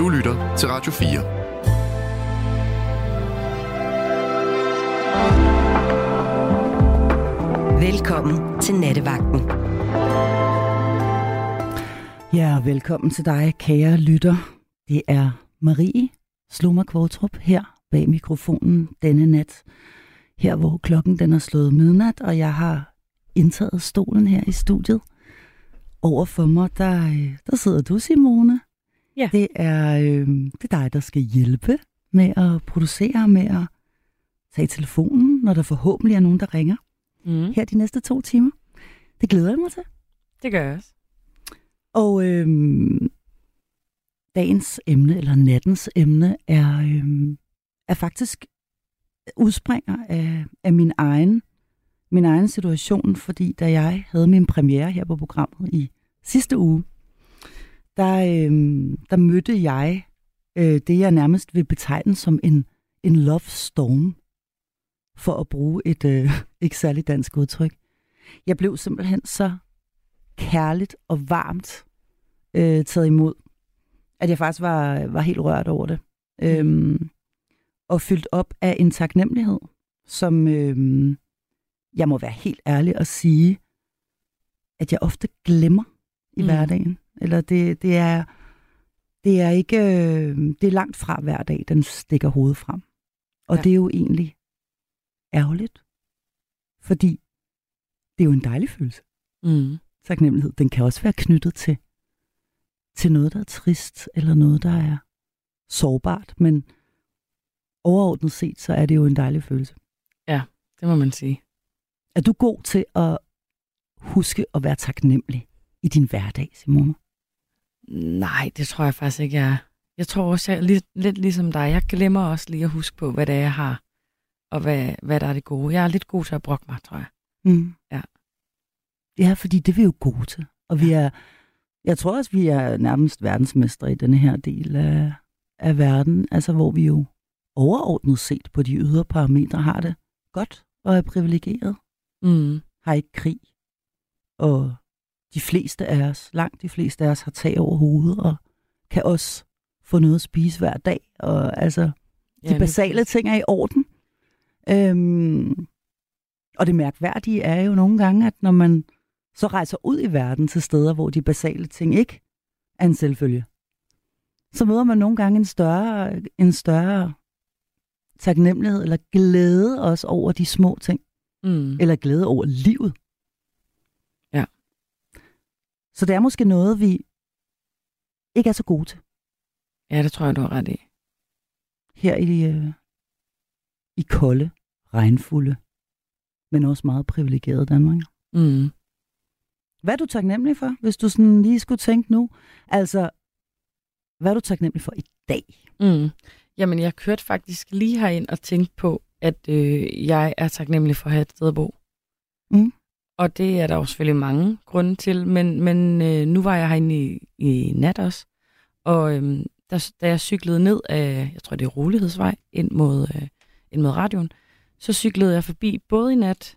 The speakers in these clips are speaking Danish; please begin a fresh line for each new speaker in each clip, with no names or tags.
Du lytter til Radio
4. Velkommen til Nattevagten.
Ja, velkommen til dig, kære lytter. Det er Marie Slummer Kvartrup her bag mikrofonen denne nat. Her hvor klokken den er slået midnat, og jeg har indtaget stolen her i studiet. Over for mig, der, øh, der sidder du, Simone.
Ja.
Det er, øh, det er dig, der skal hjælpe med at producere, med at tage telefonen, når der forhåbentlig er nogen, der ringer.
Mm.
Her de næste to timer. Det glæder jeg mig til.
Det gør jeg også.
Og øh, dagens emne, eller nattens emne, er, øh, er faktisk udspringer af, af min egen min egen situation, fordi da jeg havde min premiere her på programmet i sidste uge, der, øh, der mødte jeg øh, det, jeg nærmest vil betegne som en, en love storm, for at bruge et øh, ikke særligt dansk udtryk. Jeg blev simpelthen så kærligt og varmt øh, taget imod, at jeg faktisk var, var helt rørt over det. Mm. Øhm, og fyldt op af en taknemmelighed, som øhm, jeg må være helt ærlig og sige, at jeg ofte glemmer i mm. hverdagen. Eller det, det er det er ikke øh, det er langt fra hver dag, den stikker hovedet frem. Og ja. det er jo egentlig ærgerligt, fordi det er jo en dejlig følelse.
Mm.
Taknemmelighed, den kan også være knyttet til til noget, der er trist, eller noget, der er sårbart, men overordnet set, så er det jo en dejlig følelse.
Ja, det må man sige.
Er du god til at huske at være taknemmelig i din hverdag, Simone?
Nej, det tror jeg faktisk ikke, jeg er. Jeg tror også, jeg er lidt, lidt ligesom dig. Jeg glemmer også lige at huske på, hvad det er, jeg har, og hvad, hvad der er det gode. Jeg er lidt god til at brokke mig, tror jeg.
Mm.
Ja.
Ja, fordi det er vi jo gode til. Og ja. vi er, jeg tror også, vi er nærmest verdensmestre i denne her del af, af verden, altså hvor vi jo overordnet set på de ydre parametre har det godt og er privilegeret.
Mm.
Har ikke krig. Og de fleste af os, langt de fleste af os, har tag over hovedet og kan også få noget at spise hver dag. Og altså, de ja, basale ting er i orden. Øhm, og det mærkværdige er jo nogle gange, at når man så rejser ud i verden til steder, hvor de basale ting ikke er en selvfølge, så møder man nogle gange en større, en større taknemmelighed eller glæde også over de små ting.
Mm.
Eller glæde over livet. Så det er måske noget, vi ikke er så gode til.
Ja, det tror jeg, du har ret i.
Her i, øh, i kolde, regnfulde, men også meget privilegerede Danmark.
Mm.
Hvad er du taknemmelig for, hvis du sådan lige skulle tænke nu? Altså, hvad er du taknemmelig for i dag?
Mm. Jamen, jeg kørte faktisk lige herind og tænkte på, at øh, jeg er taknemmelig for at have et sted at bo.
Mm.
Og det er der jo selvfølgelig mange grunde til, men, men øh, nu var jeg herinde i, i nat også, og øh, der, da jeg cyklede ned af, jeg tror det er Rolighedsvej, ind mod, øh, ind mod radioen, så cyklede jeg forbi både i nat,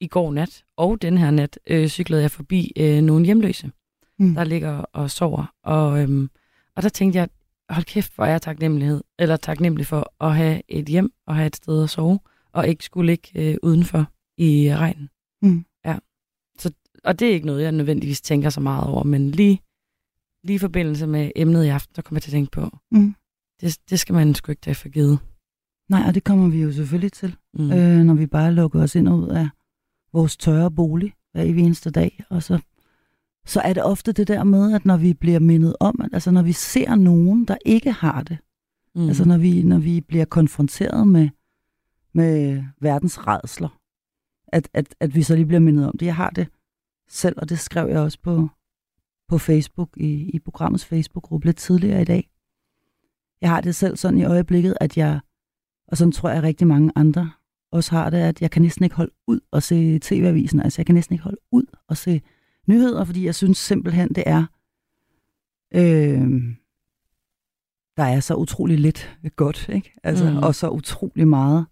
i går nat og den her nat, øh, cyklede jeg forbi øh, nogle hjemløse, mm. der ligger og sover. Og, øh, og der tænkte jeg, hold kæft, hvor er jeg taknemmelighed, eller taknemmelig for at have et hjem og have et sted at sove, og ikke skulle ligge øh, udenfor i regnen.
Mm.
Og det er ikke noget, jeg nødvendigvis tænker så meget over, men lige, lige i forbindelse med emnet i aften, så kommer jeg til at tænke på,
mm.
det, det skal man sgu ikke tage for givet.
Nej, og det kommer vi jo selvfølgelig til,
Mm.
øh, når vi bare lukker os ind og ud af vores tørre bolig hver eneste dag, og så så er det ofte det der med, at når vi bliver mindet om, at, altså når vi ser nogen, der ikke har det, mm. altså når vi, når vi bliver konfronteret med, med verdens redsler, at, at, at vi så lige bliver mindet om det. Jeg har det selv, og det skrev jeg også på, på Facebook, i, i programmets Facebook-gruppe lidt tidligere i dag. Jeg har det selv sådan i øjeblikket, at jeg, og sådan tror jeg rigtig mange andre også har det, at jeg kan næsten ikke holde ud og se tv-avisen. Altså jeg kan næsten ikke holde ud og se nyheder, fordi jeg synes simpelthen, det er, øh, der er så utrolig lidt godt, ikke? Altså,
Mm.
og så utrolig meget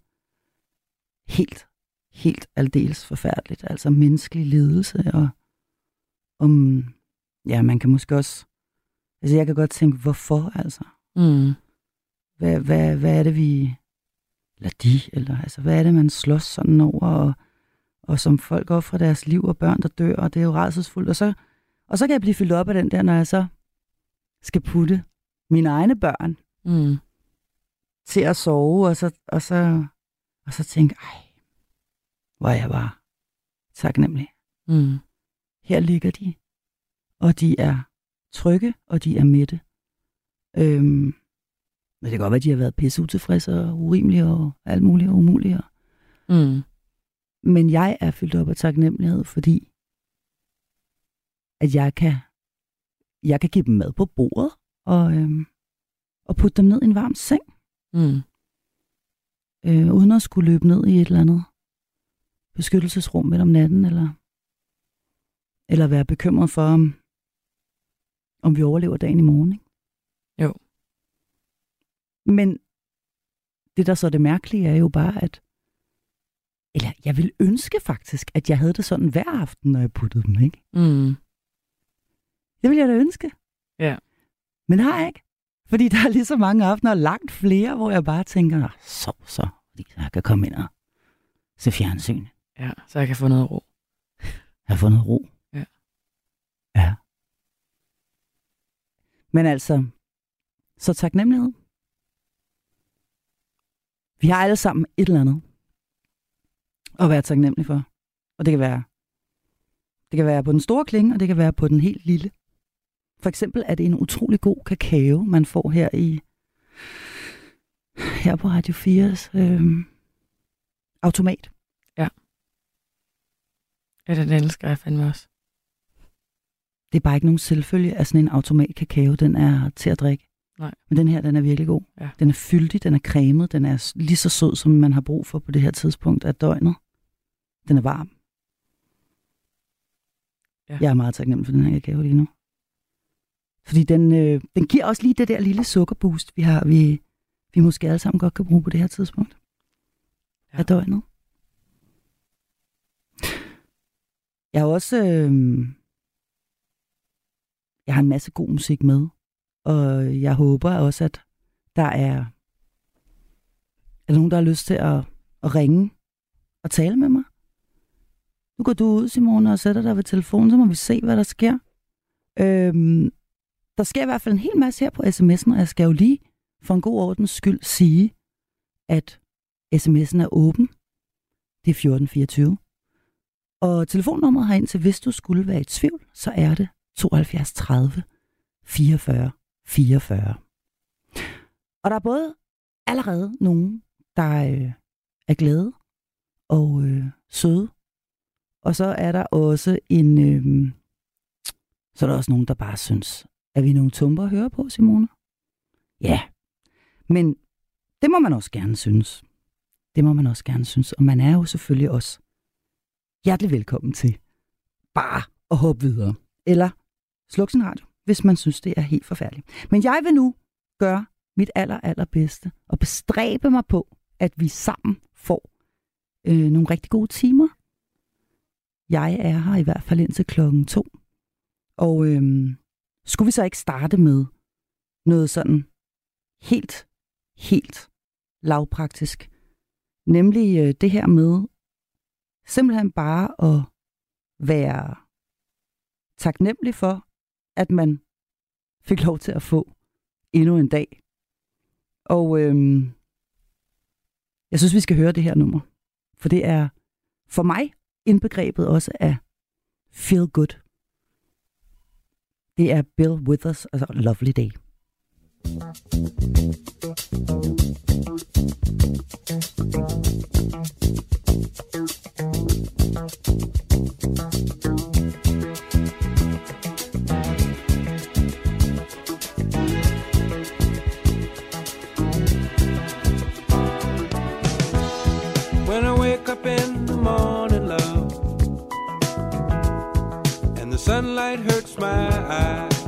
helt, helt aldeles forfærdeligt. Altså menneskelig lidelse, og om, ja, man kan måske også Altså, jeg kan godt tænke, hvorfor altså?
Mm.
Hvad, hvad, hvad er det, vi... Eller de, eller altså, hvad er det, man slås sådan over, og, og som folk offrer deres liv, og børn, der dør, og det er jo rædselsfuldt. Og så, og så kan jeg blive fyldt op af den der, når jeg så skal putte mine egne børn
Mm.
til at sove, og så, og så, og så tænke, ej, hvor jeg bare taknemmelig.
Mm.
Her ligger de, og de er trygge, og de er mætte. Øhm, men det kan godt være, at de har været pisse utilfredse og urimelige og alt muligt og umulige.
Mm.
Men jeg er fyldt op af taknemmelighed, fordi at jeg kan, jeg kan give dem mad på bordet og, øhm, og putte dem ned i en varm seng,
Mm.
øh, uden at skulle løbe ned i et eller andet beskyttelsesrum midt om natten, eller, eller være bekymret for, om, om vi overlever dagen i morgen. Ikke?
Jo.
Men det, der så er det mærkelige, er jo bare, at eller jeg vil ønske faktisk, at jeg havde det sådan hver aften, når jeg puttede dem, ikke?
Mm.
Det vil jeg da ønske.
Ja.
Men det har jeg ikke. Fordi der er lige så mange aftener, og langt flere, hvor jeg bare tænker, "Nå, sov så, fordi jeg kan komme ind og se fjernsyn.
Ja, så jeg kan få noget ro.
Jeg har fundet ro.
Ja.
Ja. Men altså, så taknemmelighed. Vi har alle sammen et eller andet at være taknemmelige for. Og det kan være, det kan være på den store klinge, og det kan være på den helt lille. For eksempel er det en utrolig god kakao, man får her i her på Radio 4's øh, automat.
Ja, den elsker jeg fandme også.
Det er bare ikke nogen selvfølge, at sådan en automat kakao, den er til at drikke.
Nej.
Men den her, den er virkelig god.
Ja.
Den er fyldig, den er cremet, den er lige så sød, som man har brug for på det her tidspunkt af døgnet. Den er varm.
Ja.
Jeg er meget taknemmelig for den her kakao lige nu. Fordi den, øh, den giver også lige det der lille sukkerboost, vi har, vi, vi måske alle sammen godt kan bruge på det her tidspunkt
Ja.
af døgnet. Jeg har også øh, jeg har en masse god musik med, og jeg håber også, at der er, er nogen, der har lyst til at, at ringe og tale med mig. Nu går du ud, Simone, og sætter dig ved telefonen, så må vi se, hvad der sker. Øhm, der sker i hvert fald en hel masse her på sms'en, og jeg skal jo lige for en god ordens skyld sige, at sms'en er åben. Det er 1424. Og telefonnummeret herind til, hvis du skulle være i tvivl, så er det 72 30 44 44. Og der er både allerede nogen, der øh, er glade og øh, søde, og så er der også en, øh, så er der også nogen, der bare synes, er vi nogle tumper at høre på, Simone? Ja, men det må man også gerne synes. Det må man også gerne synes, og man er jo selvfølgelig også hjertelig velkommen til bare at hoppe videre. Eller sluk sin radio, hvis man synes, det er helt forfærdeligt. Men jeg vil nu gøre mit aller, allerbedste og bestræbe mig på, at vi sammen får øh, nogle rigtig gode timer. Jeg er her i hvert fald indtil klokken to. Og øh, skulle vi så ikke starte med noget sådan helt, helt lavpraktisk? Nemlig øh, det her med simpelthen bare at være taknemmelig for, at man fik lov til at få endnu en dag. Og øhm, jeg synes, vi skal høre det her nummer. For det er for mig indbegrebet også af feel good. Det er Bill Withers, altså Lovely Day.
Sunlight hurts my eyes,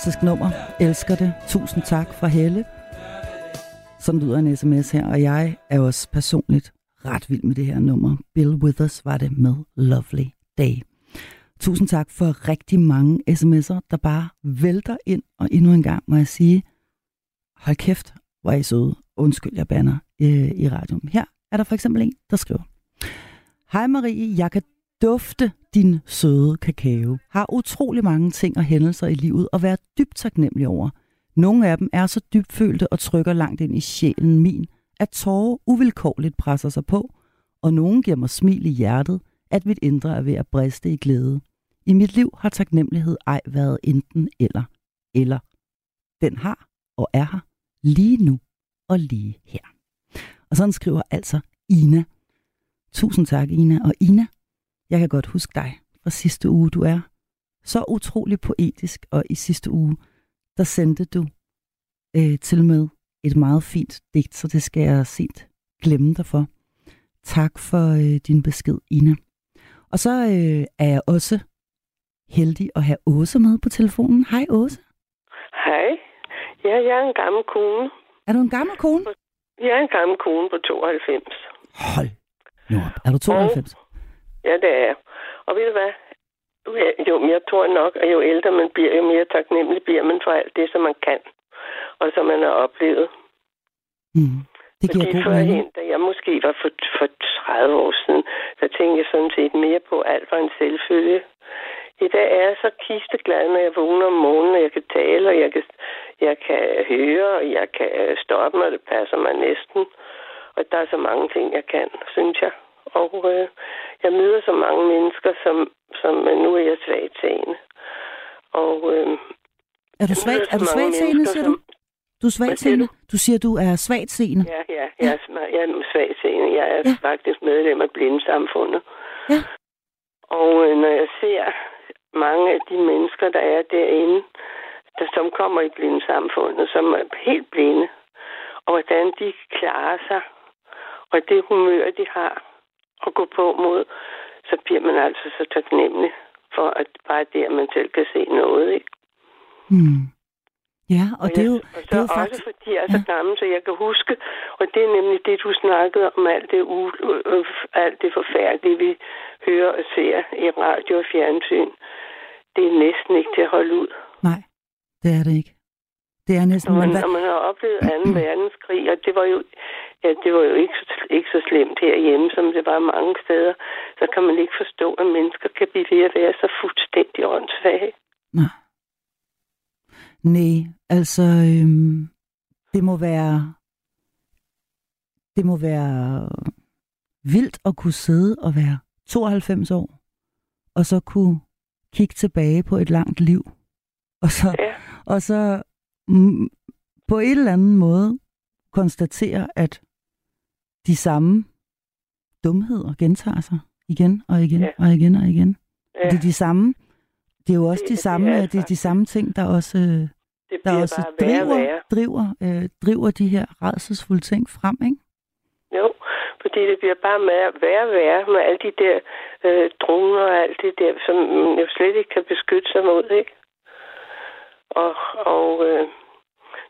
fantastisk nummer. Elsker det. Tusind tak fra Helle. Sådan lyder en sms her, og jeg er også personligt ret vild med det her nummer. Bill Withers var det med Lovely Day. Tusind tak for rigtig mange sms'er, der bare vælter ind, og endnu en gang må jeg sige, hold kæft, hvor er I søde. Undskyld, jeg banner øh, i radioen. Her er der for eksempel en, der skriver, Hej Marie, jeg kan dufte din søde kakao. Har utrolig mange ting og hændelser i livet at være dybt taknemmelig over. Nogle af dem er så dybfølte og trykker langt ind i sjælen min, at tårer uvilkårligt presser sig på, og nogen giver mig smil i hjertet, at mit indre er ved at briste i glæde. I mit liv har taknemmelighed ej været enten eller, eller den har og er her lige nu og lige her. Og sådan skriver altså Ina. Tusind tak, Ina. Og Ina, jeg kan godt huske dig fra sidste uge. Du er så utrolig poetisk, og i sidste uge, der sendte du øh, til med et meget fint digt, så det skal jeg sent glemme dig for. Tak for øh, din besked, Ina. Og så øh, er jeg også heldig at have Åse med på telefonen. Hej Åse.
Hej. Ja, jeg er en gammel kone.
Er du en gammel kone?
Jeg er en gammel kone på 92.
Hold nu op. Er du 92?
Ja, det er jeg. Og ved du hvad? Jo mere tror jeg nok, at jo ældre man bliver, jo mere taknemmelig bliver man for alt det, som man kan. Og som man har oplevet.
Mm. Det giver
Fordi førhen, da jeg måske var for, for 30 år siden, der tænkte jeg sådan set mere på, at alt var en selvfølge. I dag er jeg så kisteglad, når jeg vågner om morgenen, og jeg kan tale, og jeg kan, jeg kan høre, og jeg kan stoppe mig, det passer mig næsten. Og der er så mange ting, jeg kan, synes jeg. Og øh, jeg møder så mange mennesker, som, som nu er jeg svagt seende. Og øh,
Er du svag, er du svagtseende, siger du?
som-
Du er svagtseende? Du siger, du er svagtseende.
Ja, ja, jeg er, sma- jeg er svagt seende. Jeg er
Ja.
ja. faktisk medlem af blindesamfundet.
Ja.
Og øh, når jeg ser mange af de mennesker, der er derinde, der, som kommer i blindesamfundet, som er helt blinde, og hvordan de klarer sig, og det humør, de har at gå på mod, så bliver man altså så taknemmelig for, at bare det, at man selv kan se noget. Ikke?
Hmm. Ja, og det er jo,
og
det
så
er jo
også
faktisk...
fordi jeg er så gammel, så jeg kan huske, og det er nemlig det, du snakkede om, alt det, u, øh, alt det forfærdelige, vi hører og ser i radio og fjernsyn. Det er næsten ikke til at holde ud.
Nej, det er det ikke. Det er næsten...
Når man,
Men hvad,
når man har oplevet 2. verdenskrig, og det var jo, ja, det var jo ikke, så- ikke så slemt herhjemme, som det var mange steder, så kan man ikke forstå, at mennesker kan blive ved at være så fuldstændig åndssvage.
nej. Nej, altså... Øhm, det må være... Det må være vildt at kunne sidde og være 92 år, og så kunne kigge tilbage på et langt liv. Og så,
Ja.
og så mm, på en eller anden måde konstatere, at de samme dumheder gentager sig igen og igen
Ja.
og igen og igen.
Ja,
Det er de samme, det er jo også
Det-
de samme, det er, det er de samme ting, der også, øh,
det
der også
bare værre
driver,
værre.
driver, øh, driver de her redselsfulde ting frem, ikke?
Jo, fordi det bliver bare mere, værre og værre med alle de der øh, droner og alt det der, som man jo slet ikke kan beskytte sig mod, ikke? Og, og øh,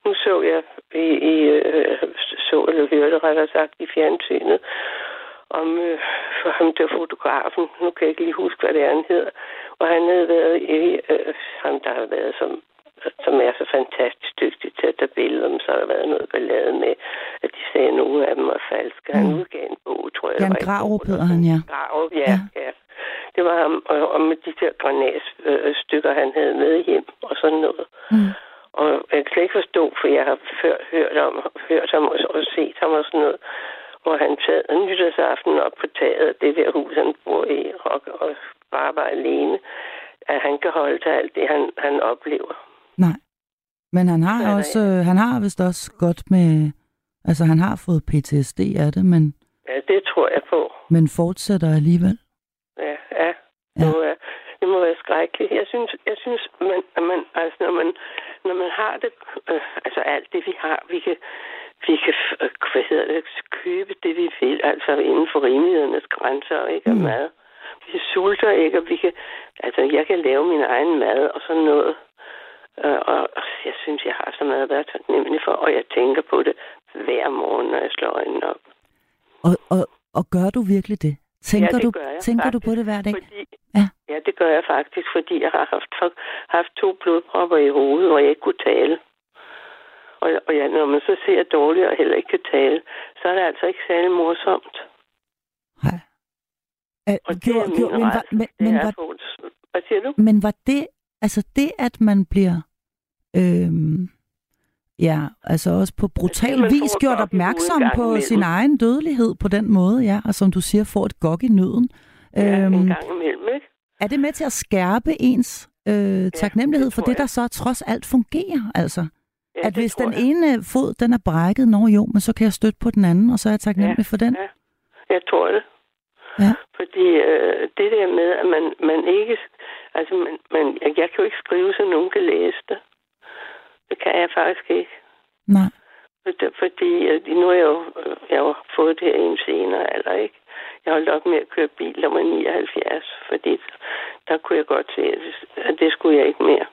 nu så jeg i, i øh, så eller hørte rettere sagt i fjernsynet om øh, for ham der fotografen, nu kan jeg ikke lige huske, hvad det er, han hedder, og han havde været i, øh, ham der har været som som er så fantastisk dygtig til at tage billeder, men så har der været noget ballade med, at de sagde, at nogle af dem var falske. Han
Mm.
udgav en bog, tror jeg.
Jan Grarup hedder han, ja.
Grarup, ja,
Ja.
ja. Det var ham, og, og med de der granatstykker, han havde med hjem, og sådan noget.
Mm.
Og jeg kan slet ikke forstå, for jeg har før hørt, om, hørt ham og, set ham og sådan noget, hvor han sad nytårsaften op på taget af det der hus, han bor i, og, og bare var alene, at han kan holde til alt det, han, han oplever.
Nej. Men han har
er der
også, øh, han har vist også godt med, altså han har fået PTSD af det, men,
Ja, det tror jeg på.
men fortsætter alligevel.
Ja, ja.
Ja.
Det, må være, det må være skrækkeligt. Jeg synes, jeg synes man, at man, altså, når, man, når man har det, øh, altså alt det, vi har, vi kan, vi kan øh, hvad hedder det, købe det, vi vil, altså inden for rimelighedernes grænser, ikke, af
Mm.
mad. Vi sulter ikke, og vi kan, altså jeg kan lave min egen mad og sådan noget. Øh, og jeg synes, jeg har så meget at være taknemmelig for, og jeg tænker på det hver morgen, når jeg slår øjnene op.
Og, og, og gør du virkelig det? Tænker,
det
du,
jeg
tænker du
faktisk,
på det hver dag?
Fordi,
Ja.
ja, det gør jeg faktisk, fordi jeg har haft, haft to blodpropper i hovedet, hvor jeg ikke kunne tale. Og, og ja, når man så ser dårligt og heller ikke kan tale, så er det altså ikke særlig morsomt.
Nej.
Og det
gjorde-
er min
gjorde- men, var,
ret.
men,
Det
men, var,
få- Hvad siger du?
men var det, altså det, at man bliver, øhm, ja, altså også på brutal
man
vis gjort opmærksom
en
på
imellem.
sin egen dødelighed på den måde, ja, og som du siger, får et gok i nøden.
Ja, en
Øhm,
gang imellem, ikke?
er det med til at skærpe ens øh, taknemmelighed
det
for det, der så trods alt fungerer? Altså,
Ja,
at hvis den
jeg.
ene fod, den er brækket, nå jo, men så kan jeg støtte på den anden, og så er jeg taknemmelig for den.
Ja, jeg tror det.
Ja.
Fordi øh, det der med, at man, man ikke... Altså, man, man, jeg, jeg kan jo ikke skrive, så nogen kan læse det. Det kan jeg faktisk ikke.
Nej.
Fordi- øh, nu har jeg jo, øh, jeg har jo fået det her i en senere alder, ikke? Jeg holdt op med at køre bil, der var 79, fordi der kunne jeg godt se, at det- skulle jeg ikke mere.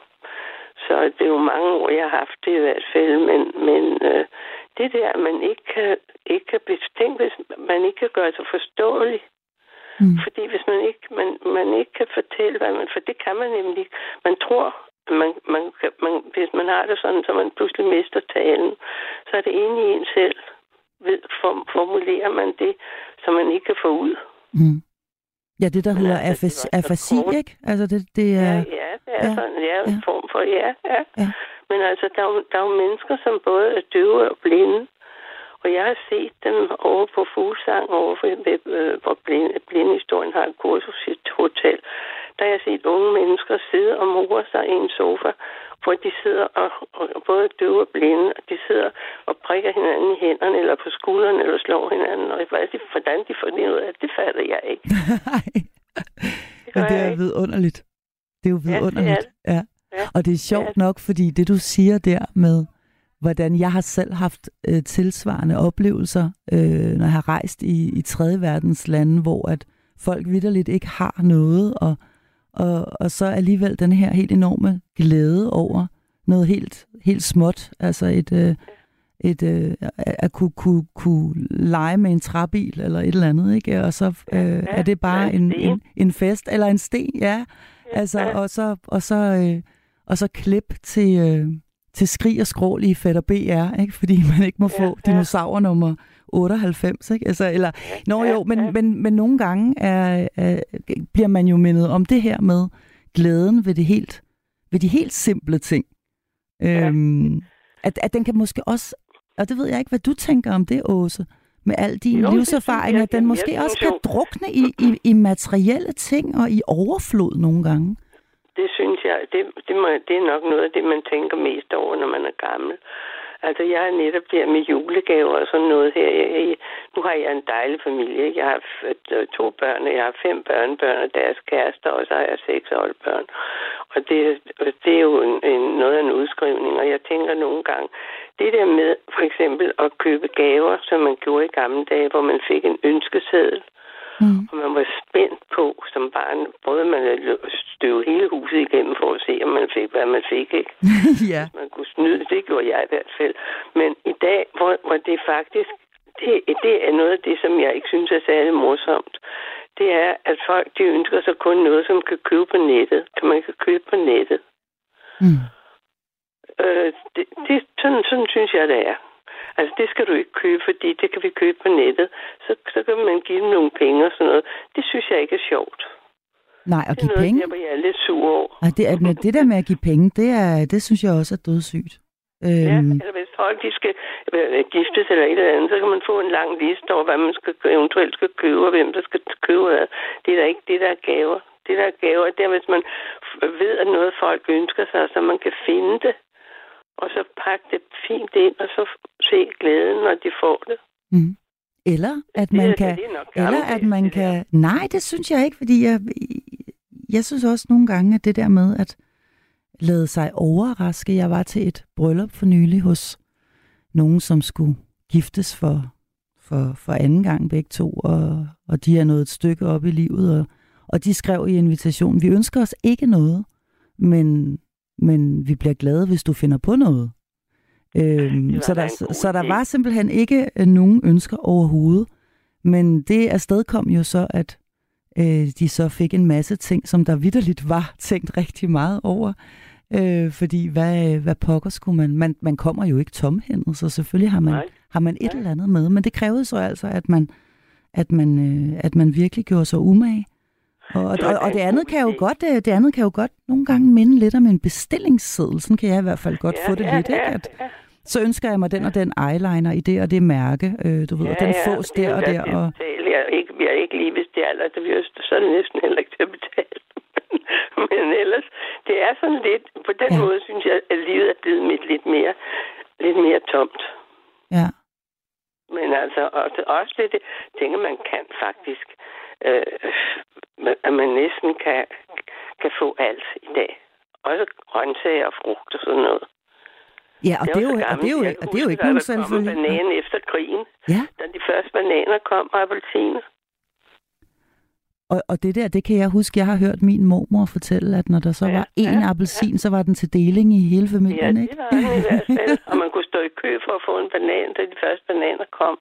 Så det er jo mange år, jeg har haft det i hvert fald, men, men øh, det der, at man ikke kan, ikke kan bestænke, hvis man ikke kan gøre sig forståelig,
Mm.
fordi hvis man ikke, man, man ikke kan fortælle, hvad man... For det kan man nemlig ikke. Man tror, man, man, man, hvis man har det sådan, så man pludselig mister talen, så er det inde i en selv. Ved, form, formulerer man det, som man ikke kan få ud.
Mm. Ja, det der
Men
hedder
altså,
afasi, afasi ikke? Altså det, det
Ja,
er...
ja, det er
ja,
ja, sådan, ja, en
ja.
form for, ja, ja.
Ja.
Men altså, der er, der er jo mennesker, som både er døve og blinde. Og jeg har set dem over på Fuglsang, over for, øh, hvor blinde, blindehistorien har et kursus i et hotel. Der har jeg set unge mennesker sidde og more sig i en sofa, hvor de sidder og, og både døve og blinde, og de sidder og prikker hinanden i hænderne, eller på skuldrene, eller slår hinanden. Og hvad de, hvordan de får det ud af, det fatter jeg ikke.
Nej.
Det
Men det er vidunderligt. Det er jo
det er
vidunderligt.
det.
Ja.
Ja,
Og det er
det
sjovt
er
nok, fordi det du siger der med, hvordan jeg har selv haft øh, tilsvarende oplevelser, øh, når jeg har rejst i, i tredje verdens lande, hvor at folk vidderligt ikke har noget, og, og, og så alligevel den her helt enorme glæde over noget helt, helt småt, altså et, øh, et øh, at kunne, kunne, kunne lege med en træbil eller et eller andet, ikke? Og så øh, er det bare
en
en, en, fest, eller en sten, ja. Altså,
Ja.
og så, og så, øh, og så klip til, øh, til skrig og skrål i Fætter BR, ikke? fordi man ikke må
Ja,
få
ja.
dinosaur nummer 98, ikke? Altså, eller, nå jo, men, men, men nogle gange er, er, bliver man jo mindet om det her med glæden ved, det helt, ved de helt simple ting.
Ja.
Øhm, at, at den kan måske også, og det ved jeg ikke, hvad du tænker om det, Åse, med al din
Jo,
livserfaring,
jeg,
at den
jeg
måske
synes
også kan
jo.
drukne i, i, i materielle ting og i overflod nogle gange.
Det synes jeg, det, det, må, det er nok noget af det, man tænker mest over, når man er gammel. Altså, jeg er netop der med julegaver og sådan noget her. Jeg, jeg, nu har jeg en dejlig familie. ikke? Jeg har øh, to børn, og jeg har fem børnebørn og deres kærester, og så har jeg seks børn. Og det, det er jo en, en, noget af en udskrivning, og jeg tænker nogle gange, det der med for eksempel at købe gaver, som man gjorde i gamle dage, hvor man fik en ønskeseddel,
Mm.
og man var spændt på som barn, både man støve hele huset igennem for at se, om man fik, hvad man fik, ikke?
ja.
man kunne snyde. Det gjorde jeg i hvert fald. Men i dag, hvor, hvor det faktisk, det, det er noget af det, som jeg ikke synes er særlig morsomt. Det er, at folk de ønsker sig kun noget, som kan købe på nettet. Som man kan købe på nettet.
Mm.
Øh, det, det, sådan, sådan synes jeg, det er. Altså, det skal du ikke købe, fordi det kan vi købe på nettet. Så, så kan man give dem nogle penge og sådan noget. Det synes jeg ikke er sjovt.
Nej, at
Det er
give
noget,
penge?
der, hvor jeg er lidt sur over.
Ej, det, men det der med at give penge, det, er, det synes jeg også er dødssygt.
Ja,
Øhm,
eller hvis folk de skal øh, giftes eller et eller andet, så kan man få en lang liste over, hvad man skal, eventuelt skal købe, og hvem der skal købe hvad. Det er da ikke det, der er gaver. Det, der er gaver, det er, hvis man ved, at noget folk ønsker sig, så man kan finde det, og så pakke det fint ind, og så se glæden, når de får det.
mm. Eller at
Det
man
er-
kan...
det nok
Eller at man
det der.
kan... Nej, det synes jeg ikke, fordi jeg, jeg synes også nogle gange, at det der med at lade sig overraske. Jeg var til et bryllup for nylig hos nogen, som skulle giftes for, for, for anden gang begge to, og, og de er nået et stykke op i livet, og, og de skrev i invitationen, vi ønsker os ikke noget, men, men vi bliver glade, hvis du finder på noget. Øhm, så, der, så, der var simpelthen ikke øh, nogen ønsker overhovedet. Men det afsted kom jo så, at øh, de så fik en masse ting, som der vidderligt var tænkt rigtig meget over. Øh, fordi hvad, hvad pokker skulle man, man... Man kommer jo ikke tomhændet, så selvfølgelig har man,
Nej.
har man et
Nej.
eller andet med. Men det krævede så altså, at man, at man, øh, at man virkelig gjorde sig umage. Og, og, og, det andet kan jo godt, øh, det andet kan jo godt nogle gange minde lidt om en bestillingsseddel. Sådan kan jeg i hvert fald godt få det lidt, ikke? At,
ja.
Så ønsker jeg mig den og den eyeliner i det og det mærke, øh, du ved, og den fås
det er
der og der. Og.
Jeg er ikke, jeg er ikke lige, hvis det er alder, det bliver så er det næsten heller ikke til at betale. Men ellers, det er sådan lidt, på den
Ja.
ja. måde synes jeg, at livet er blevet mit lidt mere, lidt mere tomt.
ja.
Men altså, også, også det, det tænker man kan faktisk, øh, at man næsten kan, kan få alt i dag. Også grøntsager og frugt og sådan noget.
Ja, og det er jo, og det er jo, og det er jo ikke nogen
der kom en
selvfølge.
banan efter krigen,
Ja,
da de første bananer kom og appelsiner.
og, og det der, det kan jeg huske, jeg har hørt min mormor fortælle, at når der så
Ja,
var en
ja,
appelsin, så var den til deling i hele
Ja,
familien, ikke?
det var den i hvert fald. Og man kunne stå i kø for at få en banan, da de første bananer kom.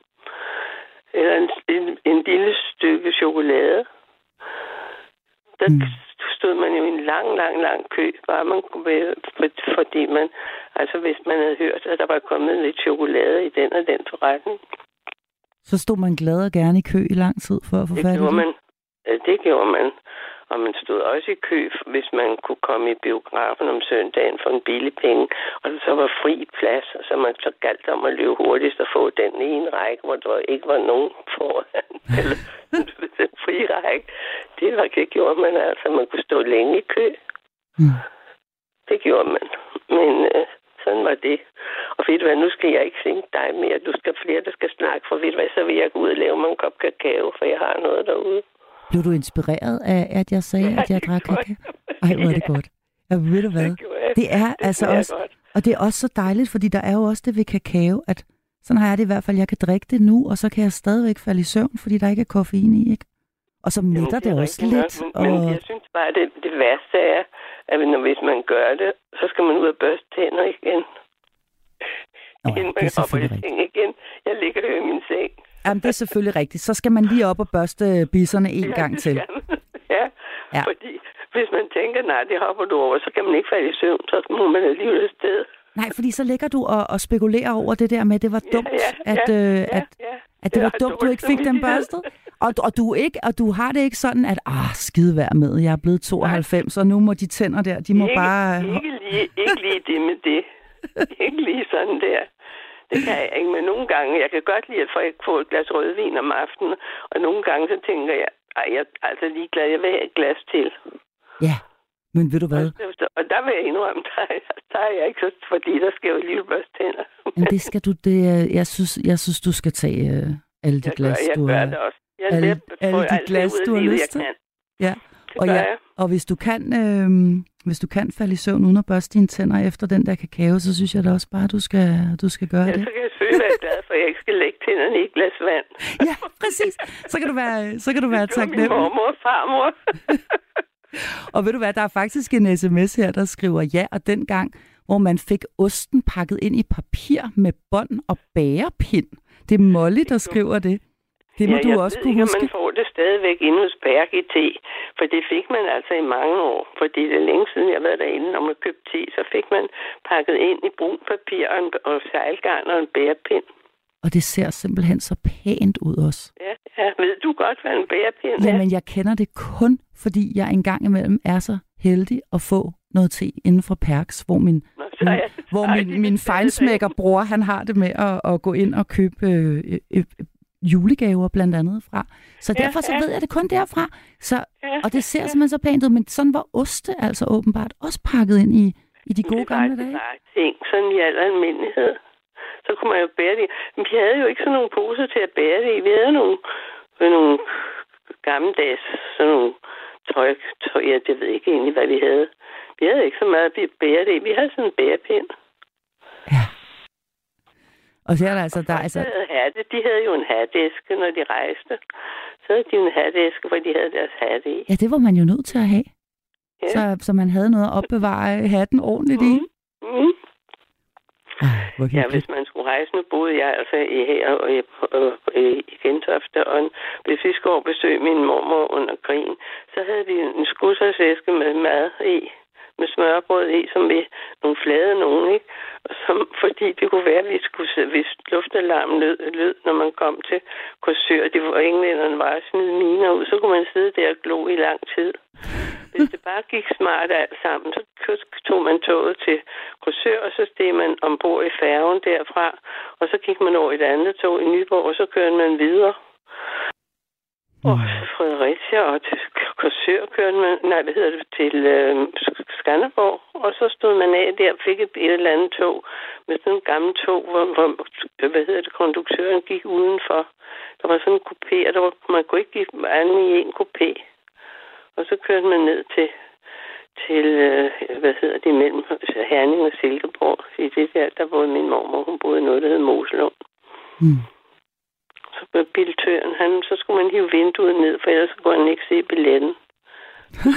Eller en, en, en lille stykke chokolade. Der
Mm.
Stod man jo i en lang, lang, lang kø, bare man kunne være, for- fordi man, altså hvis man havde hørt, at der var kommet lidt chokolade i den og den forretning.
Så stod man glad og gerne i kø i lang tid for at få
Det
fat i
gjorde man. Det gjorde man. Og man stod også i kø, hvis man kunne komme i biografen om søndagen for en billig penge. Og så var fri plads, så man så galt om at løbe hurtigst og få den ene række, hvor der ikke var nogen foran. Eller den fri række. Det var det gjorde man altså. Man kunne stå længe i kø.
Mm.
Det gjorde man. Men øh, sådan var det. Og ved du hvad, nu skal jeg ikke synge dig mere. Du skal flere, der skal snakke. For ved du hvad, så vil jeg gå ud og lave mig en kop kakao, for jeg har noget derude.
Blev du inspireret af, at jeg sagde,
Ja,
at jeg
det
drak kakao? Ej, hvor er det
Ja.
godt. Ja, ved du hvad?
Det.
Det er altså
smager
også,
godt.
og det er også så dejligt, fordi der er jo også det ved kakao, at sådan har jeg det i hvert fald, jeg kan drikke det nu, og så kan jeg stadigvæk falde i søvn, fordi der ikke er koffein i, ikke? Og så mætter det,
er
også
nok,
lidt.
Men, men
og...
jeg synes bare, det, det værste er, at når, hvis man gør det, så skal man ud og børste tænder igen.
Nå,
Inden
det
man
er
hopper i
selvfølgelig rigtigt.
igen. Jeg ligger jo i min seng.
Jamen, det er selvfølgelig rigtigt. Så skal man lige op og børste bisserne en
Ja,
gang
det
til.
Ja.
ja,
fordi hvis man tænker, nej, det hopper du over, så kan man ikke falde i søvn, så må man alligevel afsted.
Nej, fordi så ligger du og, og spekulerer over det der med, at det var dumt,
ja,
at,
ja,
øh,
ja,
at,
ja.
at det var dumt, du ikke fik den børstet. Og, og, du ikke, og du har det ikke sådan, at ah, skide vær med, jeg er blevet 92, og nu må de tænder der, de må
ikke,
bare...
Ikke lige, ikke lige det med det. ikke lige sådan der. Det kan jeg ikke, men nogle gange, jeg kan godt lide at få, få et glas rødvin om aftenen, og nogle gange så tænker jeg, ej, jeg er altså ligeglad, jeg vil have et glas til.
Ja, men ved du hvad?
Og der vil jeg indrømme, der, er- der er jeg ikke så, fordi der skal jo lige børste tænder.
Men det skal du, det, jeg, synes, jeg synes, du skal tage øh, alle de
Jeg
glas,
gør, jeg
du
gør det også. Jeg
alle- alle de
alt
glas, du har lyst til. Ja,
Det
og, ja,
jeg.
og hvis du kan, øh, hvis du kan falde i søvn uden at børste dine tænder efter den der kakao, så synes jeg da også bare, du skal, du skal gøre
Ja,
det.
så kan jeg selvfølgelig være glad for, at jeg ikke skal lægge tænderne i et glas vand.
Ja, præcis. Så kan du være, så kan du være
var min
taknemmelig.
mormor og farmor.
Og ved du hvad, der er faktisk en sms her, der skriver ja, og dengang, hvor man fik osten pakket ind i papir med bånd og bærepind. Det er Molly, der skriver det. Det må
ja,
du
jeg
også
ved
kunne
ikke,
huske.
man får det stadigvæk inde hos Berg i te, for det fik man altså i mange år. Fordi det er længe siden, jeg har været derinde, når man købte te, så fik man pakket ind i brun papir og, en, og sejlgarn og en bærepind.
Og det ser simpelthen så pænt ud også.
Ja, ja. Ved du godt, hvad en bærepind er?
Jamen, jeg kender det kun, fordi jeg engang imellem er så heldig at få noget te inden for Perks, hvor min,
Nå, jeg-
hvor min,
det
min
det
fejnsmækker bror, han har det med at, at gå ind og købe øh, øh, julegaver blandt andet fra. Så
Ja,
derfor så
ja.
ved jeg det kun derfra. Så,
Ja,
og det ser simpelthen så pænt ud, men sådan var oste altså åbenbart også pakket ind i, i de gode
det var,
gamle
det
dage.
var ting, sådan i al almindelighed. Så kunne man jo bære det. Men vi havde jo ikke sådan nogle poser til at bære det i. Vi havde nogle, med nogle gammeldags, sådan nogle tøj, tøj, ja, det ved ikke egentlig, hvad vi havde. Vi havde ikke så meget at bære det i. Vi havde sådan en bærepind.
Ja. Og så er der altså, der er altså,
De havde, hatte. de havde jo en hatæske, når de rejste. Så havde de en hatæske, hvor de havde deres hatte i.
ja, det var man jo nødt til at have.
Ja.
Så, så man havde noget at opbevare hatten ordentligt i.
Mm.
Hvor
Ja, hvis man skulle rejse, nu boede jeg altså i her og i, og, i, i Gentofte, og hvis vi skulle over besøge min mormor under krigen, så havde vi en skudsersæske med mad i, med smørbrød i, som vi, nogle flade nogen, ikke? Og som, fordi det kunne være, at vi skulle hvis luftalarmen lød, lød, når man kom til Korsør, det var englænderne var at smide miner ud, så kunne man sidde der og glo i lang tid. Hvis det bare gik smart alt sammen, så tog man toget til Korsør, og så steg man ombord i færgen derfra, og så gik man over i et andet tog i Nyborg, og så kørte man videre. Og Fredericia og til Korsør kørte man, nej, hvad hedder det, til øh, Skanderborg. Og så stod man af der og fik et, et eller andet tog med sådan en gammel tog, hvor, hvor hvad hedder det, konduktøren gik udenfor. Der var sådan en kupé, og der var, man kunne ikke give anden i en kupé. Og så kørte man ned til, til øh, hvad hedder det, mellem Herning og Silkeborg. I det der, der boede min mormor, hun boede i noget, der hed Moselund.
Mm.
Så var biltøren, han, så skulle man hive vinduet ned, for ellers kunne han ikke se billetten.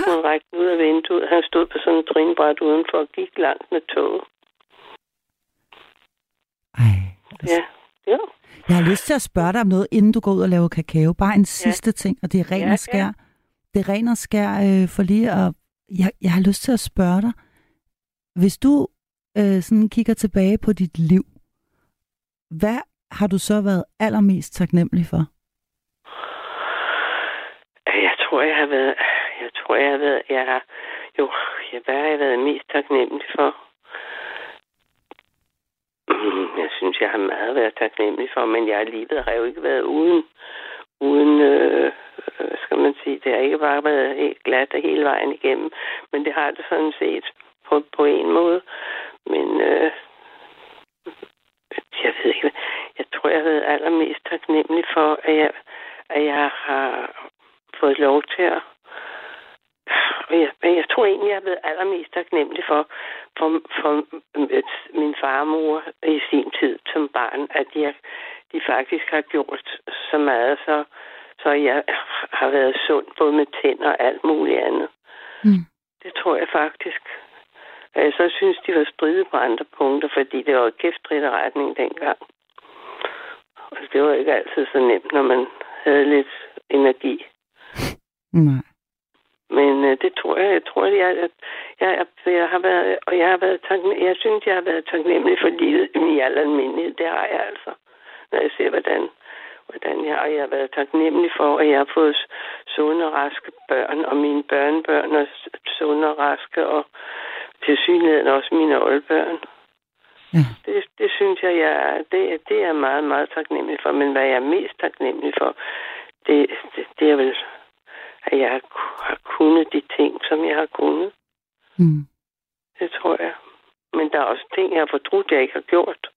Så række den ud af vinduet. Han stod på sådan en trinbræt udenfor og gik langt med toget.
Ej, altså.
Ja, ja.
Jeg har lyst til at spørge dig om noget, inden du går ud og laver kakao. Bare en sidste ting, og det er ren
Ja,
og skær. Det er ren og skær øh, for lige at... Jeg, jeg har lyst til at spørge dig, hvis du øh, sådan kigger tilbage på dit liv, hvad har du så været allermest taknemmelig for?
Jeg tror, jeg har været... Jeg tror, jeg har været... Jeg har, jo, jeg, hvad har jeg været mest taknemmelig for? Mm, jeg synes, jeg har meget været taknemmelig for, men jeg livet har jo ikke været uden, uden øh, Øh, skal man sige, det har ikke bare været helt glat hele vejen igennem, men det har det sådan set på, på en måde. Men øh, jeg ved ikke, jeg tror, jeg har været allermest taknemmelig for, at jeg, at jeg har fået lov til at jeg, jeg tror egentlig, jeg har været allermest taknemmelig for, for, for min far og mor i sin tid som barn, at de, de faktisk har gjort så meget, så, så jeg har været sund både med tænder og alt muligt andet.
Mm.
Det tror jeg faktisk. Og jeg så synes, de var stridet på andre punkter, fordi det var kæft retning dengang. Og det var ikke altid så nemt, når man havde lidt energi.
Nej.
Men øh, det tror jeg, jeg tror, jeg, jeg, jeg, jeg har været, og jeg har været taknemmelig, jeg synes, jeg har været taknemmelig for livet i al almindelighed. Det har jeg altså, når jeg ser, hvordan, hvordan jeg, og jeg har været taknemmelig for, at jeg har fået sunde og raske børn, og mine børnebørn er sunde og raske, og til synligheden også mine oldbørn.
Ja.
Det, det synes jeg, jeg er, det, det er meget, meget taknemmelig for. Men hvad jeg er mest taknemmelig for, det, det, det er vel, at jeg har, har kunnet de ting, som jeg har kunnet.
Mm.
Det tror jeg. Men der er også ting, jeg har fortrudt, jeg ikke har gjort.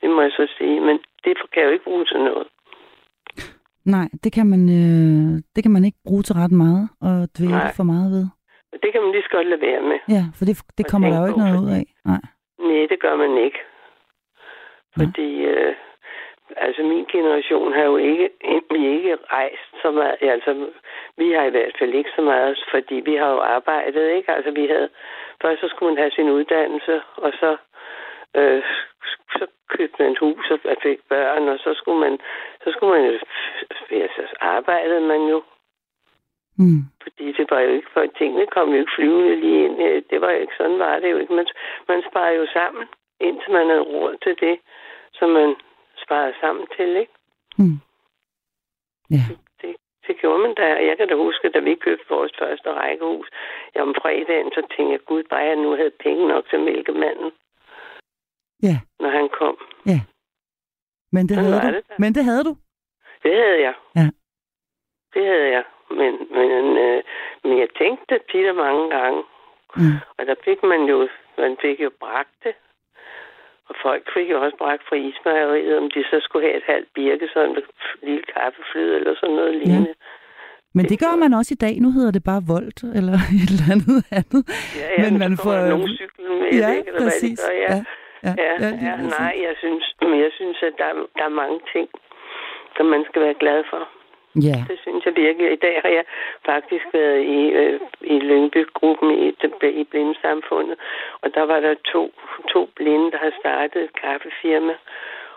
Det må jeg så sige. Men det kan jeg jo ikke bruge til noget.
Nej, det kan man, øh, det kan man ikke bruge til ret meget og dvæle for meget ved.
Det kan man lige så godt lade være med.
Ja, for det, det
Og
kommer der jo ikke noget ud af. Nej.
Nej, det gør man ikke. Fordi, øh, altså min generation har jo ikke, vi ikke rejst så meget. Altså, vi har i hvert fald ikke så meget, fordi vi har jo arbejdet, ikke? Altså, vi havde, først så skulle man have sin uddannelse, og så, øh, så købte man hus og fik børn, og så skulle man, så skulle man jo, ja, så arbejdede man jo.
Mm.
Fordi det var jo ikke, for tingene kom jo ikke flyvende lige ind. Øh, Det var jo ikke sådan, var det jo ikke. Man, man sparede jo sammen, indtil man havde råd til det, som man sparede sammen til, ikke?
Mm. Ja.
Det, det gjorde man da. Jeg kan da huske, da vi købte vores første rækkehus, ja, om fredagen, så tænkte jeg, gud, bare jeg nu havde penge nok til mælkemanden,
Ja.
når han kom.
Men det
Sådan
havde du.
det da.
Men det havde du.
Det havde jeg.
Ja.
Det havde jeg. Men, men, øh, men jeg tænkte tit og mange gange,
Mm.
Og der fik man jo, man fik jo bragt det. Og folk fik jo også bragt fra ismejeriet, om de så skulle have et halvt birke, sådan en lille kaffeflyd eller sådan noget lignende.
Men det gør man også i dag. Nu hedder det bare Volt eller et eller andet andet.
Ja, ja,
Men man
får... Nogen cyklen med,
Ja,
ikke? Eller
præcis.
Hvad de gør, ja.
Ja,
Ja,
ja,
ja, nej, jeg synes, men jeg synes, at der, er- der er mange ting, som man skal være glad for.
Ja.
Det synes jeg virkelig. I dag har jeg faktisk været i, øh, i Lyngby-gruppen i, i blindesamfundet, og der var der to, to blinde, der har startet et kaffefirma.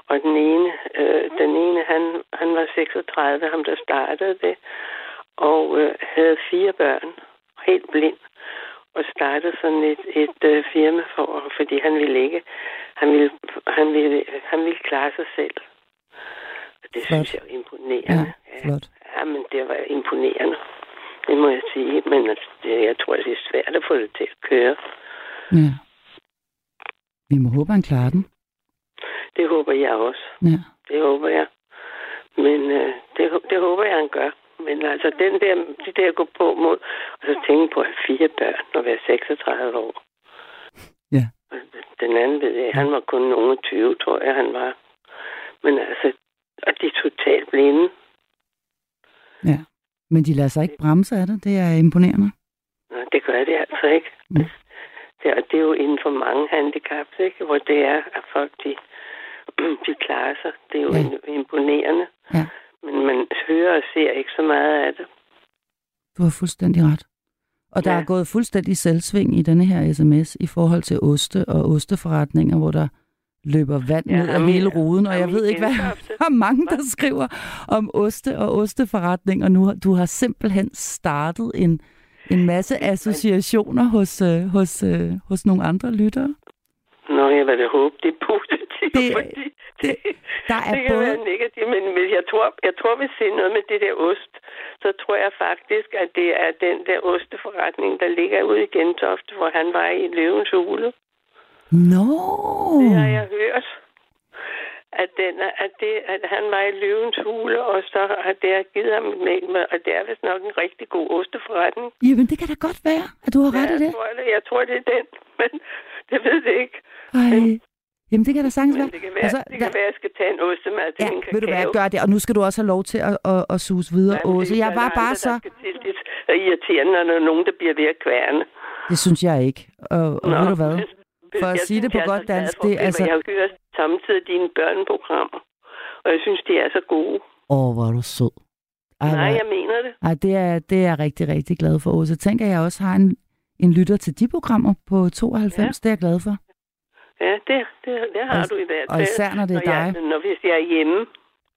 Og den ene, øh, den ene han, han var 36, ham der startede det, og øh, havde fire børn, helt blind, og startede sådan et, et øh, firma for, fordi han ville ikke, han ville, han ville, han ville klare sig selv. Og det
Flot.
synes jeg er imponerende.
Ja, flot.
Ja, men det var imponerende. Det må jeg sige. Men det, jeg tror, det er svært at få det til at køre.
Ja. Vi må håbe, han klarer den.
Det håber jeg også.
Ja.
Det håber jeg. Men øh, det, det håber jeg, han gør. Men altså, den der, de der gå på mod, og så tænke på at have fire børn og være 36 år.
Ja.
Den anden ved jeg, han var kun nogen 20, tror jeg, han var. Men altså, og de er totalt blinde.
ja. Men de lader sig ikke bremse af det. Det er imponerende.
Nå, det gør det altså ikke.
Mm.
Det, og det er jo inden for mange handicaps, ikke? hvor det er, at folk de, de klarer sig. Det er jo
ja.
imponerende.
Ja.
Men man hører og ser ikke så meget af det.
Du har fuldstændig ret. Og der
Ja.
er gået fuldstændig selvsving i denne her sms i forhold til oste og osteforretninger, hvor der løber vand
Ja,
ned af hele ruden, og jeg ved ikke, hvad der er mange, der skriver om oste og osteforretninger nu. Du har simpelthen startet en, en masse associationer hos, øh, hos, øh, hos nogle andre lyttere.
Nå, jeg vil da håbe, det er. Det, fordi det,
Der er
det kan
både...
være negativt, men men jeg tror, jeg tror, hvis det er noget med det der ost, så tror jeg faktisk, at det er den der osteforretning, der ligger ude i Gentofte, hvor han var i løvens hule.
Nå!
Det har jeg hørt. At, den, at, det, at han var i løvens hule, og så har det har givet ham mail med, og det er vist nok en rigtig god osteforretning.
Jamen, det kan da godt være, at du har ret i
jeg,
det.
tror, det, jeg tror, det er den, men det ved det ikke.
Ej. Jamen, det kan da sagtens
Men
være.
det kan være, altså, det kan
der-
være, jeg skal tage en ostemad til
Ja,
min
ved du hvad,
kakao.
gør det. Og nu skal du også have lov til at, at, at suse videre,
Jamen,
Åse. Jeg var bare så...
Det er irriterende, når der er nogen, der bliver ved at kværne.
Det synes jeg ikke. Og, og ved du hvad? For at
jeg
sige det på godt
så
dansk, det er altså-
Jeg hører samtidig dine børneprogrammer, og jeg synes, de er så gode.
Åh, hvor er du sød. Ej,
Nej, jeg mener det.
Ej, det er, det er jeg rigtig, rigtig glad for, Åse. Tænk, at jeg også har en, en lytter til de programmer på 92. Ja. Det er jeg glad for.
Ja, det, det, det har
Og-
du i hvert fald.
Og især, når det er
når
dig.
Jeg, når hvis jeg er hjemme.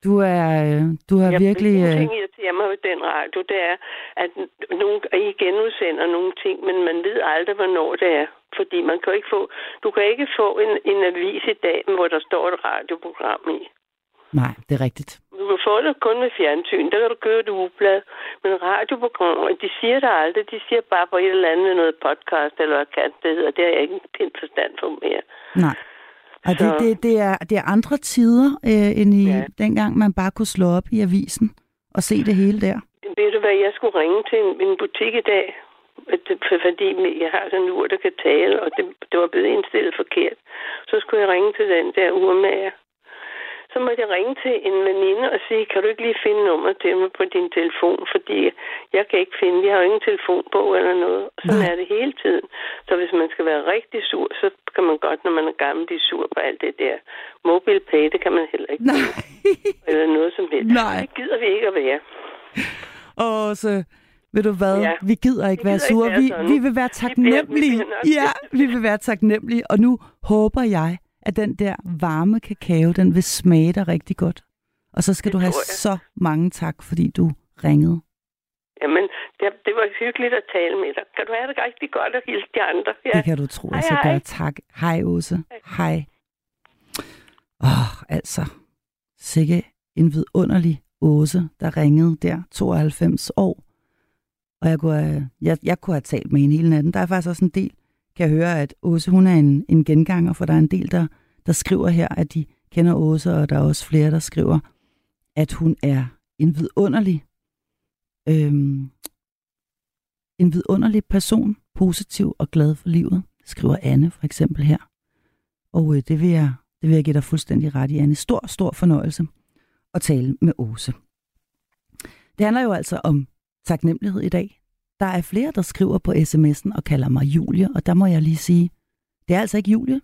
Du er, øh, du har
Jeg,
virkelig...
En
øh,
ting irriterer mig ved den radio, det er, at nogen, I genudsender nogle ting, men man ved aldrig, hvornår det er. Fordi man kan ikke få, du kan ikke få en, en avis i dag, hvor der står et radioprogram i.
Nej, det er rigtigt.
Du kan få det kun med fjernsyn. Der kan du købe et ugeblad. Men radioprogrammer, de siger det aldrig. De siger bare på et eller andet noget podcast, eller hvad kan det hedder. Det har jeg ikke en pind forstand på mere.
Nej. Og det,
Så-
det, det, er, det er andre tider, øh, end i
Ja.
dengang man bare kunne slå op i avisen og se det hele der.
Ved du hvad, jeg skulle ringe til en, en butik i dag, Det- for- fordi jeg har sådan en ur, der kan tale, og det, det var blevet indstillet forkert. Så skulle jeg ringe til den der urmager. Så måtte jeg ringe til en veninde og sige, kan du ikke lige finde nummer til mig på din telefon, fordi jeg kan ikke finde, jeg har jo ingen telefonbog eller noget. Og sådan
Nej.
er det hele tiden. Så hvis man skal være rigtig sur, så kan man godt, når man er gammel, blive sur på alt det der. MobilePay, det kan man heller ikke.
Nej.
Eller noget som helst.
Nej.
Det gider vi ikke at være.
Og så, ved du hvad,
Ja.
vi gider ikke
Vi
være
gider ikke
sure.
være
Vi, vi vil være
bliver- vi
taknemmelige.
bliver nok
Ja, vi vil være taknemmelige. Og nu håber jeg, at den der varme kakao, den vil smage dig rigtig godt. Og så skal
Det
du have
jeg.
så mange tak, fordi du ringede.
Jamen, det, det var hyggeligt at tale med dig. Kan du have det rigtig godt og hilse de andre? Ja.
Det kan du tro,
Hej,
jeg skal
hej.
gøre. Tak. Hej, Åse. Hej. Åh, oh, altså. Sikke en vidunderlig Åse, der ringede der, 92 år. Og jeg kunne, have, jeg, jeg kunne have talt med hende hele natten. Der er faktisk også en del, jeg høre, at Åse, hun er en, en genganger, for der er en del, der, der skriver her, at de kender Åse, og der er også flere, der skriver, at hun er en vidunderlig, øhm, en vidunderlig person, positiv og glad for livet, skriver Anne for eksempel her. Og øh, det, vil jeg, det vil jeg give dig fuldstændig ret i, Anne. Stor, stor fornøjelse at tale med Åse. Det handler jo altså om taknemmelighed i dag. Der er flere, der skriver på sms'en og kalder mig Julie, og der må jeg lige sige, det er altså ikke Julie.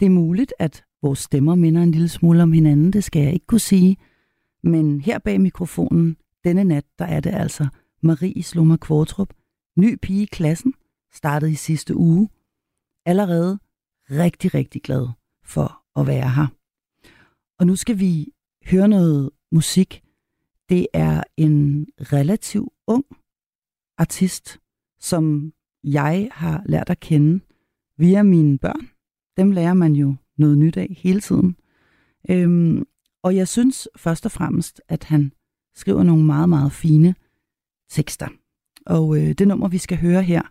Det er muligt, at vores stemmer minder en lille smule om hinanden, det skal jeg ikke kunne sige. Men her bag mikrofonen, denne nat, der er det altså Marie Slummer Kvortrup, ny pige i klassen, startede i sidste uge. Allerede rigtig, rigtig glad for at være her. Og nu skal vi høre noget musik. Det er en relativ ung artist, som jeg har lært at kende via mine børn. Dem lærer man jo noget nyt af hele tiden. Øhm, og jeg synes først og fremmest, at han skriver nogle meget, meget fine tekster. Og øh, det nummer, vi skal høre her,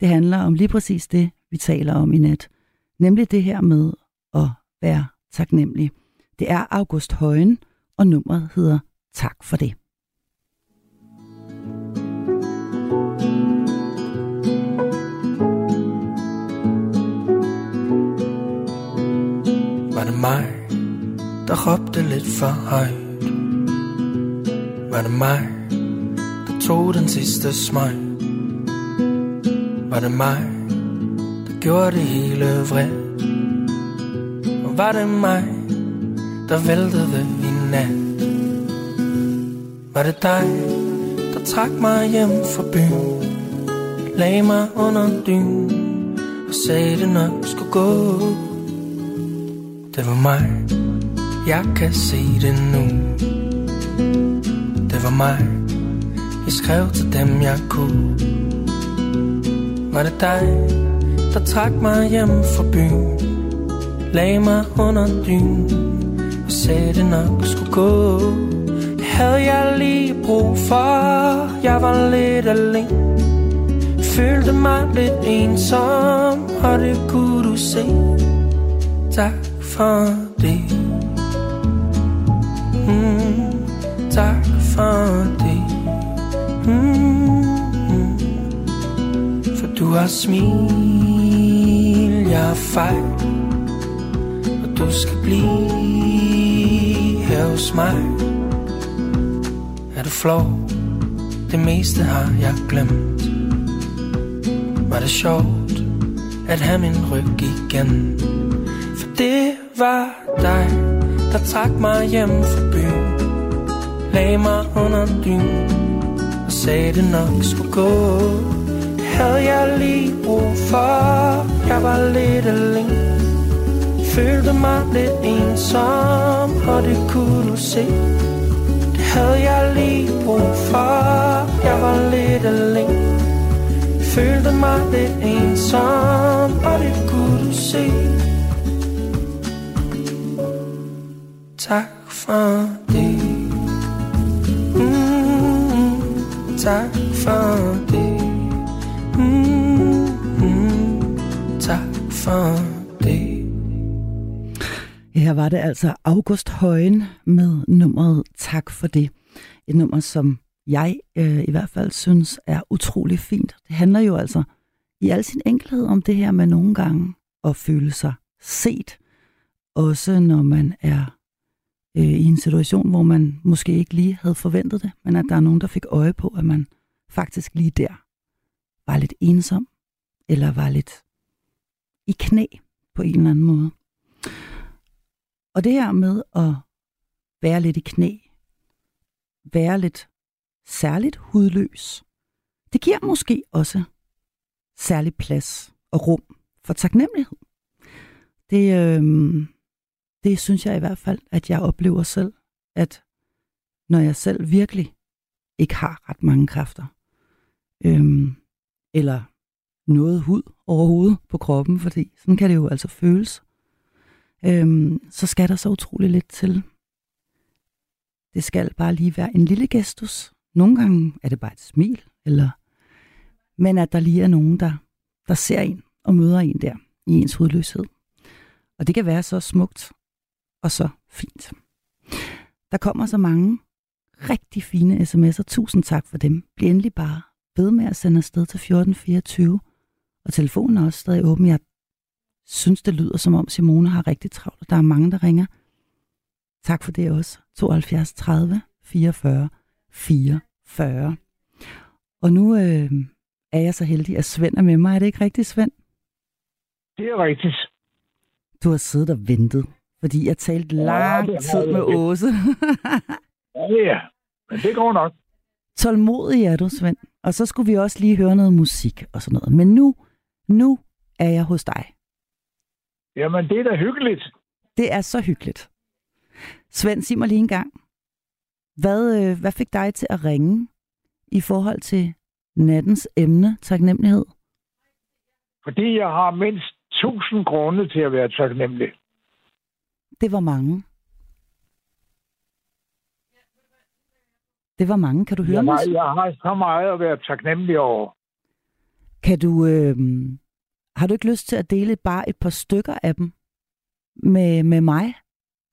det handler om lige præcis det, vi taler om i nat. Nemlig det her med at være taknemmelig. Det er August Højen, og nummeret hedder Tak for det.
Det mig, der råbte lidt for højt? Var det mig, der tog den sidste smøg? Var det mig, der gjorde det hele vredt? Og var det mig, der væltede i nat? Var det dig, der trak mig hjem fra byen? Lagde mig under dyn og sagde det nok skulle gå. Det var mig, jeg kan se det nu. Det var mig, jeg skrev til dem jeg kunne. Var det dig, der trak mig hjem fra byen? Lag mig under dyn Og sagde det nok skulle gå. Det havde jeg lige brug for. Jeg var lidt alene. Følte mig lidt ensom Og det kunne du se for det. Mm, Tak for det. Mm, mm. For du har smil Jeg har fejl Og du skal blive her hos mig. Er du flov? Det meste har jeg glemt. Var det sjovt At have min ryg igen? For det var dig Der trak mig hjem fra byen. Lagde mig under dyn Og sagde det nok skulle gå. Det havde jeg lige brug for Jeg var lidt alene. Følte mig lidt ensom Og det kunne du se. Det havde jeg lige brug for Jeg var lidt alene. Følte mig lidt ensom Og det kunne du se. Tak for det mm, mm, Tak for det
Her var det altså August Højen med nummeret Tak for det. Et nummer, som jeg øh, i hvert fald synes er utrolig fint. Det handler jo altså i al sin enkelhed om det her med nogle gange at føle sig set. Også når man er øh, i en situation, hvor man måske ikke lige havde forventet det, men at der er nogen, der fik øje på, at man faktisk lige der var lidt ensom, eller var lidt i knæ på en eller anden måde. Og det her med at være lidt i knæ, være lidt særligt hudløs, det giver måske også særlig plads og rum for taknemmelighed. Det, øh, det synes jeg i hvert fald, at jeg oplever selv, at når jeg selv virkelig ikke har ret mange kræfter, øhm, eller noget hud overhovedet på kroppen, fordi sådan kan det jo altså føles, øhm, så skal der så utrolig lidt til. Det skal bare lige være en lille gestus. Nogle gange er det bare et smil, eller men at der lige er nogen, der, der ser en og møder en der i ens hudløshed. Og det kan være så smukt og så fint. Der kommer så mange rigtig fine sms'er. Tusind tak for dem. Bliv endelig bare ved med at sende afsted til 1424. Og telefonen er også stadig åben. Jeg synes, det lyder som om Simone har rigtig travlt. Der er mange, der ringer. Tak for det også. 72 30 44 44. Og nu øh, er jeg så heldig, at Svend er med mig. Er det ikke rigtigt, Svend?
Det er rigtigt.
Du har siddet og ventet, fordi jeg talte lang
har
tid med. Åse.
Ja, ja. Men det går nok.
Tålmodig er du, Svend. Og så skulle vi også lige høre noget musik og sådan noget. Men nu, nu er jeg hos dig.
Jamen, det er da hyggeligt.
Det er så hyggeligt. Svend, sig mig lige en gang. Hvad, øh, hvad fik dig til at ringe i forhold til nattens emne, taknemmelighed?
Fordi jeg har mindst 1000 grunde til at være taknemmelig.
Det var mange. Det var mange. Kan du høre
Jeg
mig?
har, jeg har så meget at være taknemmelig over.
Kan du, øh, har du ikke lyst til at dele bare et par stykker af dem med, med mig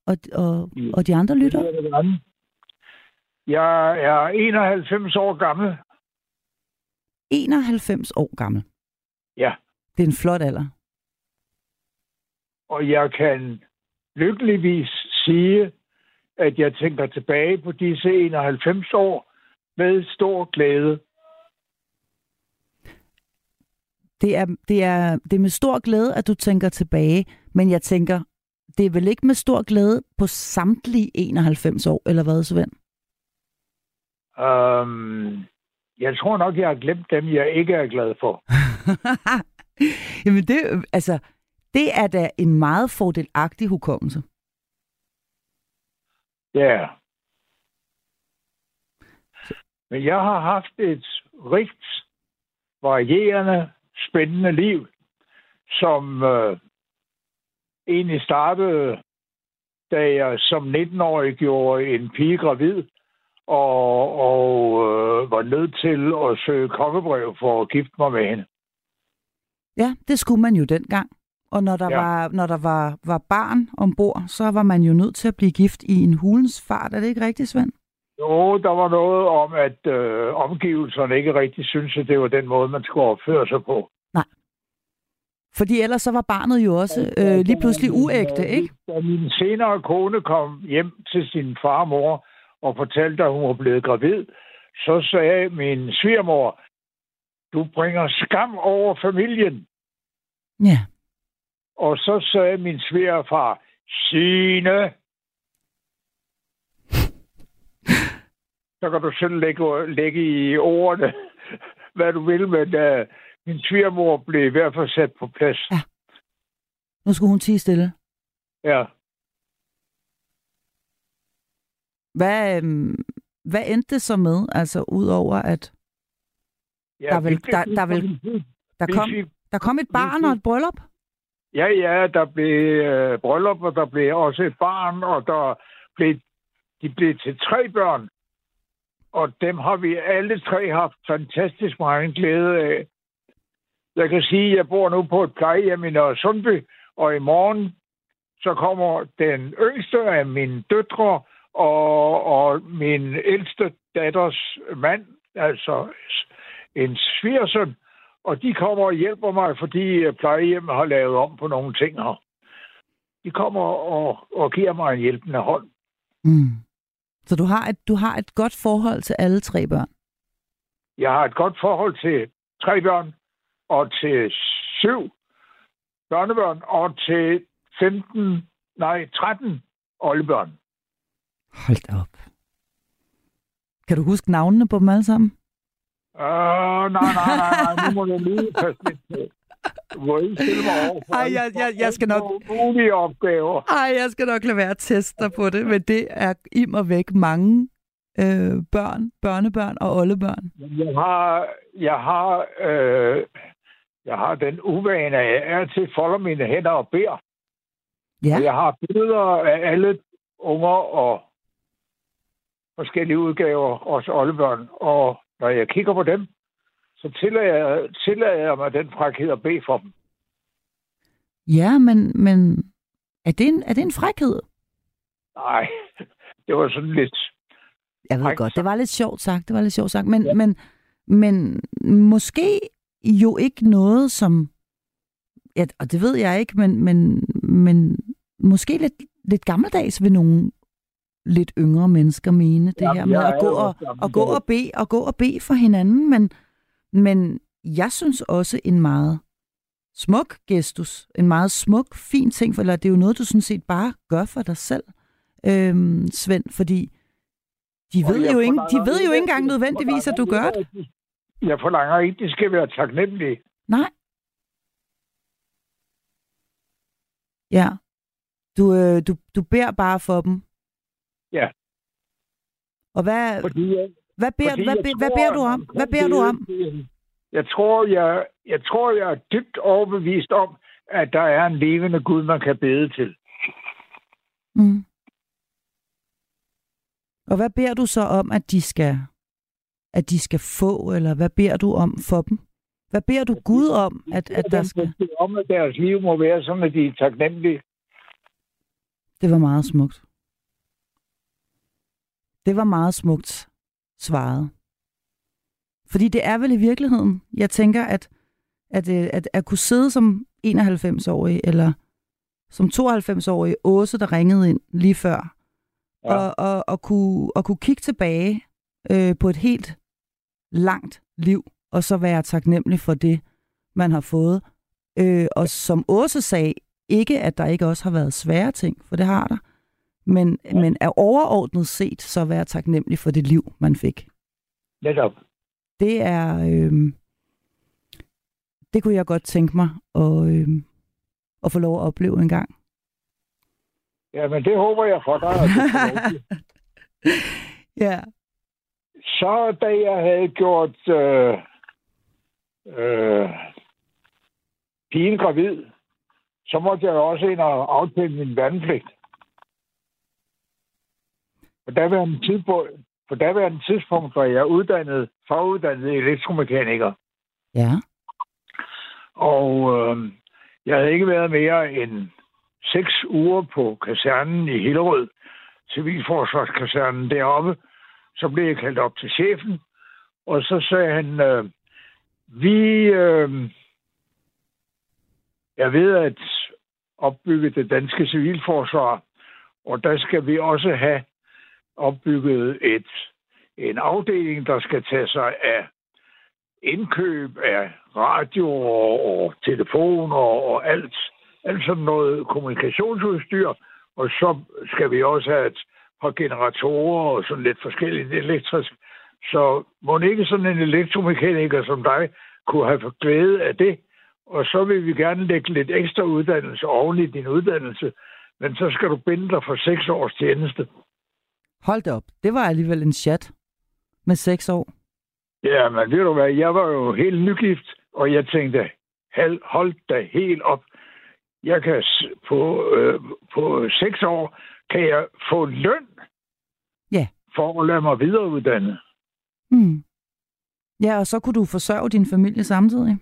og, og,
Ja.
og de andre lytter?
Er. Jeg er 91 år gammel.
91 år gammel.
Ja.
Det er en flot alder.
Og jeg kan lykkeligvis sige, at jeg tænker tilbage på disse 91 år med stor glæde.
Det er, det, er, det er med stor glæde, at du tænker tilbage, men jeg tænker, det er vel ikke med stor glæde på samtlige 91 år, eller hvad, Svend?
Um, jeg tror nok, jeg har glemt dem, jeg ikke er glad for.
Jamen det, altså, det er da en meget fordelagtig hukommelse.
Ja. Men jeg har haft et rigt, varierende, spændende liv, som øh, egentlig startede, da jeg som 19-årig gjorde en pige gravid, og, og øh, var nødt til at søge kongebrev for at gifte mig med hende.
Ja, det skulle man jo dengang. Og når der,
Ja.
var, når der var, var barn ombord, så var man jo nødt til at blive gift i en hulens fart. Er det ikke rigtigt, Svend?
Jo, der var noget om, at øh, omgivelserne ikke rigtig syntes, at det var den måde, man skulle opføre sig på.
Fordi ellers så var barnet jo også øh, lige pludselig uægte, ikke?
Da min senere kone kom hjem til sin far og mor og fortalte, at hun var blevet gravid, så sagde min svigermor, du bringer skam over familien.
Ja.
Og så sagde min svigerfar, Signe, så kan du selv lægge, lægge i ordene, hvad du vil, men uh, min svigermor blev i hvert fald sat på plads.
Ja. Nu skulle hun tige stille.
Ja.
Hvad, øhm, hvad endte det så med? Altså, udover at
ja
Der er vel- der- der er vel- der kom, der kom et barn og et bryllup?
Ja, ja, der blev øh, bryllup, og der blev også et barn, og der blev, de blev til tre børn. Og dem har vi alle tre haft fantastisk meget glæde af. Jeg kan sige, at jeg bor nu på et plejehjem i Nørre Sundby, og i morgen så kommer den yngste af mine døtre og, og min ældste datters mand, altså en svigersøn, og de kommer og hjælper mig, fordi øh, plejehjemmet har lavet om på nogle ting her. De kommer og, og giver mig en hjælpende hånd.
Mm. Så du har, et, du har et godt forhold til alle tre børn?
Jeg har et godt forhold til tre børn, og til syv børnebørn, og til 15, nej, 13 oldebørn.
Hold op. Kan du huske navnene på dem alle sammen?
Øh, nej, nej, nej, nej, nu må du lige passe lidt på. Stille mig over for
Ej, jeg- jeg- jeg skal nok-
mulige opgaver.
Ej, jeg skal nok lade være at teste dig på det, men det er im og væk mange øh, børn, børnebørn og oldebørn.
Jeg har, jeg har, øh, jeg har den uvane, at jeg er til folder mine hænder og beder.
Ja,
jeg har billeder af alle unger og forskellige udgaver, også oldebørn. Og når jeg kigger på dem, så tillader jeg, tillader jeg mig den frækhed at bede for dem.
ja men, men er, det en, er det en frækhed?
Nej, det var sådan lidt...
Jeg ved godt, det var lidt sjovt sagt, det var lidt sjovt sagt, men,
Ja.
men, men måske jo ikke noget, som, ja, og det ved jeg ikke, men, men, men måske lidt, lidt gammeldags ved nogle lidt yngre mennesker mene det
Jamen,
her med at gå og, og gå og bede og gå og bede for hinanden, men, men jeg synes også en meget smuk gestus, en meget smuk, fin ting, for eller det er jo noget, du sådan set bare gør for dig selv, øhm, Svend, fordi de ved, jo ikke, de ved jo ikke engang nødvendigvis, at du gør det.
Jeg forlanger ikke, de skal være taknemmelige.
Nej. Ja. Du, øh, du, du beder bare for dem.
Ja.
Og hvad,
Fordi, jeg-
hvad, beder,
fordi
hvad, be- hvad
tror,
beder du om? Hvad beder du om?
Jeg tror, jeg, jeg tror, jeg er dybt overbevist om, at der er en levende Gud, man kan bede til.
Mm. Og hvad beder du så om, at de skal, at de skal få, eller hvad beder du om for dem? Hvad beder du Gud om, at, at der skal...
Om, at deres liv må være sådan, at de er taknemmelige.
Det var meget smukt. Det var meget smukt svaret. Fordi det er vel i virkeligheden, jeg tænker, at, at, øh, at, at kunne sidde som 91-årig, eller som 92-årig Åse, der ringede ind lige før,
Ja.
ja. og, og, og, kunne, og kunne kigge tilbage øh, på et helt langt liv, og så være taknemmelig for det, man har fået. Øh, og som Åse sagde, ikke at der ikke også har været svære ting, for det har der, men, ja. men er overordnet set så være taknemmelig for det liv, man fik.
Netop.
Det er... Øh, det kunne jeg godt tænke mig at, øh, at få lov at opleve en gang.
Ja, men det håber jeg for dig.
Ja.
Så da jeg havde gjort øh, øh, pigen gravid, så måtte jeg også ind og aftale min vandpligt. På daværende tidspunkt, på daværende tidspunkt var jeg uddannet, foruddannet elektromekaniker.
Ja.
Og øh, jeg havde ikke været mere end seks uger på kasernen i Hillerød, civilforsvarskasernen deroppe. Så blev jeg kaldt op til chefen, og så sagde han, øh, vi øh, er ved at opbygge det danske civilforsvar, og der skal vi også have opbygget et, en afdeling, der skal tage sig af indkøb af radio og, og telefoner og alt, alt sådan noget kommunikationsudstyr. Og så skal vi også have et par generatorer og sådan lidt forskelligt elektrisk. Så må ikke sådan en elektromekaniker som dig kunne have glæde af det. Og så vil vi gerne lægge lidt ekstra uddannelse oven i din uddannelse. Men så skal du binde dig for seks års tjeneste.
Hold da op. Det var alligevel en chat med seks år.
Ja, men ved du hvad, jeg var jo helt nygift, og jeg tænkte, hold da helt op. Jeg kan på, øh, på seks år, kan jeg få løn
ja.
for at lade mig videreuddanne.
Hmm. Ja, og så kunne du forsørge din familie samtidig.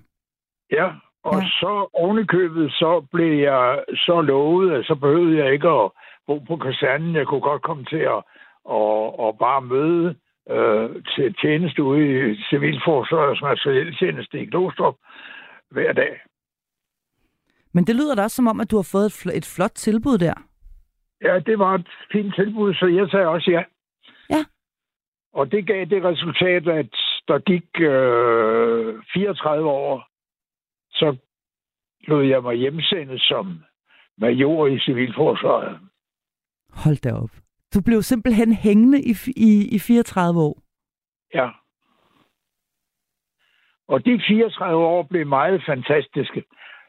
Ja, og ja. så ovenikøbet, så blev jeg så lovet, at så behøvede jeg ikke at bo på kasernen. Jeg kunne godt komme til at og, og bare møde øh, til tjeneste ude i Civilforsvarets materieltjeneste i Glostrup hver dag.
Men det lyder da også som om, at du har fået et, fl- et flot tilbud der.
Ja, det var et fint tilbud, så jeg sagde også ja.
Ja.
Og det gav det resultat, at der gik øh, 34 år, så lod jeg mig hjemsende som major i Civilforsvaret.
Hold da op. Du blev simpelthen hængende i, i, i 34 år.
Ja. Og de 34 år blev meget fantastiske.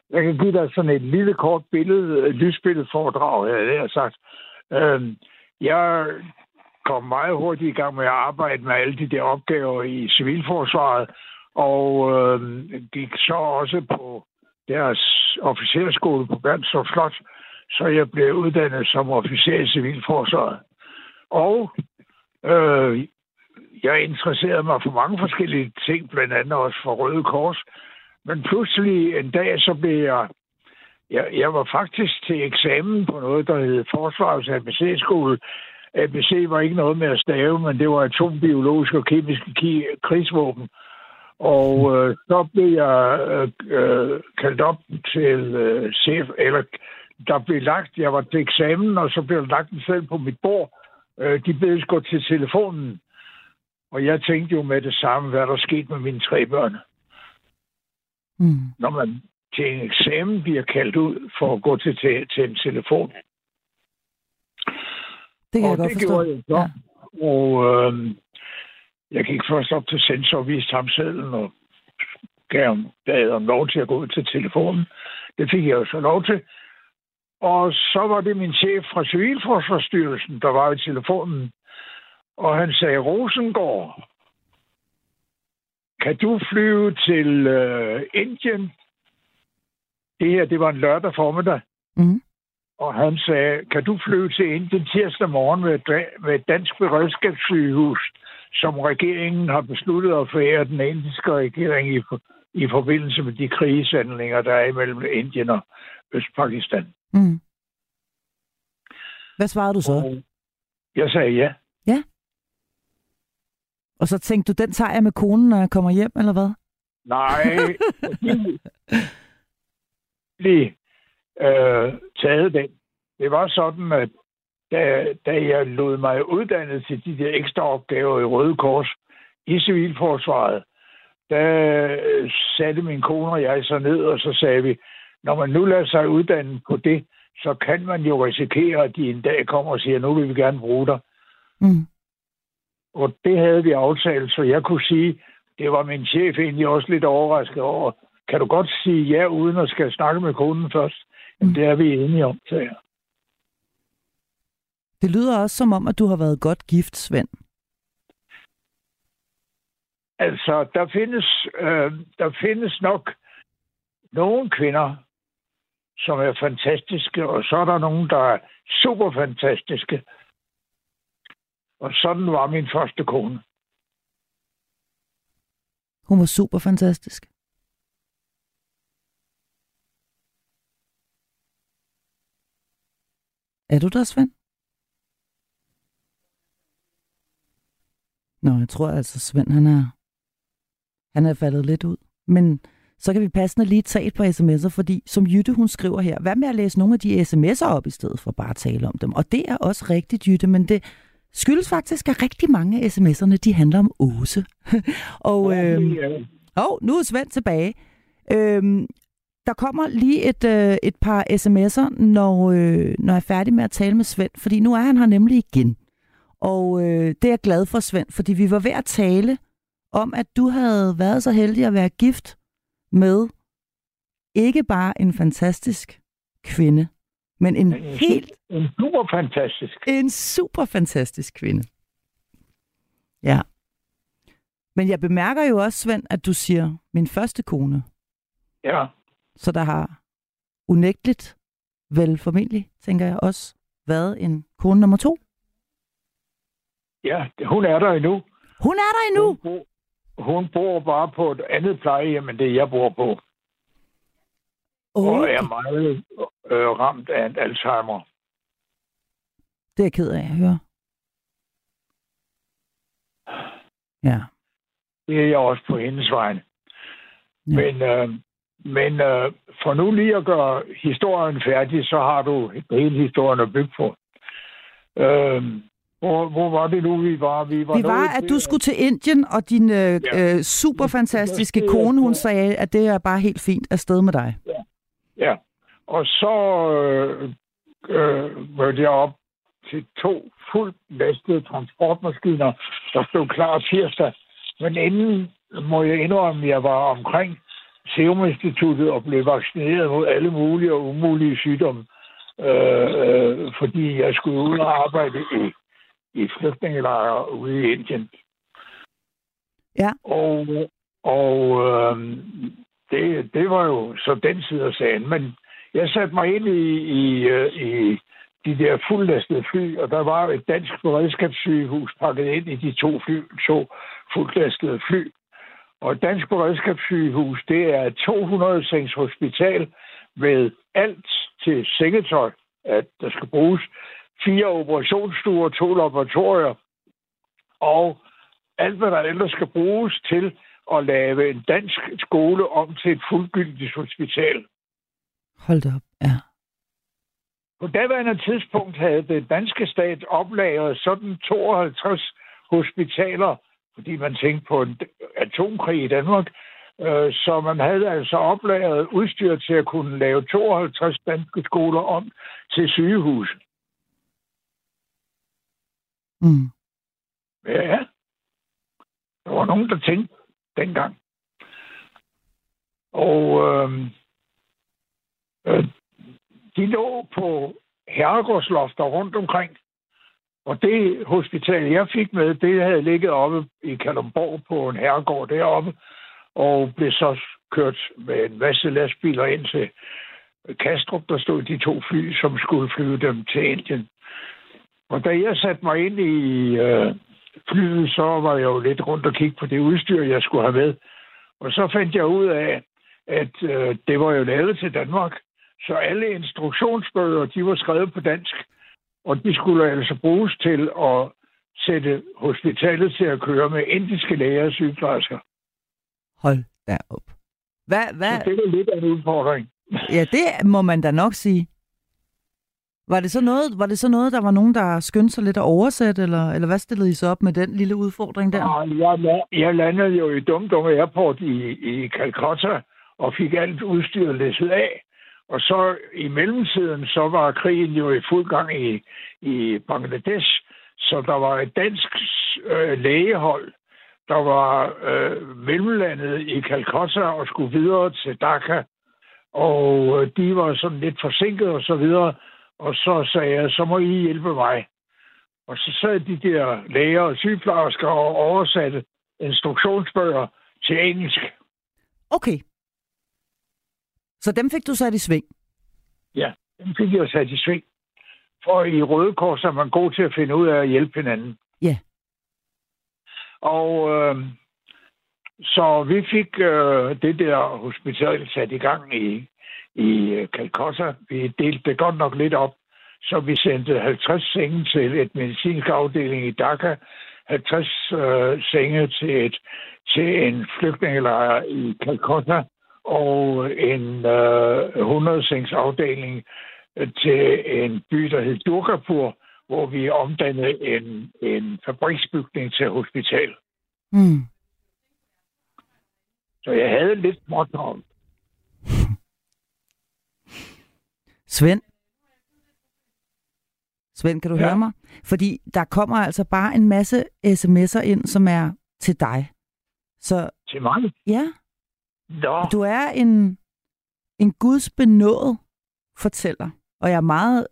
Jeg kan give dig sådan et lille kort billede, øh, lysbilledforedrag, jeg har sagt. Øhm, jeg kom meget hurtigt i gang med at arbejde med alle de der opgaver i civilforsvaret, og øh, gik så også på deres officerskole på Bernstorff Slot, så jeg blev uddannet som officer i civilforsvaret. Og øh, jeg interesserede mig for mange forskellige ting, blandt andet også for Røde Kors. Men pludselig en dag, så blev jeg... Jeg, jeg var faktisk til eksamen på noget, der hed Forsvarets ABC-skole. ABC var ikke noget med at stave, men det var atombiologiske og kemisk krigsvåben. Og øh, så blev jeg øh, øh, kaldt op til øh, chef, eller der blev lagt, jeg var til eksamen, og så blev der lagt en selv på mit bord, Øh, de bedes gå til telefonen. Og jeg tænkte jo med det samme, hvad der skete med mine tre børn. Mm. Når man til en eksamen bliver kaldt ud for at gå til, til, til en telefon.
Det kan og jeg godt det forstå. Gjorde jeg så. Ja.
Og øh, jeg gik først op til sensor og viste ham sedlen og gav ham, bad om lov til at gå ud til telefonen. Det fik jeg jo så lov til. Og så var det min chef fra Civilforsvarsstyrelsen, der var i telefonen. Og han sagde, Rosengård, kan du flyve til øh, Indien? Det her, det var en lørdag formiddag. Mm. Og han sagde, kan du flyve til Indien tirsdag morgen med, med et dansk beredskabssygehus, som regeringen har besluttet at forære den indiske regering i, i forbindelse med de krigshandlinger, der er imellem Indien og Østpakistan. Mm.
Hvad svarede du så?
Jeg sagde ja.
Ja. Og så tænkte du, den tager jeg med konen, når jeg kommer hjem, eller hvad?
Nej. lige øh, taget den. Det var sådan, at da, da jeg lod mig uddanne til de der ekstra opgaver i Røde Kors i Civilforsvaret, der satte min kone og jeg så ned, og så sagde vi, når man nu lader sig uddanne på det, så kan man jo risikere, at de en dag kommer og siger, nu vil vi gerne bruge dig. Mm. Og det havde vi aftalt, så jeg kunne sige, det var min chef egentlig også lidt overrasket over. Kan du godt sige ja, uden at skal snakke med kunden først? Jamen, mm. det er vi enige om, sagde jeg.
Det lyder også som om, at du har været godt gift, Svend.
Altså, der findes, øh, der findes nok nogle kvinder, som er fantastiske, og så er der nogen, der er super fantastiske. Og sådan var min første kone.
Hun var super fantastisk. Er du der, Svend? Nå, jeg tror altså, Svend, han er, han er faldet lidt ud. Men så kan vi passende lige tage et par sms'er, fordi som Jytte, hun skriver her, hvad med at læse nogle af de sms'er op i stedet for bare at tale om dem? Og det er også rigtigt, Jytte, men det skyldes faktisk, at rigtig mange af sms'erne, de handler om Åse. og øh, oh, nu er Svend tilbage. Øhm, der kommer lige et, øh, et par sms'er, når, øh, når jeg er færdig med at tale med Svend, fordi nu er han her nemlig igen. Og øh, det er jeg glad for, Svend, fordi vi var ved at tale om, at du havde været så heldig at være gift med ikke bare en fantastisk kvinde, men en, en helt...
En super fantastisk.
En super fantastisk kvinde. Ja. Men jeg bemærker jo også, Svend, at du siger, min første kone.
Ja.
Så der har unægteligt, vel formentlig, tænker jeg også, været en kone nummer to.
Ja, hun er der endnu.
Hun er der endnu?
Hun hun bor bare på et andet plejehjem, end det jeg bor på. Okay. Og er meget øh, ramt af en Alzheimer.
Det er jeg ked af at høre. Ja.
Det er jeg også på hendes vegne. Ja. Men, øh, men øh, for nu lige at gøre historien færdig, så har du hele historien at bygge på. Øh, hvor, hvor var det nu, vi var?
Vi var, vi var at du skulle til Indien, og din øh, ja. øh, super fantastiske kone, hun sagde, at det er bare helt fint afsted med dig.
Ja, ja. og så øh, øh, mødte jeg op til to fuldt lastede transportmaskiner, der stod klar tirsdag. Men inden må jeg indrømme, at jeg var omkring Serum Instituttet og blev vaccineret mod alle mulige og umulige sygdomme, øh, øh, fordi jeg skulle ud og arbejde i i flygtningelejre ude i Indien.
Ja.
Og, og øh, det, det var jo så den side af sagen. Men jeg satte mig ind i, i, øh, i de der fuldlastede fly, og der var et dansk beredskabssygehus pakket ind i de to, fly, to fuldlastede fly. Og et dansk beredskabssygehus, det er et 200 hospital med alt til sengetøj, at der skal bruges fire operationsstuer, to laboratorier, og alt, hvad der ellers skal bruges til at lave en dansk skole om til et fuldgyldigt hospital.
Hold da op, ja.
På daværende tidspunkt havde den danske stat oplagret sådan 52 hospitaler, fordi man tænkte på en atomkrig i Danmark, øh, så man havde altså oplagret udstyr til at kunne lave 52 danske skoler om til sygehus.
Mm.
Ja, der var nogen, der tænkte dengang. Og øh, øh, de lå på herregårdslofter rundt omkring. Og det hospital, jeg fik med, det havde ligget oppe i Kalumborg på en herregård deroppe, og blev så kørt med en masse lastbiler ind til Kastrup, der stod de to fly, som skulle flyve dem til Indien. Og da jeg satte mig ind i øh, flyet, så var jeg jo lidt rundt og kigge på det udstyr, jeg skulle have med. Og så fandt jeg ud af, at øh, det var jo lavet til Danmark. Så alle instruktionsbøger, de var skrevet på dansk. Og de skulle altså bruges til at sætte hospitalet til at køre med indiske læger og sygeplejersker.
Hold da op. Hvad, hvad?
Så det var lidt af en udfordring.
Ja, det må man da nok sige. Var det, så noget, var det så noget, der var nogen, der skyndte sig lidt at oversætte, eller, eller hvad stillede I så op med den lille udfordring der?
Jeg, jeg landede jo i Dum Dum Airport i, i Calcutta, og fik alt udstyret læsset af. Og så i mellemtiden, så var krigen jo i fuld gang i, i Bangladesh, så der var et dansk øh, lægehold, der var øh, mellemlandet i Calcutta og skulle videre til Dhaka. Og øh, de var sådan lidt forsinket og så videre. Og så sagde jeg, så må I hjælpe mig. Og så sad de der læger og sygeplejersker og oversatte instruktionsbøger til engelsk.
Okay. Så dem fik du sat i sving?
Ja, den fik jeg sat i sving. For i Røde Kors er man god til at finde ud af at hjælpe hinanden.
Ja.
Og øh, så vi fik øh, det der hospital sat i gang i, i øh, Calcutta. Vi delte det godt nok lidt op, så vi sendte 50 senge til et medicinsk afdeling i Dhaka, 50 øh, senge til, et, til en flygtningelejr i Calcutta, og en øh, 100 afdeling til en by, der hed Durgapur, hvor vi omdannede en, en fabriksbygning til hospital.
Mm.
Så jeg havde lidt småtravlt.
Svend? Svend, kan du ja. Høre mig? Fordi der kommer altså bare en masse sms'er ind, som er til dig. Så
Til mig?
ja,
Nå,
du er en, en Guds benået fortæller. Og jeg er meget,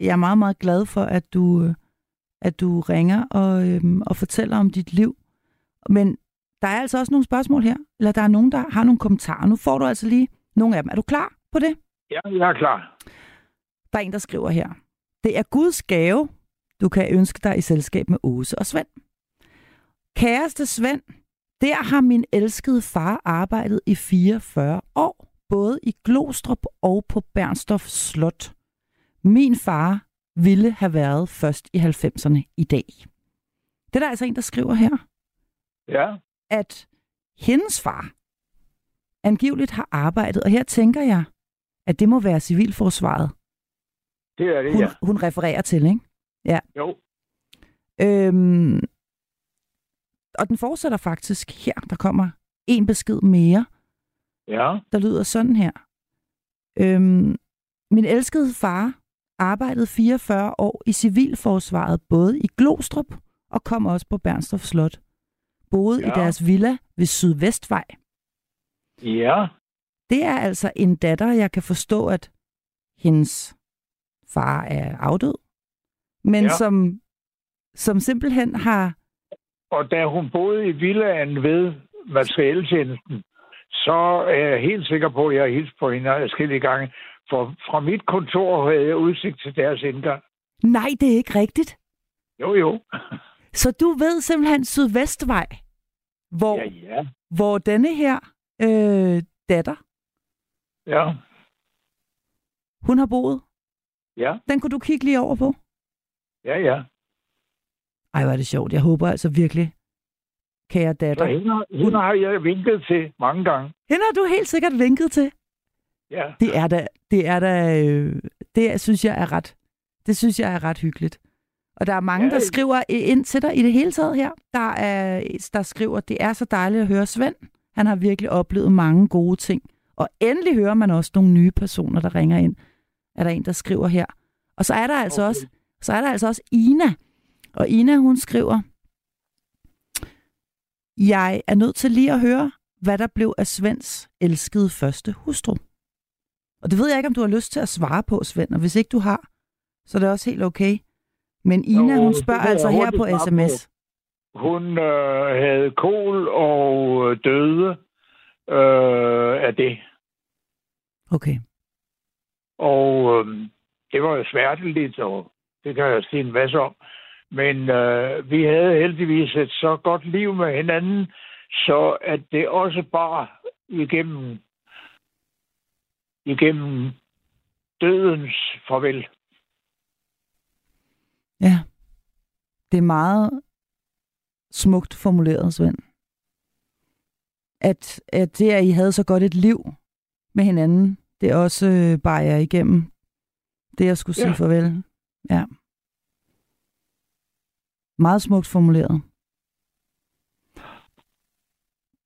jeg er meget, meget glad for, at du, at du ringer og, øhm, og fortæller om dit liv. Men der er altså også nogle spørgsmål her, eller der er nogen, der har nogle kommentarer. Nu får du altså lige nogle af dem. Er du klar på det?
Ja, jeg er klar.
Der er en, der skriver her. Det er Guds gave, du kan ønske dig i selskab med Åse og Svend. Kæreste Svend, der har min elskede far arbejdet i 44 år, både i Glostrup og på Bernstorff Slot. Min far ville have været først i 90'erne i dag. Det er der altså en, der skriver her,
Ja,
at hendes far angiveligt har arbejdet, og her tænker jeg, at det må være civilforsvaret,
det er det,
hun,
ja.
hun refererer til, ikke?
Jo,
Øhm, og den fortsætter faktisk her. Der kommer en besked mere,
ja,
der lyder sådan her. Øhm, min elskede far arbejdede 44 år i civilforsvaret, både i Glostrup og kom også på Bernstorff Slot. Boede ja. i
Ja.
deres villa ved Sydvestvej.
ja,
Det er altså en datter, jeg kan forstå, at hendes far er afdød, men ja. Som, som simpelthen har
Og da hun boede i villaen ved materieltjenesten, så er jeg helt sikker på, at jeg har hilst på hende forskellige gange. For fra mit kontor havde jeg udsigt til deres indgang.
Nej, det er ikke rigtigt.
Jo, jo.
Så du ved simpelthen Sydvestvej, hvor,
ja.
ja. hvor denne her øh, datter,
Ja,
hun har boet.
ja,
Den kunne du kigge lige over på.
ja, ja.
Ej, hvor er det sjovt. Jeg håber altså virkelig, kære datter.
hende, hende har jeg vinket til mange gange.
Hende har du helt sikkert vinket til.
Ja,
Det er da, det er da, øh, det synes jeg er ret, det synes jeg er ret hyggeligt. Og der er mange,
Ja.
der skriver ind til dig i det hele taget her. Der er, der skriver, det er så dejligt at høre Svend. Han har virkelig oplevet mange gode ting. Og endelig hører man også nogle nye personer, der ringer ind. Er der en, der skriver her. Og så er der altså
Okay.
også, så er der altså også Ina. Og Ina, hun skriver, jeg er nødt til lige at høre, hvad der blev af Svends elskede første hustru. Og det ved jeg ikke, om du har lyst til at svare på, Svend. Og hvis ikke du har, så er det også helt okay. Men Ina, hun spørger altså her på. sms.
hun øh, havde kol og øh, døde øh, af det.
Okay.
Og øh, det var jo sværteligt, og det kan jeg sige en masse om. Men øh, vi havde heldigvis et så godt liv med hinanden, så at det også bare igennem, igennem dødens farvel.
Ja. Det er meget smukt formuleret, Svend. At, at det, at I havde så godt et liv med hinanden, det er også øh, bare jer igennem det, jeg skulle sige
Ja.
farvel. Ja. Meget smukt formuleret.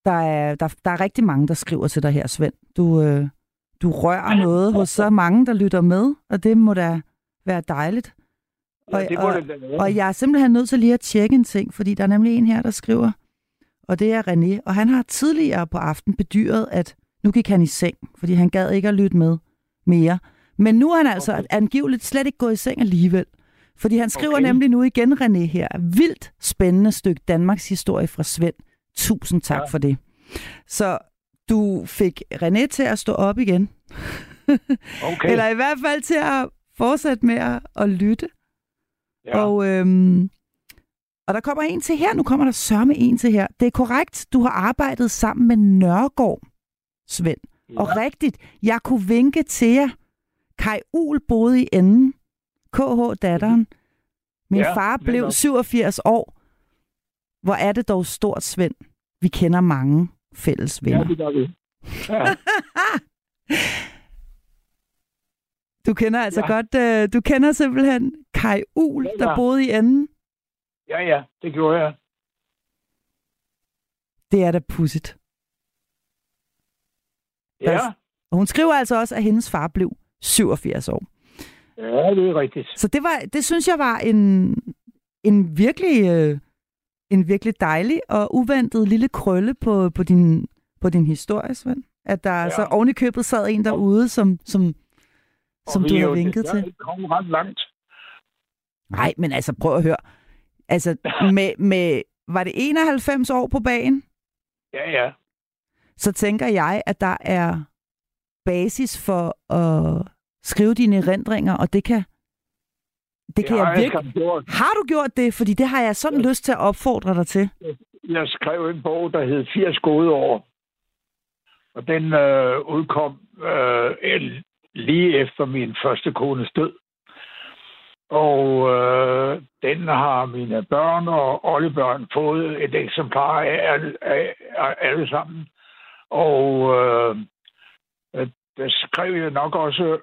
Der er, der, der er rigtig mange, der skriver til dig her, Svend. Du, øh, du rører noget hos så mange, der lytter med, og det må da være dejligt.
Ja,
Og-
det må det da være.
Og jeg er simpelthen nødt til lige at tjekke en ting, fordi der er nemlig en her, der skriver, og det er René, og han har tidligere på aften bedyret, at nu gik han i seng, fordi han gad ikke at lytte med mere. Men nu er han altså
Okay.
angiveligt slet ikke gået i seng alligevel. Fordi han skriver
Okay.
nemlig nu igen, René, her. Vildt spændende stykke Danmarks historie fra Svend. Tusind tak
Ja.
for det. Så du fik René til at stå op igen.
Okay.
Eller i hvert fald til at fortsætte med at, lytte.
ja.
Og, øhm, og der kommer en til her. Nu kommer der sørme en til her. Det er korrekt, du har arbejdet sammen med Nørgaard, Svend. Ja. Og rigtigt, jeg kunne vinke til jer. Kai Ul boede i enden. KH datteren. Min
Ja,
far blev
netop.
87 år. Hvor er det dog stort, Svend. Vi kender mange fælles
ja,
venner.
det gør vi. Ja.
Du kender altså
Ja.
godt, øh, du kender simpelthen Kai Ul,
Ja,
der
ja.
boede i enden.
Ja, ja, det gjorde jeg.
Det er da pudsigt.
Ja,
Og hun skriver altså også, at hendes far blev 87 år.
ja det er rigtigt.
Så det var, det synes jeg var en, en virkelig, øh, en virkelig dejlig og uventet lille krølle på, på din, på din historie, Svend. At der ja. altså oven i købet sad en derude, som, som, som du
er
har vinket til.
ikke kommet ret langt.
Nej, men altså prøv at høre. Altså, med, med, var det 91 år på bagen?
Ja, ja.
så tænker jeg, at der er basis for at skrive dine erindringer, og det kan, det kan
har
jeg virkelig...
gjort.
Har du gjort det? Fordi det har jeg sådan lyst til at opfordre dig til.
Jeg skrev en bog, der hed 80 gode år. Og den øh, udkom øh, lige efter min første kones død. Og øh, den har mine børn og oldebørn fået et eksemplar af alle, af, af alle sammen. Og øh, der skrev jeg nok også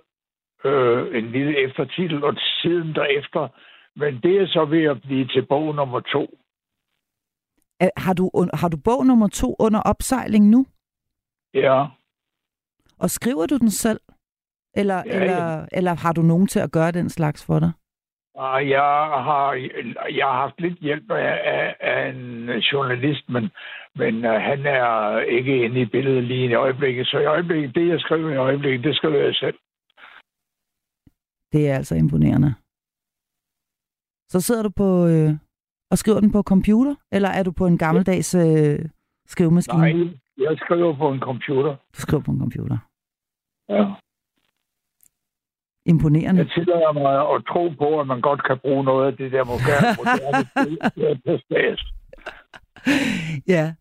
øh, en lille eftertitel, og siden derefter. Men det er så ved at blive til bog nummer to.
Har du, har du bog nummer to under opsejling nu?
Ja.
Og skriver du den selv? Eller,
Ja,
eller, eller har du nogen til at gøre den slags for dig?
Og jeg har, jeg har haft lidt hjælp af, af, af en journalist, men, men uh, han er ikke inde i billedet lige i øjeblikket. Så i øjeblikket, det jeg skriver i øjeblikket, det skriver jeg selv.
Det er altså imponerende. Så sidder du på øh, og skriver den på computer, eller er du på en gammeldags øh, skrivemaskine?
Nej, jeg skriver på en computer.
Du skriver på en computer.
Ja.
Imponerende.
Jeg tillader mig at tro på, at man godt kan bruge noget af det der moderne, moderne
ja.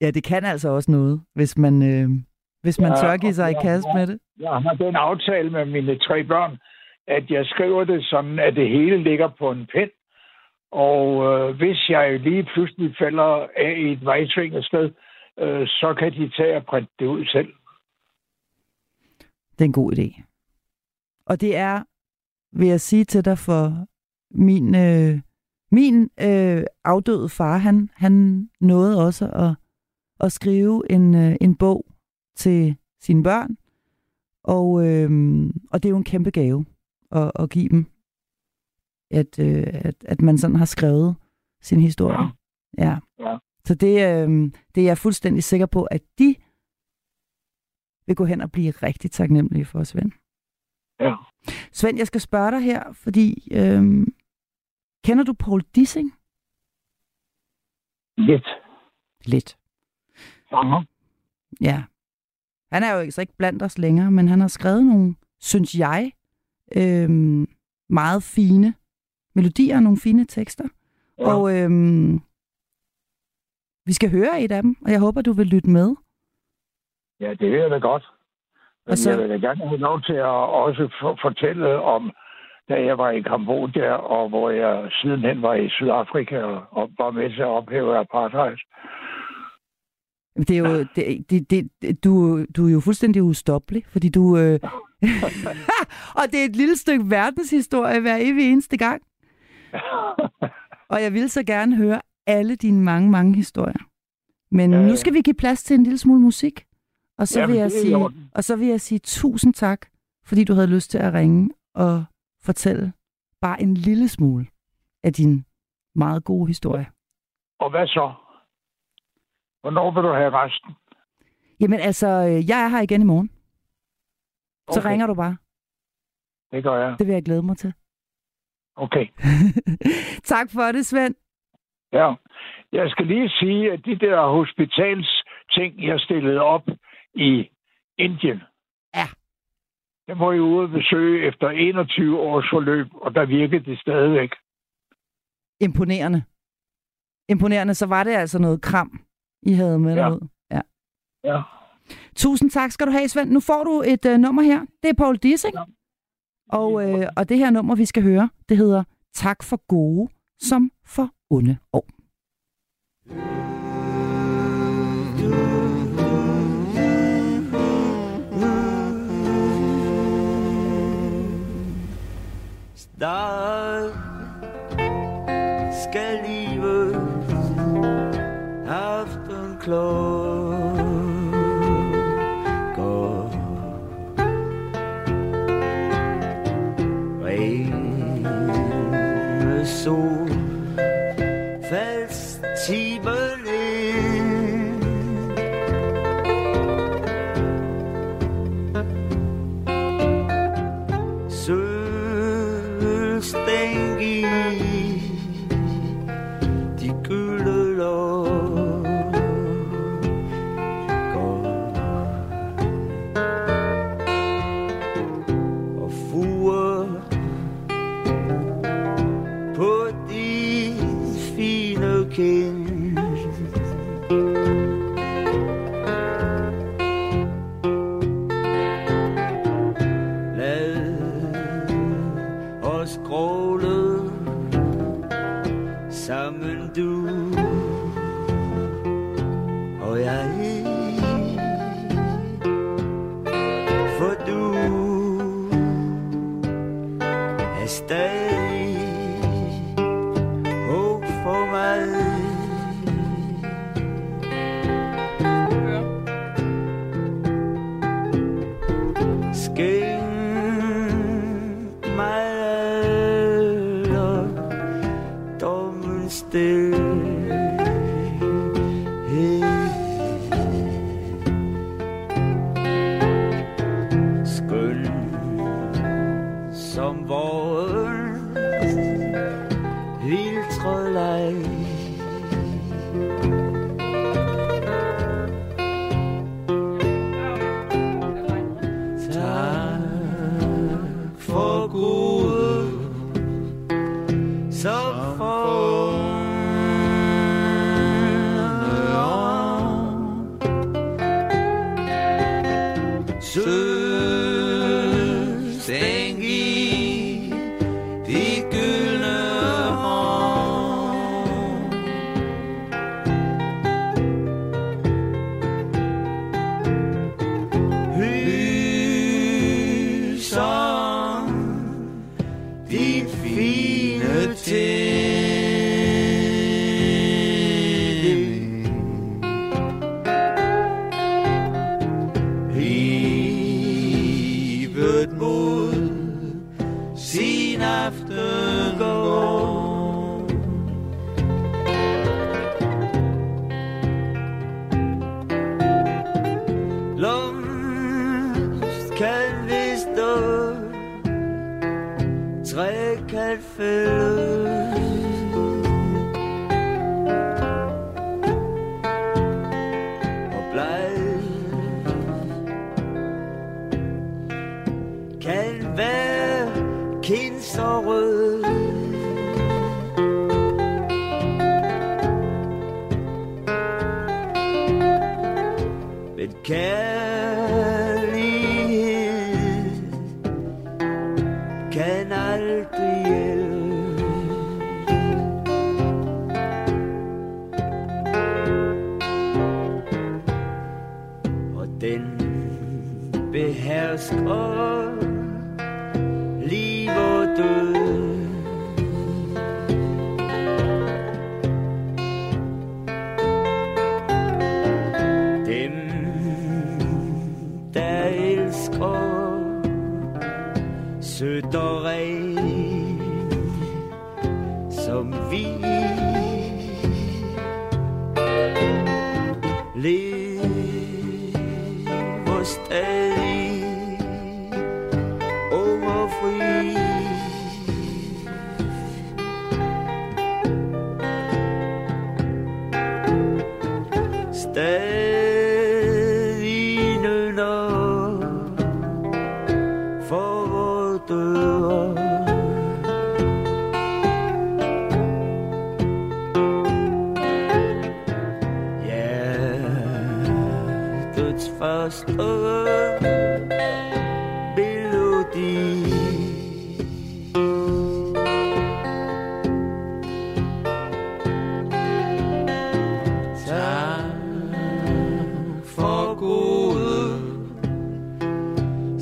ja, det kan altså også noget, hvis man, øh, hvis man
Ja,
tør give sig i kast med det.
Jeg har den aftale med mine tre børn, at jeg skriver det sådan, at det hele ligger på en pen. Og øh, hvis jeg lige pludselig falder af i et vejsving sted, øh, så kan de tage og printe det ud selv.
Det er en god idé. Og det er, vil jeg sige til dig, for min, øh, min øh, afdøde far, han, han nåede også at, at skrive en, øh, en bog til sine børn. Og, øh, og det er jo en kæmpe gave at, at give dem, at, øh, at, at man sådan har skrevet sin historie. Ja.
Ja.
Så det, øh, det er jeg fuldstændig sikker på, at de vil gå hen og blive rigtig taknemmelige for, Svend.
Ja.
Svend, jeg skal spørge dig her, fordi øhm, kender du Paul Dissing?
Lidt.
Lidt.
Sanger.
Ja. Han er jo ikke ikke blandt os længere, men han har skrevet nogle, synes jeg, øhm, meget fine melodier og nogle fine tekster.
Ja.
Og øhm, vi skal høre et af dem, og jeg håber, du vil lytte med.
Ja, det er da godt. Men
så-
jeg vil da gerne have lov til at også for, fortælle om, da jeg var i Kambodja, og hvor jeg sidenhen var i Sydafrika og, var med til at ophæve apartheid.
Det er jo, det, det, det, du, du er jo fuldstændig ustoppelig, fordi du... Øh, og det er et lille stykke verdenshistorie hver evig eneste gang. Og jeg vil så gerne høre alle dine mange, mange historier. Men
Ja,
nu
ja.
skal vi give plads til en lille smule musik. Og så,
Jamen,
vil jeg sige, og så vil jeg sige tusind tak, fordi du havde lyst til at ringe og fortælle bare en lille smule af din meget gode historie.
Og hvad så? Hvornår vil du have resten?
Jamen altså, øh, jeg er her igen i morgen. Så
Okay.
ringer du bare.
Det gør jeg.
Det vil jeg glæde mig til.
Okay.
tak for det, Svend.
Ja. Jeg skal lige sige, at de der hospitals ting, jeg stillede op i Indien,
Ja.
Den var jeg ude at besøge efter 21 års forløb, og der virkede det stadigvæk.
Imponerende. Imponerende. Så var det altså noget kram, I havde med
Ja.
derud. Ja.
Ja.
Tusind tak skal du have, Svend. Nu får du et øh, nummer her. Det er Paul Dissing.
Ja.
Og, øh, og det her nummer, vi skal høre, det hedder Tak for gode som for onde år.
Snart skal livet aften gå. Rene sol,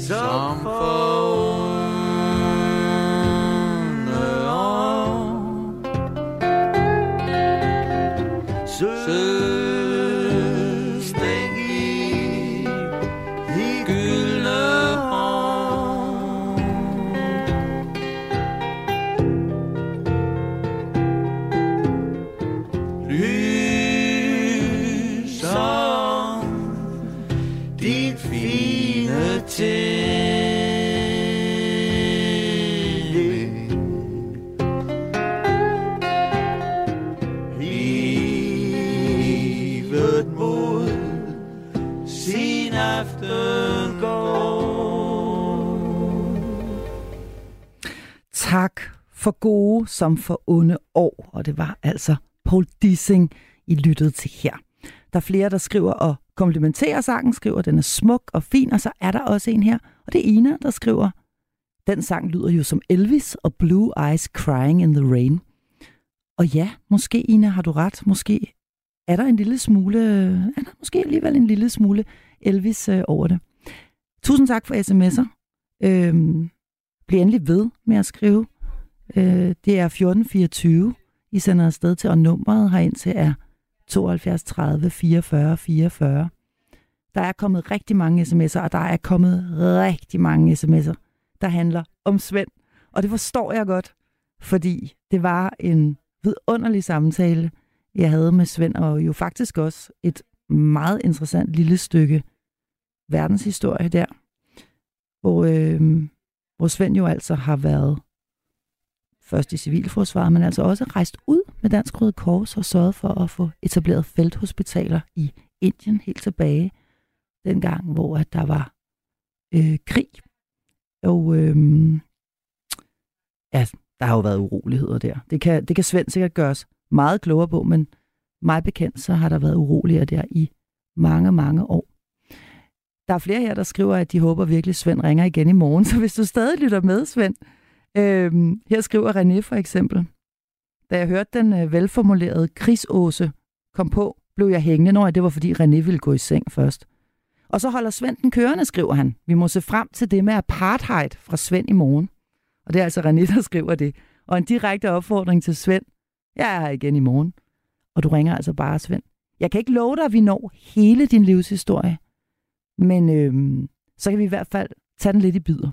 som for som for onde år.
Og det var altså Paul Dissing, I lyttede til her. Der er flere, der skriver og komplimenterer sangen, skriver, at den er smuk og fin, og så er der også en her, og det er Ina, der skriver, den sang lyder jo som Elvis og Blue Eyes Crying in the Rain. Og ja, måske Ina har du ret, måske er der en lille smule, er der måske alligevel en lille smule Elvis øh, over det. Tusind tak for sms'er. Øhm, bliv endelig ved med at skrive. Øh, det er 1424, I sender afsted til, og nummeret herind til er 72 30 44 44. Der er kommet rigtig mange sms'er, og der er kommet rigtig mange sms'er, der handler om Svend. Og det forstår jeg godt, fordi det var en vidunderlig samtale, jeg havde med Svend, og jo faktisk også et meget interessant lille stykke verdenshistorie der, hvor, øh, hvor Svend jo altså har været først i civilforsvaret, men altså også rejst ud med Dansk Røde Kors og sørget for at få etableret felthospitaler i Indien helt tilbage dengang, hvor at der var øh, krig. Og øh, ja, der har jo været uroligheder der. Det kan, det kan Svend sikkert gøres meget klogere på, men mig bekendt, så har der været uroligheder der i mange, mange år. Der er flere her, der skriver, at de håber virkelig, at Svend ringer igen i morgen. Så hvis du stadig lytter med, Svend, Øhm, her skriver René for eksempel. Da jeg hørte den øh, velformulerede krigsåse kom på, blev jeg hængende, når det var fordi René ville gå i seng først. Og så holder Svend den kørende, skriver han. Vi må se frem til det med apartheid fra Svend i morgen. Og det er altså René, der skriver det. Og en direkte opfordring til Svend. Jeg er her igen i morgen. Og du ringer altså bare, Svend. Jeg kan ikke love dig, at vi når hele din livshistorie. Men øhm, så kan vi i hvert fald tage den lidt i bidder.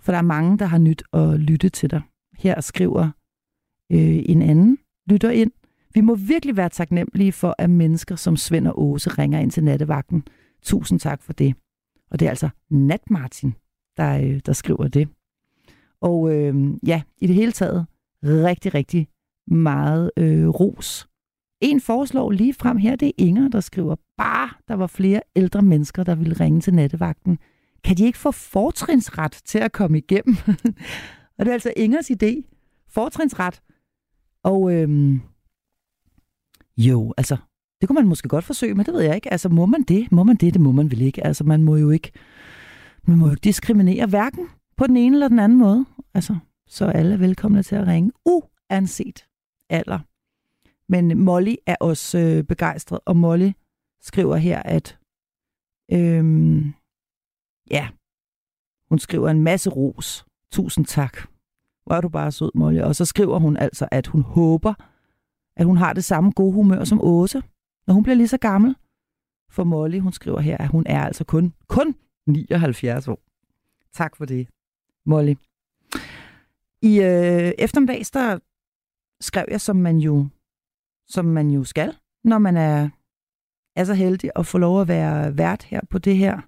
For der er mange, der har nyt at lytte til dig. Her skriver øh, en anden lytter ind. Vi må virkelig være taknemmelige for, at mennesker som Svend og Åse ringer ind til nattevagten. Tusind tak for det. Og det er altså Nat Martin, der, øh, der skriver det. Og øh, ja, i det hele taget rigtig, rigtig meget øh, ros. En foreslår lige frem her, det er Inger, der skriver, bare der var flere ældre mennesker, der ville ringe til nattevagten. Kan de ikke få fortrinsret til at komme igennem? og det er altså Ingers idé. Fortrinsret. Og øhm, jo, altså, det kunne man måske godt forsøge, men det ved jeg ikke. Altså, må man det? Må man det? Det må man vel ikke. Altså, man må jo ikke, man må jo ikke diskriminere hverken på den ene eller den anden måde. Altså, så alle er velkomne til at ringe, uanset alder. Men Molly er også øh, begejstret, og Molly skriver her, at øhm, ja, hun skriver en masse ros. Tusind tak. Hvor er du bare sød, Molly. Og så skriver hun altså, at hun håber, at hun har det samme gode humør som Åse, når hun bliver lige så gammel. For Molly, hun skriver her, at hun er altså kun, kun 79 år. Tak for det, Molly. I øh, eftermiddags, der skrev jeg, som man jo, som man jo skal, når man er, er så heldig at få lov at være vært her på det her,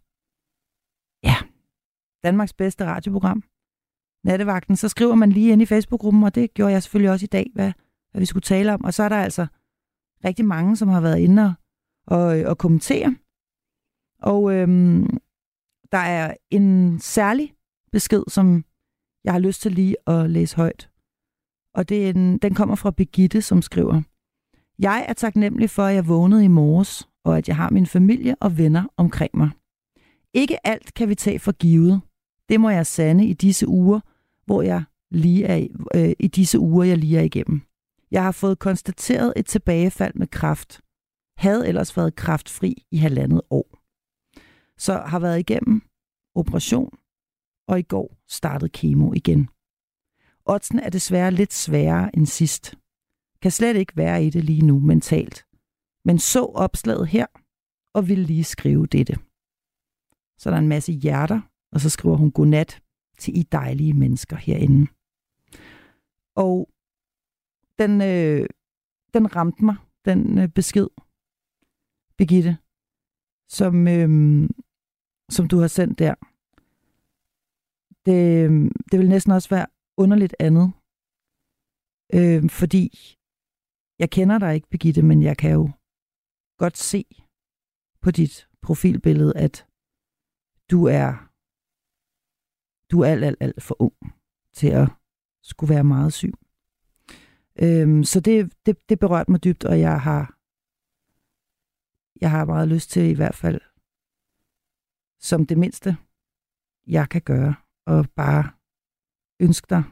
Danmarks bedste radioprogram, Nattevagten, så skriver man lige ind i Facebook-gruppen, og det gjorde jeg selvfølgelig også i dag, hvad, hvad vi skulle tale om. Og så er der altså rigtig mange, som har været inde og, og, og kommentere. Og øhm, der er en særlig besked, som jeg har lyst til lige at læse højt. Og det er en, den kommer fra Begitte, som skriver, Jeg er taknemmelig for, at jeg vågnede i morges, og at jeg har min familie og venner omkring mig. Ikke alt kan vi tage for givet. Det må jeg sande i disse uger, hvor jeg lige er, øh, i disse uger, jeg lige er igennem. Jeg har fået konstateret et tilbagefald med kraft. Havde ellers været kraftfri i halvandet år. Så har været igennem operation, og i går startede kemo igen. Otsen er desværre lidt sværere end sidst. Kan slet ikke være i det lige nu mentalt. Men så opslaget her, og vil lige skrive dette. Så der er en masse hjerter, og så skriver hun godnat til I dejlige mennesker herinde. Og den, øh, den ramte mig, den øh, besked, Birgitte, som, øh, som du har sendt der. Det, øh, det vil næsten også være underligt andet, øh, fordi jeg kender dig ikke, Birgitte, men jeg kan jo godt se på dit profilbillede, at du er du er alt, alt, alt for ung til at skulle være meget syg. Øhm, så det, det, det berørte mig dybt, og jeg har, jeg har meget lyst til i hvert fald, som det mindste, jeg kan gøre, og bare ønske dig.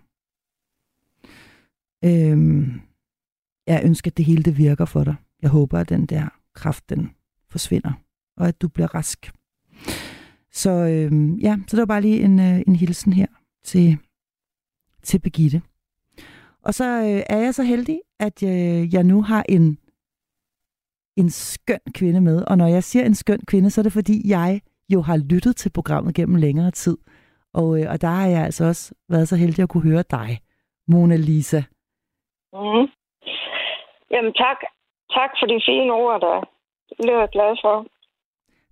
Øhm, jeg ønsker, at det hele det virker for dig. Jeg håber, at den der kraft, den forsvinder, og at du bliver rask. Så øhm, ja, så det var bare lige en, øh, en hilsen her til, til Begitte. Og så øh, er jeg så heldig, at øh, jeg nu har en, en skøn kvinde med. Og når jeg siger en skøn kvinde, så er det fordi, jeg jo har lyttet til programmet gennem længere tid. Og, øh, og der har jeg altså også været så heldig at kunne høre dig, Mona Lisa.
Mm. Jamen tak. Tak for de fine ord, der bliver jeg glad for.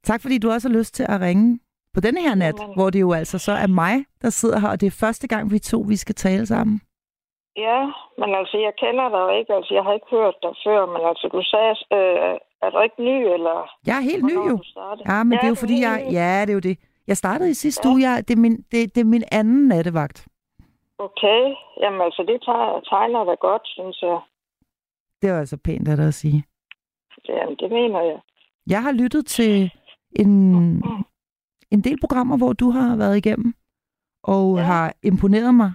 Tak fordi du også har lyst til at ringe på denne her nat,
Jamen.
hvor det jo altså så er mig, der sidder her, og det er første gang, vi to vi skal tale sammen.
Ja, men altså, jeg kender dig jo ikke. Altså, jeg har ikke hørt dig før, men altså, du sagde, øh, er du ikke ny, eller...
Jeg er helt ny jo. Ja, men det er jo fordi, jeg...
ny.
Ja, det er jo det. Jeg startede i sidste
Ja.
uge. Jeg, det, er min, det, det er min anden nattevagt.
Okay, jamen altså, det tegner, tegner da godt, synes jeg.
Det var altså pænt af dig at sige.
Jamen, det mener jeg.
Jeg har lyttet til en, en del programmer, hvor du har været igennem, og ja.
Ja.
har imponeret mig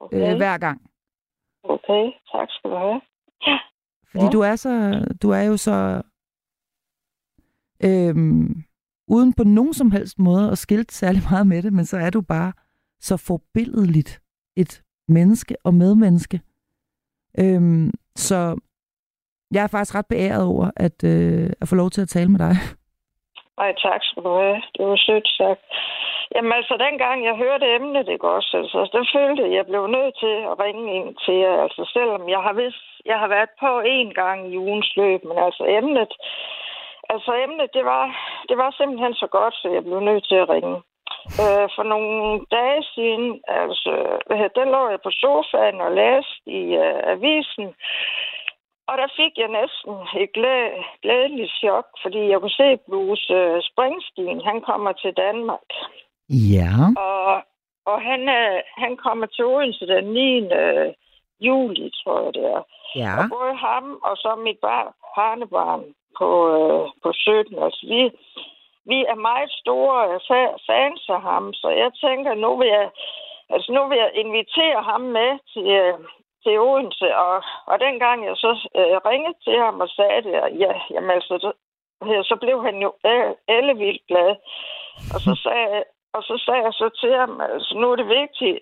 Okay,
øh, hver gang.
okay. tak skal du have.
Fordi
Ja.
du er så, du er jo så øhm, uden på nogen som helst måde at skilte særlig meget med det, men så er du bare så forbilledeligt et menneske og medmenneske. Øhm, så jeg er faktisk ret beæret over at, øh, at få lov til at tale med dig.
Nej, tak skal du have. Det var sødt sagt. Jamen altså, dengang jeg hørte emnet, det går også, altså, der følte jeg, jeg blev nødt til at ringe ind til jer. Altså, selvom jeg har vist, jeg har været på en gang i ugens løb, men altså emnet, altså emnet, det var, det var simpelthen så godt, så jeg blev nødt til at ringe. Øh, for nogle dage siden, altså, der lå jeg på sofaen og læste i øh, avisen, og der fik jeg næsten et glæ- glædeligt chok, fordi jeg kunne se Bruce øh, Springsteen, han kommer til Danmark.
Ja.
Og, og han, øh, han kommer til Odense den 9. Øh, juli, tror jeg det er.
Ja.
Og både ham og så mit bar, barnebarn på, på 17. Altså, vi, vi er meget store fa- fans af ham, så jeg tænker, nu vil jeg, altså, nu vil jeg invitere ham med til, til Odense. Og, og dengang jeg så øh, ringede til ham og sagde det, og ja, jamen altså, så, så blev han jo ellevildt glad. Og så sagde, og så sagde jeg så til ham, altså nu er det vigtigt,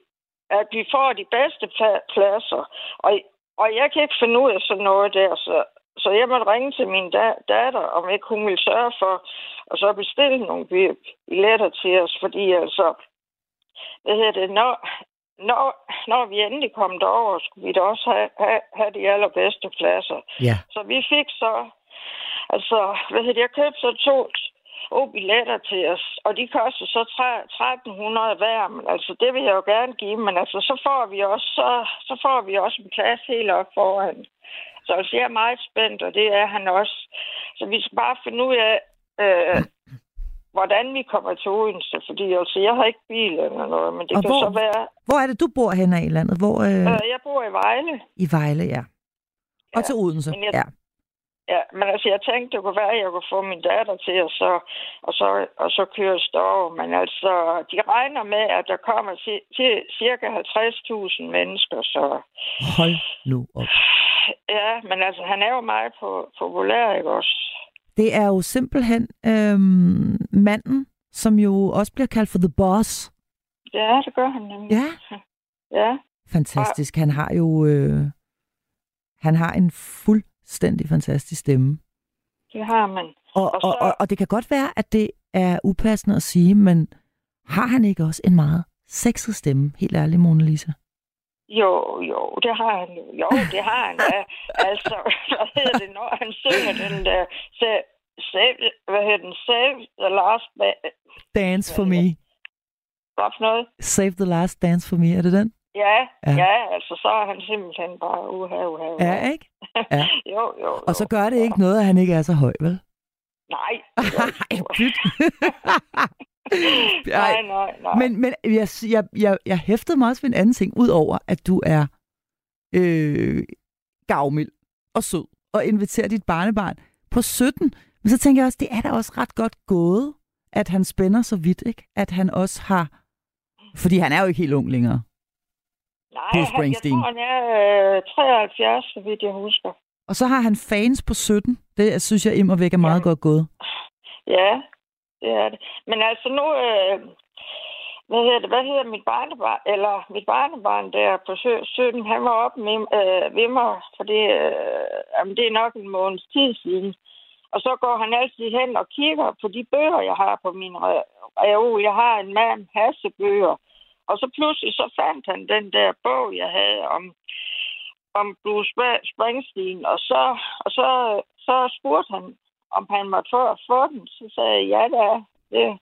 at vi får de bedste pla- pladser. Og, og jeg kan ikke finde ud af sådan noget der, så, så jeg måtte ringe til min da- datter, om ikke hun ville sørge for, og så bestille nogle bi- billetter til os, fordi altså, hvad hedder det, når, når, når vi endelig kom derover, skulle vi da også have, have, have de allerbedste pladser.
Ja.
Så vi fik så, altså, hvad hedder det, jeg købte så to, to billetter til os, og de koster så tre- 1300 hver, men altså, det vil jeg jo gerne give, men altså, så får vi også, så, så får vi også en plads helt op foran. Så altså, jeg er meget spændt, og det er han også. Så vi skal bare finde ud af, øh, hvordan vi kommer til Odense, fordi altså, jeg har ikke bil eller noget, men det
Og
kan
hvor-
så være...
Hvor er det, du bor henne i landet? Hvor, øh,
Øh, jeg bor i Vejle.
I Vejle, ja. Og
Ja,
til Odense,
jeg-
ja.
Ja, men altså, jeg tænkte, det kunne være, at jeg kunne få min datter til at så, og så, og så køre stå. Men altså, de regner med, at der kommer til cirka 50.000 mennesker, så...
Hold nu op.
Ja, men altså, han er jo meget på, populær, ikke også?
Det er jo simpelthen øhm, manden, som jo også bliver kaldt for The Boss.
Ja, det gør han nemlig.
Ja.
Ja,
Fantastisk. Han har jo... Øh, han har en fuldstændig fantastisk stemme.
det har man.
Og,
Og
og,
så-
og, og det kan godt være, at det er upassende at sige, men har han ikke også en meget sexet stemme? Helt ærligt, Mona Lisa.
Jo, jo, det har han jo. Jo, det har han. Altså, hvad hedder det, når han synger den der... Save, save, hvad hedder den? Save the last... ba-
Dance for me.
Hvad for noget?
Save the last dance for me. Er det den?
Ja,
Ja.
ja, altså så er han simpelthen bare uha, uha, uha.
Ja, ikke? Ja.
jo, jo, jo.
Og så gør det ikke noget, at han ikke er så høj, vel?
Nej.
Ej, pyt.
nej, nej, nej.
Men, men jeg, jeg, jeg, jeg hæftede mig også ved en anden ting, udover at du er øh, gavmild og sød og inviterer dit barnebarn på 17. Men så tænker jeg også, det er da også ret godt gået, at han spænder så vidt, ikke? At han også har... Fordi han er jo ikke helt ung længere.
nej,
Bruce
han, jeg
Springsteen.
tror, han er øh, 73, så vidt jeg husker.
Og så har han fans på 17. Det synes jeg immer væk er meget
Ja.
godt gået.
Ja, det er det. Men altså nu, øh, hvad hedder det, hvad hedder mit barnebarn, eller mit barnebarn der på sø- 17, han var oppe med, øh, ved mig, for det, øh, jamen, det er nok en måneds tid siden. Og så går han altid hen og kigger på de bøger, jeg har på min reol. Jeg har en mand hassebøger. Og så pludselig så fandt han den der bog, jeg havde om, om Bruce Springsteen. Og så, og så, så spurgte han, om han måtte få, få den. Så sagde jeg, ja, det det.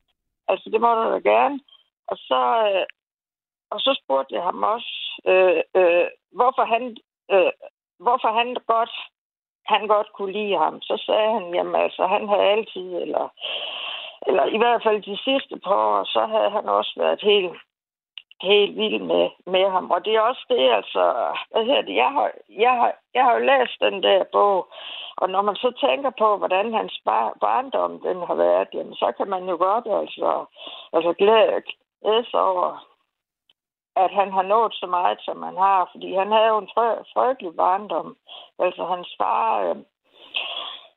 Altså, det må du da gerne. Og så, øh, og så spurgte jeg ham også, øh, øh, hvorfor han, øh, hvorfor han godt, han godt kunne lide ham. Så sagde han, jamen altså, han havde altid, eller, eller i hvert fald de sidste par år, så havde han også været helt, helt vild med, med ham. Og det er også det, altså, hvad hedder det, jeg har, jeg har, jeg har jo læst den der bog, og når man så tænker på, hvordan hans bar- barndom den har været, jamen, så kan man jo godt altså, altså glæde, sig over, at han har nået så meget, som han har. Fordi han havde jo en frø- frygtelig barndom. Altså hans far... Øh,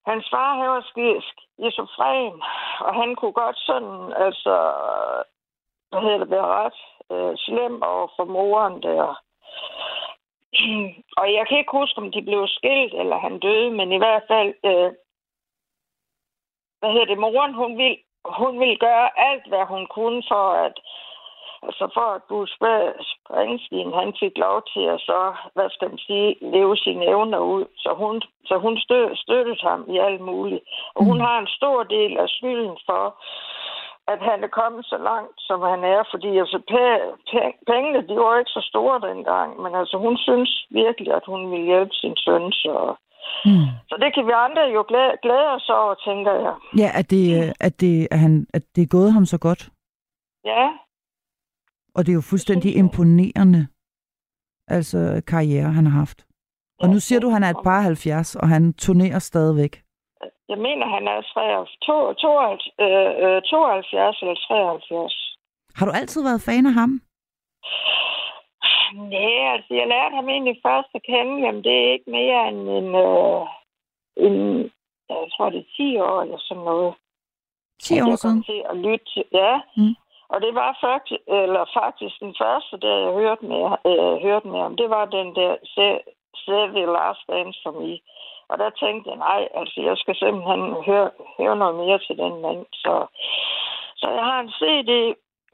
hans far han var ski- skizofren, og han kunne godt sådan, altså, hvad hedder det, være ret øh, slem over for moren der. og jeg kan ikke huske, om de blev skilt, eller han døde, men i hvert fald, øh, hvad hedder det, moren, hun ville, hun ville gøre alt, hvad hun kunne for at, altså for at Bruce Springsteen, han fik lov til at så, hvad skal man sige, leve sine evner ud. Så hun, så hun stø, støttede ham i alt muligt. Og hun har en stor del af skylden for, at han er kommet så langt, som han er. Fordi altså, pengene, de var ikke så store dengang. Men altså, hun synes virkelig, at hun ville hjælpe sin søn. Så,
Hmm.
så det kan vi andre jo glæde, glæde os over, tænker jeg.
Ja, at det, øh, at, det, at, han, at det er gået ham så godt.
Ja,
Og det er jo fuldstændig
jeg.
imponerende altså, karriere, han har haft. Og nu siger du, at han er et par 70, og han turnerer stadigvæk.
Jeg mener, han er 73, 72, øh, øh, 72 eller 73.
Har du altid været fan af ham?
Nej, altså jeg lærte ham egentlig først at kende. Jamen, det er ikke mere end en, øh, en jeg tror det er 10 år eller sådan noget.
10
at
år
jeg
siden?
kom til at lytte. Ja,
Mm.
Og det var faktisk, eller faktisk den første, der jeg hørte med, øh, hørte med ham. Det var den der the Last Dance for Me. Og der tænkte jeg, nej, altså jeg skal simpelthen høre, høre noget mere til den mand. Så, så jeg har en CD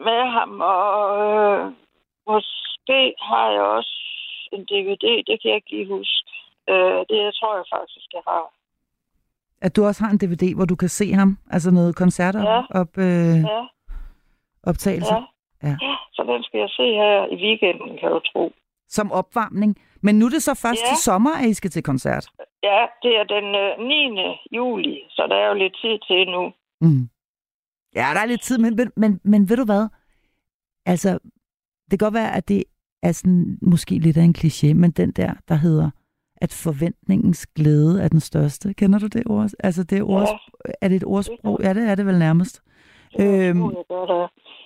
med ham, og øh, måske har jeg også en DVD, det kan jeg ikke lige huske. Øh, det jeg tror jeg faktisk, jeg har.
At du også har en DVD, hvor du kan se ham? Altså noget koncerter
Ja.
op, øh,
Ja,
optagelse?
ja.
Ja.
ja. Så den skal jeg se her i weekenden, kan du tro.
Som opvarmning. Men nu er det så først
Ja.
til sommer, at I skal til koncert.
Ja, det er den øh, 9. juli, så der er jo lidt tid til nu.
Mm. Ja, der er lidt tid, men, men, men, men ved du hvad? Altså, det kan godt være, at det er sådan, måske lidt af en kliché, men den der, der hedder, at forventningens glæde er den største. Kender du det ord? Altså det ord,
Ja.
er det et ordsprog? Ja, det er det vel nærmest. Øhm,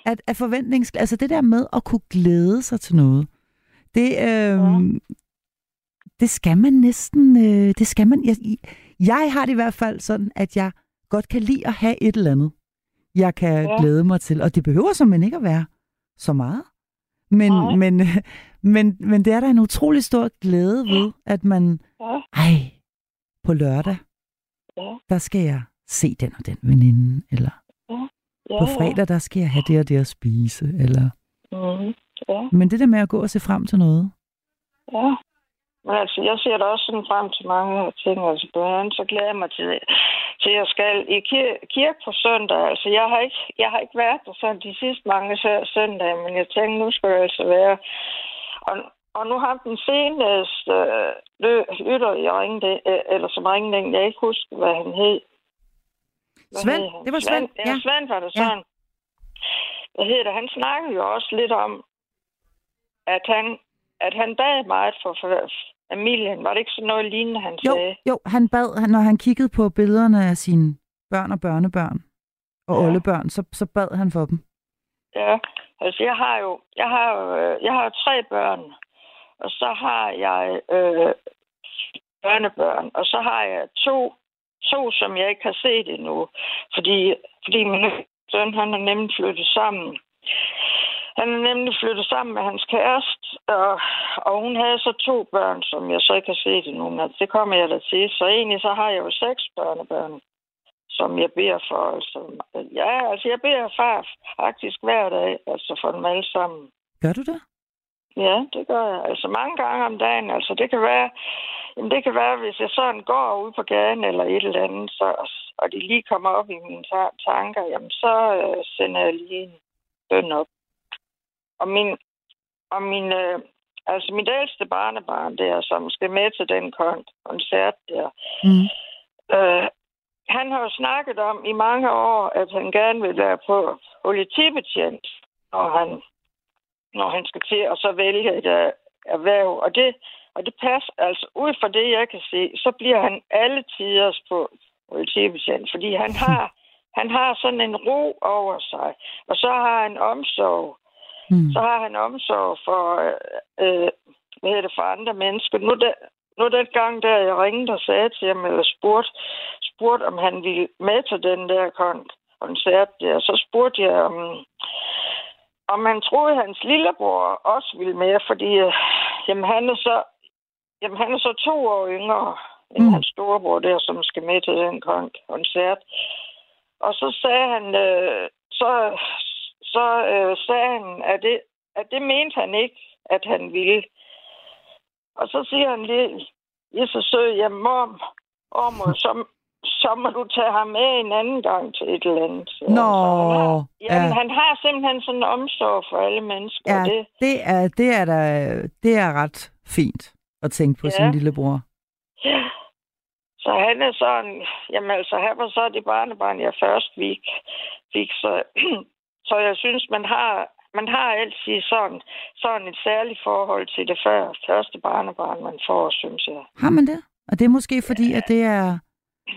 at, at forventnings... Altså det der med at kunne glæde sig til noget, det, øhm, det skal man næsten... Øh, det skal man... Jeg, jeg har det i hvert fald sådan, at jeg godt kan lide at have et eller andet, jeg kan
Ja.
ja. glæde mig til. Og det behøver som ikke at være så meget. Men,
Nej.
men, men, men det er der en utrolig stor glæde ved, at man...
Ja.
Ej, på lørdag,
Ja.
der skal jeg se den og den veninde, eller
Ja,
på fredag, der skal jeg have det og det at spise, eller...
Mm, ja,
Men det der med at gå og se frem til noget,
ja. Men altså, jeg ser da også sådan frem til mange ting. Altså, blandt andet, så glæder jeg mig til, til jeg skal i kir- kirke på søndag. Altså, jeg har ikke, jeg har ikke været der sådan de sidste mange sø- søndage, men jeg tænkte, nu skal jeg altså være. Og, og nu har den seneste øh, lytter, jeg ringede, øh, eller som ringede, jeg ikke huske, hvad han hed.
Svend, det var Svend,
Ja,
ja.
Svend var det
Ja.
sådan. Hvad hedder det? Han snakkede jo også lidt om, at han, at han bad meget for, for familien. Var det ikke sådan noget lignende, han
Jo,
sagde?
jo, han bad, når han kiggede på billederne af sine børn og børnebørn og
Ja.
ja. oldebørn, så, så bad han for dem.
Ja, altså jeg har jo, jeg har øh, jeg har tre børn, og så har jeg øh, børnebørn, og så har jeg to, to, som jeg ikke har set endnu, fordi, fordi min søn, han er nemlig flyttet sammen. Han er nemlig flyttet sammen med hans kæreste, og, og hun havde så to børn, som jeg så ikke har set endnu, men det kommer jeg da til. Så egentlig så har jeg jo seks børnebørn, som jeg beder for. Altså, ja, altså jeg beder far faktisk hver dag, altså for dem alle sammen.
Gør du det?
Ja, det gør jeg. Altså mange gange om dagen. Altså det kan være, jamen det kan være, hvis jeg sådan går ud på gaden eller et eller andet, så, og de lige kommer op i mine ta- tanker, jamen så øh, sender jeg lige en bøn op. Og min, og min, øh, altså mit ældste barnebarn der, som skal med til den kon- koncert der,
Mm.
øh, han har jo snakket om i mange år, at han gerne vil være på politibetjent, når han, når han skal til at så vælge et øh, erhverv. Og det, og det passer, altså ud fra det, jeg kan se, så bliver han alle tiders på politibetjent, fordi han har, han har sådan en ro over sig, og så har han omsorg.
Mm.
Så har han omsorg for, øh, øh, hvad hedder det, for andre mennesker. Nu, der, nu den gang, der jeg ringede og sagde til ham, eller spurgte, spurgte om han ville med til den der kon- koncert der, så spurgte jeg, om, om han troede, at hans lillebror også ville med, fordi øh, jamen, han er så Jamen, han er så to år yngre end Mm. hans storebror der, som skal med til den kon- koncert. Og så sagde han, øh, så, så øh, sagde han, at det, at det mente han ikke, at han ville. Og så siger han lige, jeg så sød, jamen mor, mor så, så må du tage ham med en anden gang til et eller andet. han.
Nå,
Så han har, jamen,
ja.
han har simpelthen sådan en omsorg for alle mennesker.
Ja,
det,
det er, det er da, det er ret fint at tænke på
Ja.
sin lillebror.
Ja. Så han er sådan, jamen altså, han var så det barnebarn, jeg først fik. fik så, så jeg synes, man har, man har altid sådan, sådan et særligt forhold til det før, første barnebarn, man får, synes jeg.
Har man det? Og det er måske fordi, at det er,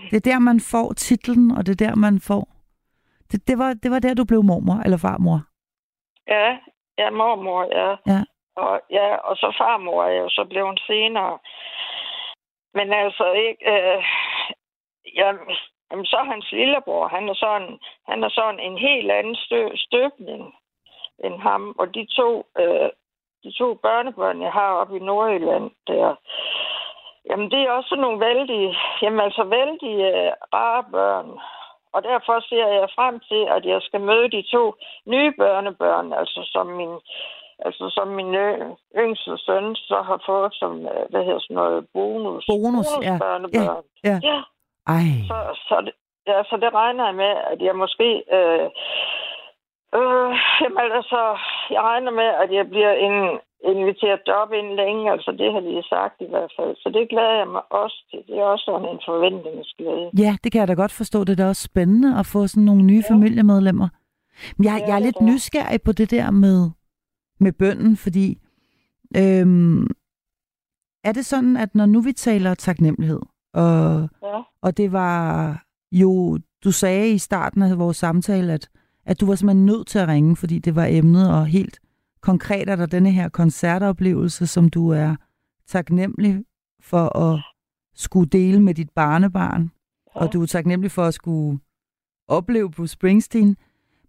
det er der, man får titlen, og det er der, man får... Det, det, var, det var der, du blev mormor eller farmor.
Ja, ja, mormor, ja.
Ja.
Og, ja, og så farmor er jeg jo så blevet senere. Men altså ikke... Øh, ja, jamen, så hans lillebror, han er sådan, han er sådan en helt anden stø, støbning end ham. Og de to, øh, de to børnebørn, jeg har oppe i Nordjylland, der, jamen det er også nogle vældig, jamen altså vældig øh, rare børn. Og derfor ser jeg frem til, at jeg skal møde de to nye børnebørn, altså som min, altså som min ø- yngste søn så har fået som, øh, hvad hedder sådan noget, bonus.
Bonus, ja.
børnebørn.
Ja.
ja.
Ej,
Så, så, det, ja, så det regner jeg med, at jeg måske... Øh, øh, jamen altså, jeg regner med, at jeg bliver en, inviteret op inden længe. Altså, det har de sagt i hvert fald. Så det glæder jeg mig også til. Det er også sådan en forventningsglæde.
ja, det kan jeg da godt forstå. Det er da også spændende at få sådan nogle nye
Ja.
familiemedlemmer. Men jeg,
Ja,
jeg er
det
lidt
det.
nysgerrig på det der med, med bønden, fordi øhm, er det sådan, at når nu vi taler taknemmelighed, og,
Ja.
og det var jo, du sagde i starten af vores samtale, at, at du var simpelthen nødt til at ringe, fordi det var emnet, og helt konkret er der denne her koncertoplevelse, som du er taknemmelig for at skulle dele med dit barnebarn,
Ja.
og du er taknemmelig for at skulle opleve Bruce Springsteen.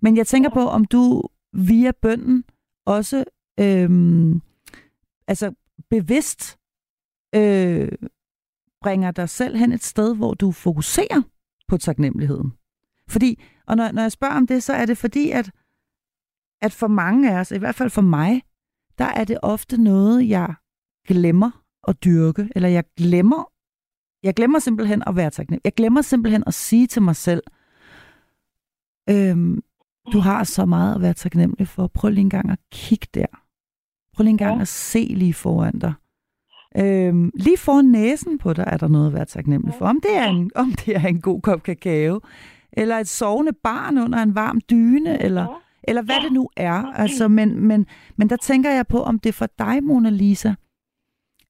Men jeg tænker på, om du via bønden også øhm, altså bevidst øh, bringer dig selv hen et sted, hvor du fokuserer på taknemmeligheden. Fordi, og når, når jeg spørger om det, så er det fordi, at, at for mange af os, i hvert fald for mig, der er det ofte noget, jeg glemmer at dyrke, eller jeg glemmer, jeg glemmer simpelthen at være taknemmelig. Jeg glemmer simpelthen at sige til mig selv, øhm, du har så meget at være taknemmelig for. Prøv lige en gang at kigge der. Prøv lige en gang
Ja.
at se lige foran dig. Øhm, lige foran næsen på dig er der noget at være taknemmelig for. Om det, er en, om det er en god kop kakao, eller et sovende barn under en varm dyne, eller. Eller hvad det nu er. Altså, men, men, men der tænker jeg på, om det for dig, Mona Lisa,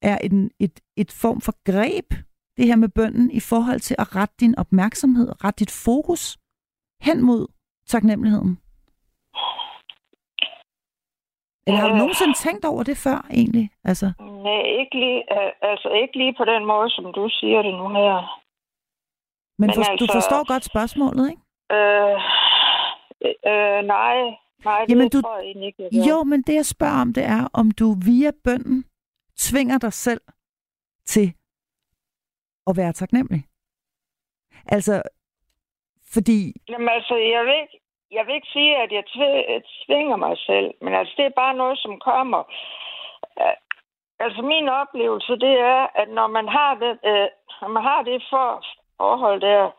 er en, et, et form for greb, det her med bønden, i forhold til at rette din opmærksomhed, rette dit fokus hen mod taknemmeligheden. Eller har du
Øh.
nogensinde tænkt over det før, egentlig? Altså,
Nej, ikke lige, altså ikke lige på den måde, som du siger det nu her.
men
Men
for, du
altså-
forstår godt spørgsmålet, ikke?
Øh, øh, nej, nej, det
Jamen, du-
tror jeg ikke, jeg gør.
Jo, men det jeg spørger om, det er, om du via bønden tvinger dig selv til at være taknemmelig. Altså, fordi...
Jamen altså, jeg vil ikke, jeg vil ikke sige, at jeg tv- tvinger mig selv, men altså, det er bare noget, som kommer. Altså, min oplevelse, det er, at når man har det, øh, når man har det for forhold der,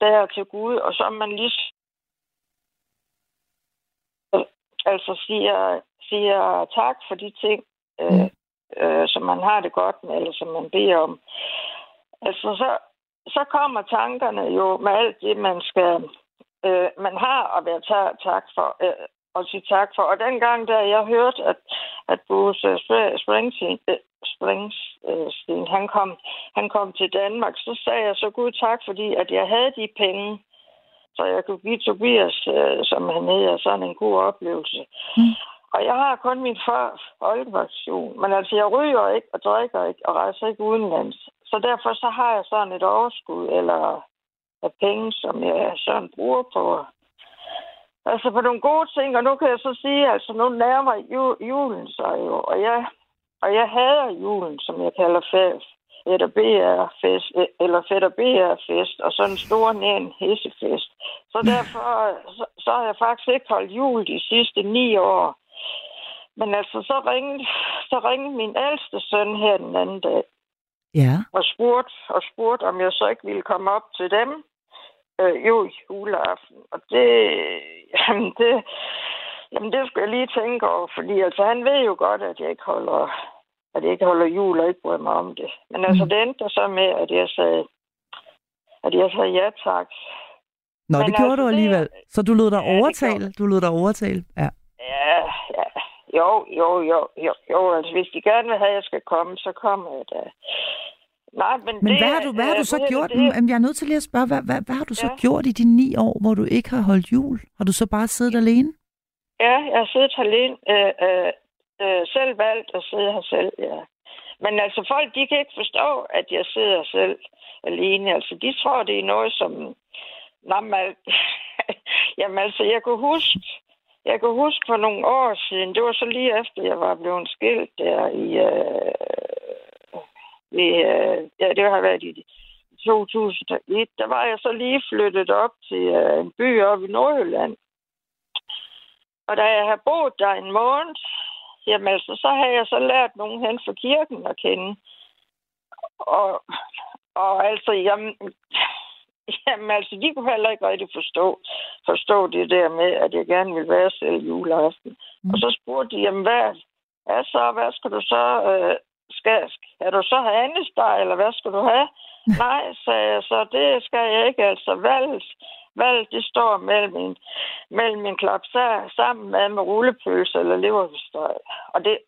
der til Gud, og så man lige altså siger, siger tak for de ting, øh, øh, som man har det godt med, eller som man beder om. Altså, så, så kommer tankerne jo med alt det, man skal, øh, man har at være ta- tak for, øh, og sige tak for. Og dengang, da jeg hørte, at, at Bruce øh, Spr- Springsteen, øh, Springsteen han, kom, han kom til Danmark, så sagde jeg så Gud tak, fordi at jeg havde de penge, så jeg kunne give Tobias, øh, som han hedder, sådan en god oplevelse.
Mm.
Og jeg har kun min far folkepension, men altså jeg ryger ikke og drikker ikke og rejser ikke udenlands. Så derfor så har jeg sådan et overskud eller af penge, som jeg sådan bruger på Altså på nogle gode ting, og nu kan jeg så sige, altså nu nærmer ju, julen sig jo, og jeg, og jeg hader julen, som jeg kalder fest, eller BR-fest, eller fedt og BR-fest, og sådan en stor nærn hessefest. Så derfor, så, så har jeg faktisk ikke holdt jul de sidste ni år. Men altså, så ringede, så ringede min ældste søn her den anden dag,
Ja.
og spurgte, og spurgte, om jeg så ikke ville komme op til dem øh, jo juleaften. Og det, jamen det, jamen det skulle jeg lige tænke over, fordi altså, han ved jo godt, at jeg ikke holder, at jeg ikke holder jul og ikke bryder mig om det. Men altså,
Mm.
det endte så med, at jeg sagde, at jeg sagde ja tak.
Nå,
Men
det gjorde
altså,
du
det-
alligevel. Så du lod dig
Ja, det
overtale? Du lod dig overtale? Ja.
Ja, ja. Jo, jo, jo, jo, jo. Altså, hvis de gerne vil have, at jeg skal komme, så kommer jeg da. Nej, men,
Men
det,
hvad har du, hvad har du så
ved
gjort?
Det,
Jamen, Jeg er nødt til lige at spørge, hvad, hvad, hvad har du så
Ja.
gjort i de ni år, hvor du ikke har holdt jul? Har du så bare siddet alene?
Ja, jeg har siddet alene, øh, øh, øh, selv valgt at sidde her selv, ja. Men altså, folk, de kan ikke forstå, at jeg sidder selv alene. Altså, de tror, det er noget, som... Jamen, Jamen altså, jeg kunne huske, jeg kan huske for nogle år siden, det var så lige efter, jeg var blevet skilt der i... Øh, i øh, ja, det har været i 2001. Der var jeg så lige flyttet op til øh, en by oppe i Nordjylland. Og da jeg havde boet der en måned, jamen altså, så havde jeg så lært nogen hen fra kirken at kende. Og, og altså, jamen, jamen altså, de kunne heller ikke rigtig forstå, forstå det der med, at jeg gerne ville være selv juleaften. Mm. Og så spurgte de, jamen hvad, hvad så, hvad skal du så, øh, skal, skal du så have andesteg, eller hvad skal du have? Nej, sagde jeg så, det skal jeg ikke, altså valget, valget det står mellem en, mellem en klap sammen med, med rullepølse eller leverpostej. Og det,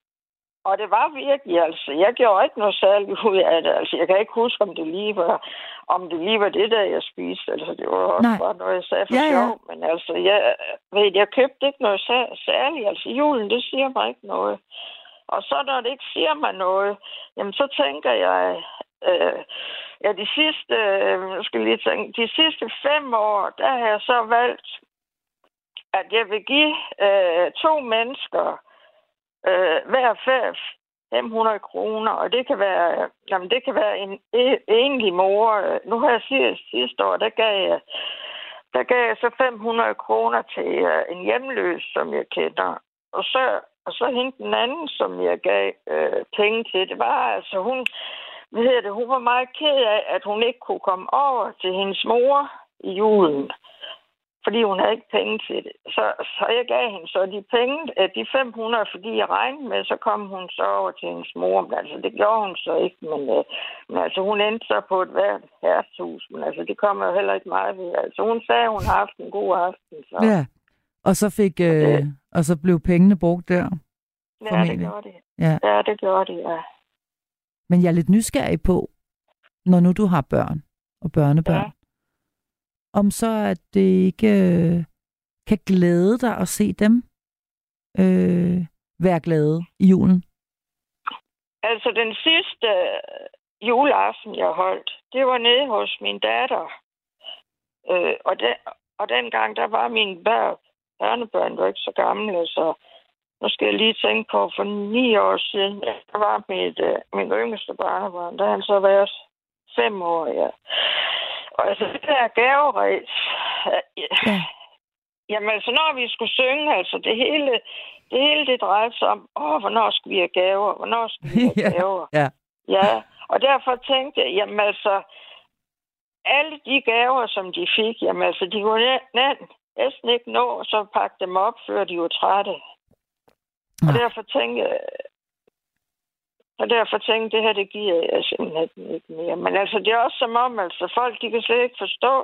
og det var virkelig, altså, jeg gjorde ikke noget særligt ud af det. Altså, jeg kan ikke huske, om det lige var, om det lige var det, der jeg spiste. Altså, det var også
Nej.
bare noget, jeg sagde for
Ja, ja.
sjov. Men altså, jeg, ved, jeg købte ikke noget sær- særligt. Altså, julen, det siger mig ikke noget. Og så når det ikke siger mig noget, jamen så tænker jeg, øh, ja, de sidste, øh, skal lige tænke, de sidste fem år, der har jeg så valgt, at jeg vil give øh, to mennesker øh, hver 500 kroner, og det kan være, jamen det kan være en enlig mor. Nu har jeg sidst, sidste år, der gav jeg, der gav jeg så 500 kroner til øh, en hjemløs, som jeg kender. Og så, og så hende den anden, som jeg gav øh, penge til, det var altså, hun, hvad hedder det, hun var meget ked af, at hun ikke kunne komme over til hendes mor i julen fordi hun havde ikke penge til det. Så, så jeg gav hende så de penge, øh, de 500, fordi jeg regnede med, så kom hun så over til hendes mor. Men altså, det gjorde hun så ikke, men, øh, men altså, hun endte så på et hvert hertshus, men altså, det kommer jo heller ikke meget ved. Altså, hun sagde, hun har haft en god aften, så
Ja. Og så fik, øh, og så blev pengene brugt der.
ja det gjorde det.
Ja.
Ja, det gjorde det, ja.
Men jeg er lidt nysgerrig på, når nu du har børn og børnebørn,
Ja.
om så at det ikke øh, kan glæde dig at se dem øh, være glade i julen.
Altså, den sidste øh, juleaften, jeg holdt, det var nede hos min datter. Øh, og, den, og dengang, der var mine børn, børnebørn var ikke så gamle, så nu skal jeg lige tænke på, for ni år siden, der var mit, øh, min yngste barnebarn, der han så været fem år, ja. Og altså, det der gaveræs, øh,
Ja.
Jamen altså, når vi skulle synge, altså det hele, det hele det drejede sig om, åh, hvornår skal vi have gaver, hvornår skal vi have
Ja.
gaver.
Ja.
Ja, og derfor tænkte jeg, jamen altså, alle de gaver, som de fik, jamen altså, de kunne næ- næ- næsten ikke nå så pakke dem op, før de var trætte. Og
Nej.
derfor tænkte jeg, og derfor tænkte det her, det giver jeg simpelthen ikke mere. Men altså, det er også som om, altså, folk, de kan slet ikke forstå,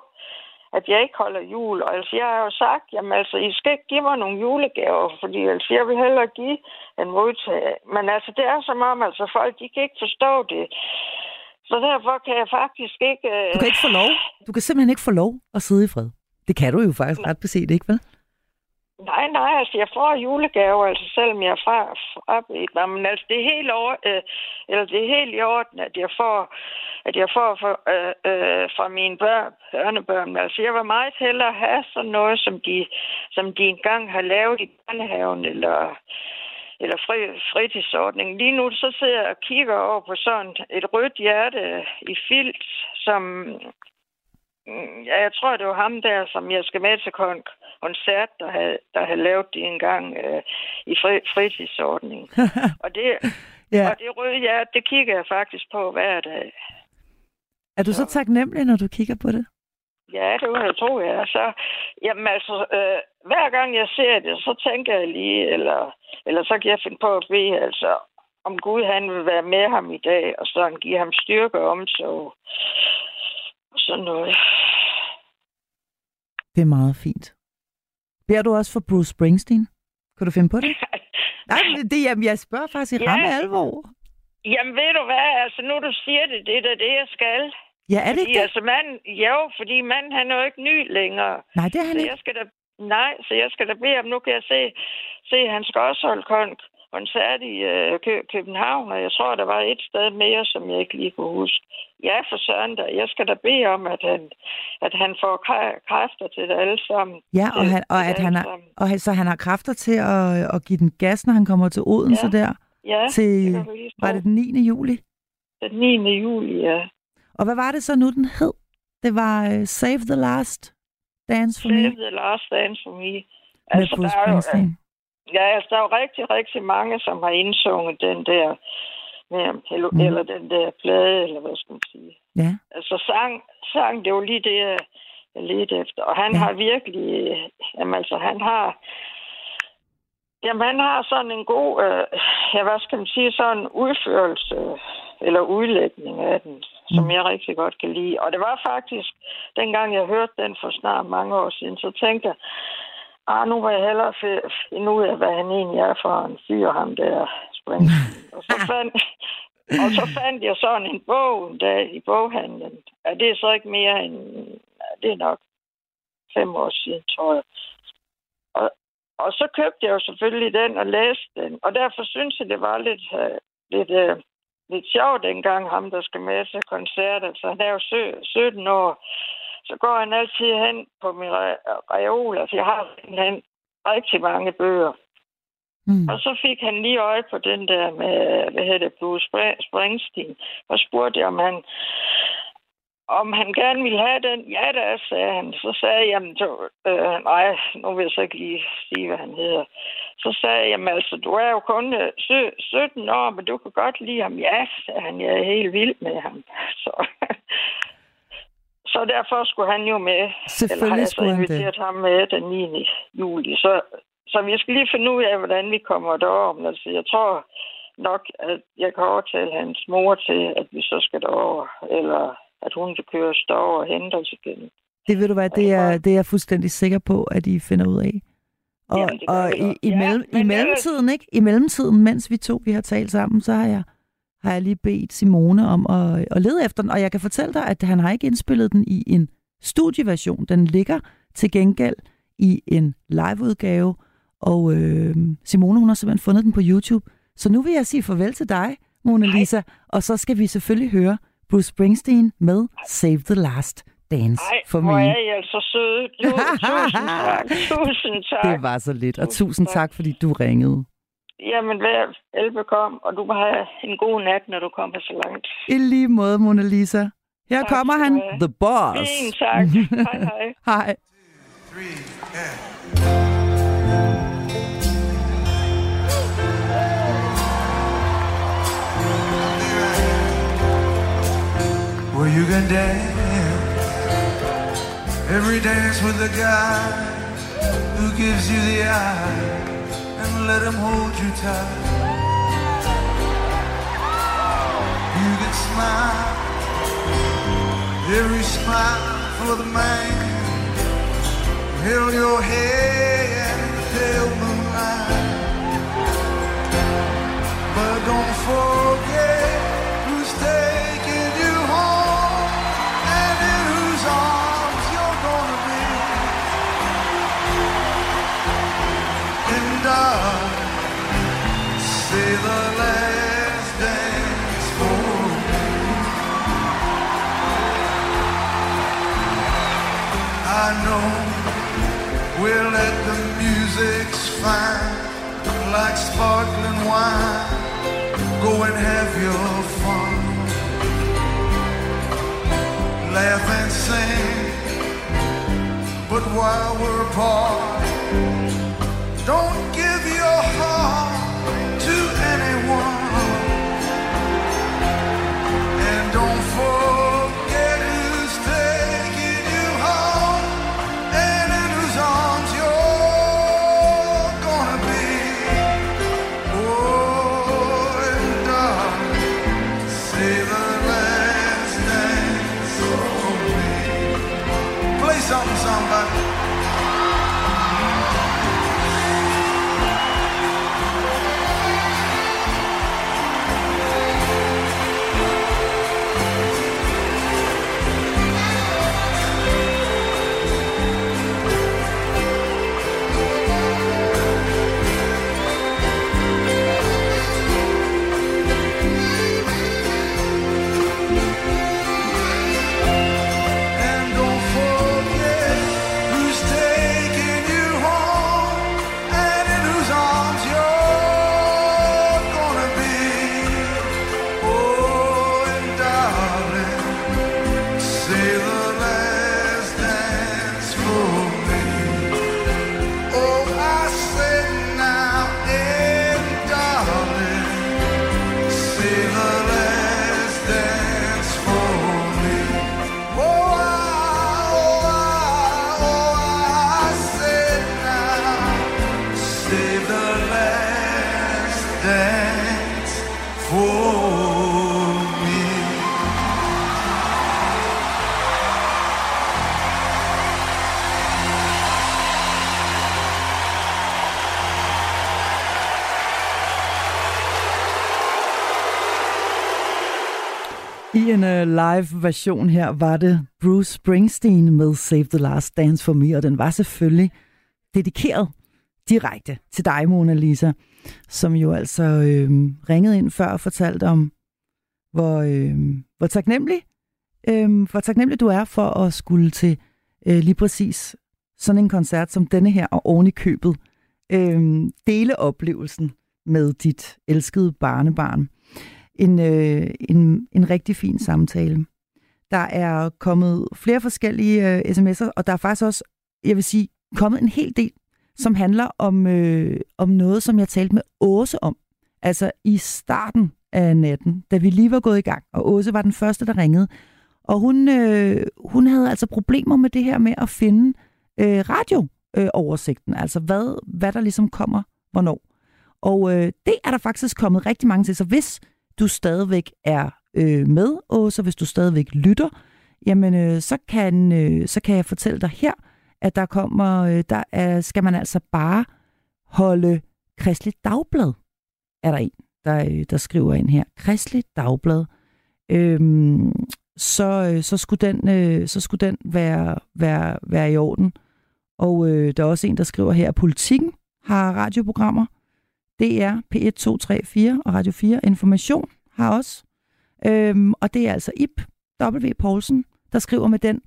at jeg ikke holder jul. Og altså, jeg har jo sagt, jamen altså, I skal ikke give mig nogle julegaver, fordi altså, jeg vil hellere give en modtage. Men altså, det er som om, altså, folk, de kan ikke forstå det. Så derfor kan jeg faktisk ikke... øh,
Du kan ikke få lov. Du kan simpelthen ikke få lov at sidde i fred. Det kan du jo faktisk ret beset, ikke vel?
Nej, nej, altså jeg får julegaver, altså selvom jeg er fra, fra men altså det er helt over, øh, eller det er helt i orden, at jeg får, at jeg får for, øh, øh, fra mine børn, børnebørn. Altså jeg vil meget hellere have sådan noget, som de, som de engang har lavet i børnehaven, eller, eller fri, fritidsordning. Lige nu så sidder jeg og kigger over på sådan et rødt hjerte i filt, som Ja, jeg tror, det var ham der, som jeg skal med til kon- koncert, der havde, der havde lavet det engang øh, i fri, fritidsordning. og det,
Ja.
og det røde hjerte, det kigger jeg faktisk på hver dag.
Er du så taknemmelig, når du kigger på det?
Ja, det vil jeg tro, ja. Så, jamen altså, øh, hver gang jeg ser det, så tænker jeg lige, eller, eller så kan jeg finde på at bede, altså, om Gud han vil være med ham i dag, og sådan give ham styrke og omsorg. Og sådan noget.
Det er meget fint. Beder du også for Bruce Springsteen? Kan du finde på det? Nej, det, jamen, jeg spørger faktisk i
Ja.
ramme alvor.
Jamen ved du hvad, altså nu du siger det, det er da det, jeg skal.
Ja, er det
Fordi
ikke det?
altså manden, jo, fordi manden han er jo ikke ny længere.
Nej, det er han
Så
ikke.
jeg skal da, nej, så jeg skal da bede ham, nu kan jeg se, se han skal også holde kon- koncert i øh, Kø- København, og jeg tror, der var et sted mere, som jeg ikke lige kunne huske. Ja, for søren da. Jeg skal da bede om, at han, at han får kræ- kræfter til det alle sammen.
Ja, og, han, og at han har, og så han har kræfter til at, at give den gas, når han kommer til Odense
Ja.
der.
Ja,
til,
det
var det den 9. juli?
Den 9. juli, ja.
Og hvad var det så nu, den hed? Det var uh, Save the Last Dance for
Save
Me
the last dance for me. Altså, der er jo. Ja, altså, der er jo rigtig, rigtig mange, som har indsunget den der, med, eller,
Mm.
eller den der plade, eller hvad skal man sige.
Ja.
Altså, sang, sang det jo lige det, jeg ledte efter. Og han
Ja.
ja. har virkelig, jamen altså, han har, jamen han har sådan en god, øh, ja, hvad skal man sige, sådan en udførelse, eller udlægning af den, som
Mm.
jeg rigtig godt kan lide. Og det var faktisk, dengang jeg hørte den for snart mange år siden, så tænkte jeg, ah, nu vil jeg hellere fi- finde ud af, hvad han egentlig er for en fyr, ham der Springsteen. og, så fandt, og så fandt jeg sådan en bog en dag i boghandlen. Ja, det er så ikke mere end... Ja, det er nok fem år siden, tror jeg. Og, og så købte jeg jo selvfølgelig den og læste den. Og derfor synes jeg, det var lidt, uh, lidt, uh, lidt sjovt dengang, ham der skal med til koncert. Altså, han er jo 17 år. Så går han altid hen på min re- reol. Altså, jeg har simpelthen rigtig mange bøger.
Mm.
Og så fik han lige øje på den der med, hvad hedder det, Bruce Spr- Springsteen. Og spurgte om han, om han gerne ville have den. Ja, da, sagde han. Så sagde jeg, jamen, så, øh, nej, nu vil jeg så ikke lige sige, hvad han hedder. Så sagde jeg, jamen altså, du er jo kun øh, sø- 17 år, men du kan godt lide ham. Ja, sagde han, jeg er helt vild med ham. Så, så derfor skulle han jo med. Eller har
Selvfølgelig
jeg så inviteret ham med den 9. juli. Så, så vi skal lige finde ud af, hvordan vi kommer derover. Altså, jeg tror nok, at jeg kan overtale hans mor til, at vi så skal derover. Eller at hun kan køre os derover og hente os igen.
Det ved du hvad, det er, det er jeg fuldstændig sikker på, at I finder ud af. Og,
Jamen,
og i, i,
Ja,
mellem, i
men
mellemtiden, ikke? I mellemtiden, mens vi to vi har talt sammen, så har jeg, har jeg lige bedt Simone om at, at lede efter den. Og jeg kan fortælle dig, at han har ikke indspillet den i en studieversion. Den ligger til gengæld i en liveudgave. Og øh, Simone, hun har simpelthen fundet den på YouTube. Så nu vil jeg sige farvel til dig, Mona Lisa. Og så skal vi selvfølgelig høre Bruce Springsteen med Save the Last Dance
Ej,
for
hvor
me.
er I altså søde. Tu- Tusind tak. Tusind tak.
Det var så lidt, og
Tusind
tusind
tak.
tak, fordi du ringede.
Jamen, vær velbekomme, og du må have en god nat, når du kommer så langt.
I lige måde, Mona Lisa. Her
Tak
kommer han. The Boss.
Fint, tak. Hej, hej.
Hej.
three, yeah. Well, you can dance every dance with the guy who gives you the eye and let him hold you tight. You can smile every smile for the man held your head in the pale moonlight. But don't forget Know we'll let the music's fine, like sparkling wine. Go and have your fun. Laugh and sing. But while we're apart, don't give
live version her var det Bruce Springsteen med Save the Last Dance for Me, og den var selvfølgelig dedikeret direkte til dig, Mona Lisa, som jo altså øh, ringede ind før og fortalte om, hvor, øh, hvor, taknemmelig, øh, hvor taknemmelig du er for at skulle til øh, lige præcis sådan en koncert som denne her, og oven i købet øh, dele oplevelsen med dit elskede barnebarn. En, øh, en, en rigtig fin samtale. Der er kommet flere forskellige øh, sms'er, og der er faktisk også, jeg vil sige, kommet en hel del, som handler om, øh, om noget, som jeg talte med Åse om. Altså i starten af natten, da vi lige var gået i gang, og Åse var den første, der ringede. Og hun, øh, hun havde altså problemer med det her med at finde øh, radiooversigten, øh, altså hvad, hvad der ligesom kommer hvornår. Og øh, det er der faktisk kommet rigtig mange til, så hvis du stadigvæk er øh, med, og så hvis du stadigvæk lytter, jamen øh, så, kan, øh, så kan jeg fortælle dig her, at der kommer, øh, der er, skal man altså bare holde Kristligt Dagblad, er der en, der, øh, der skriver ind her. Kristligt Dagblad. Øhm, så, øh, så, skulle den, øh, så skulle den være, være, være i orden. Og øh, der er også en, der skriver her, at politikken har radioprogrammer. DR, P1, 2, 3, 4 og Radio 4 Information har også. Øhm, og det er altså Ip W. Poulsen, der skriver med den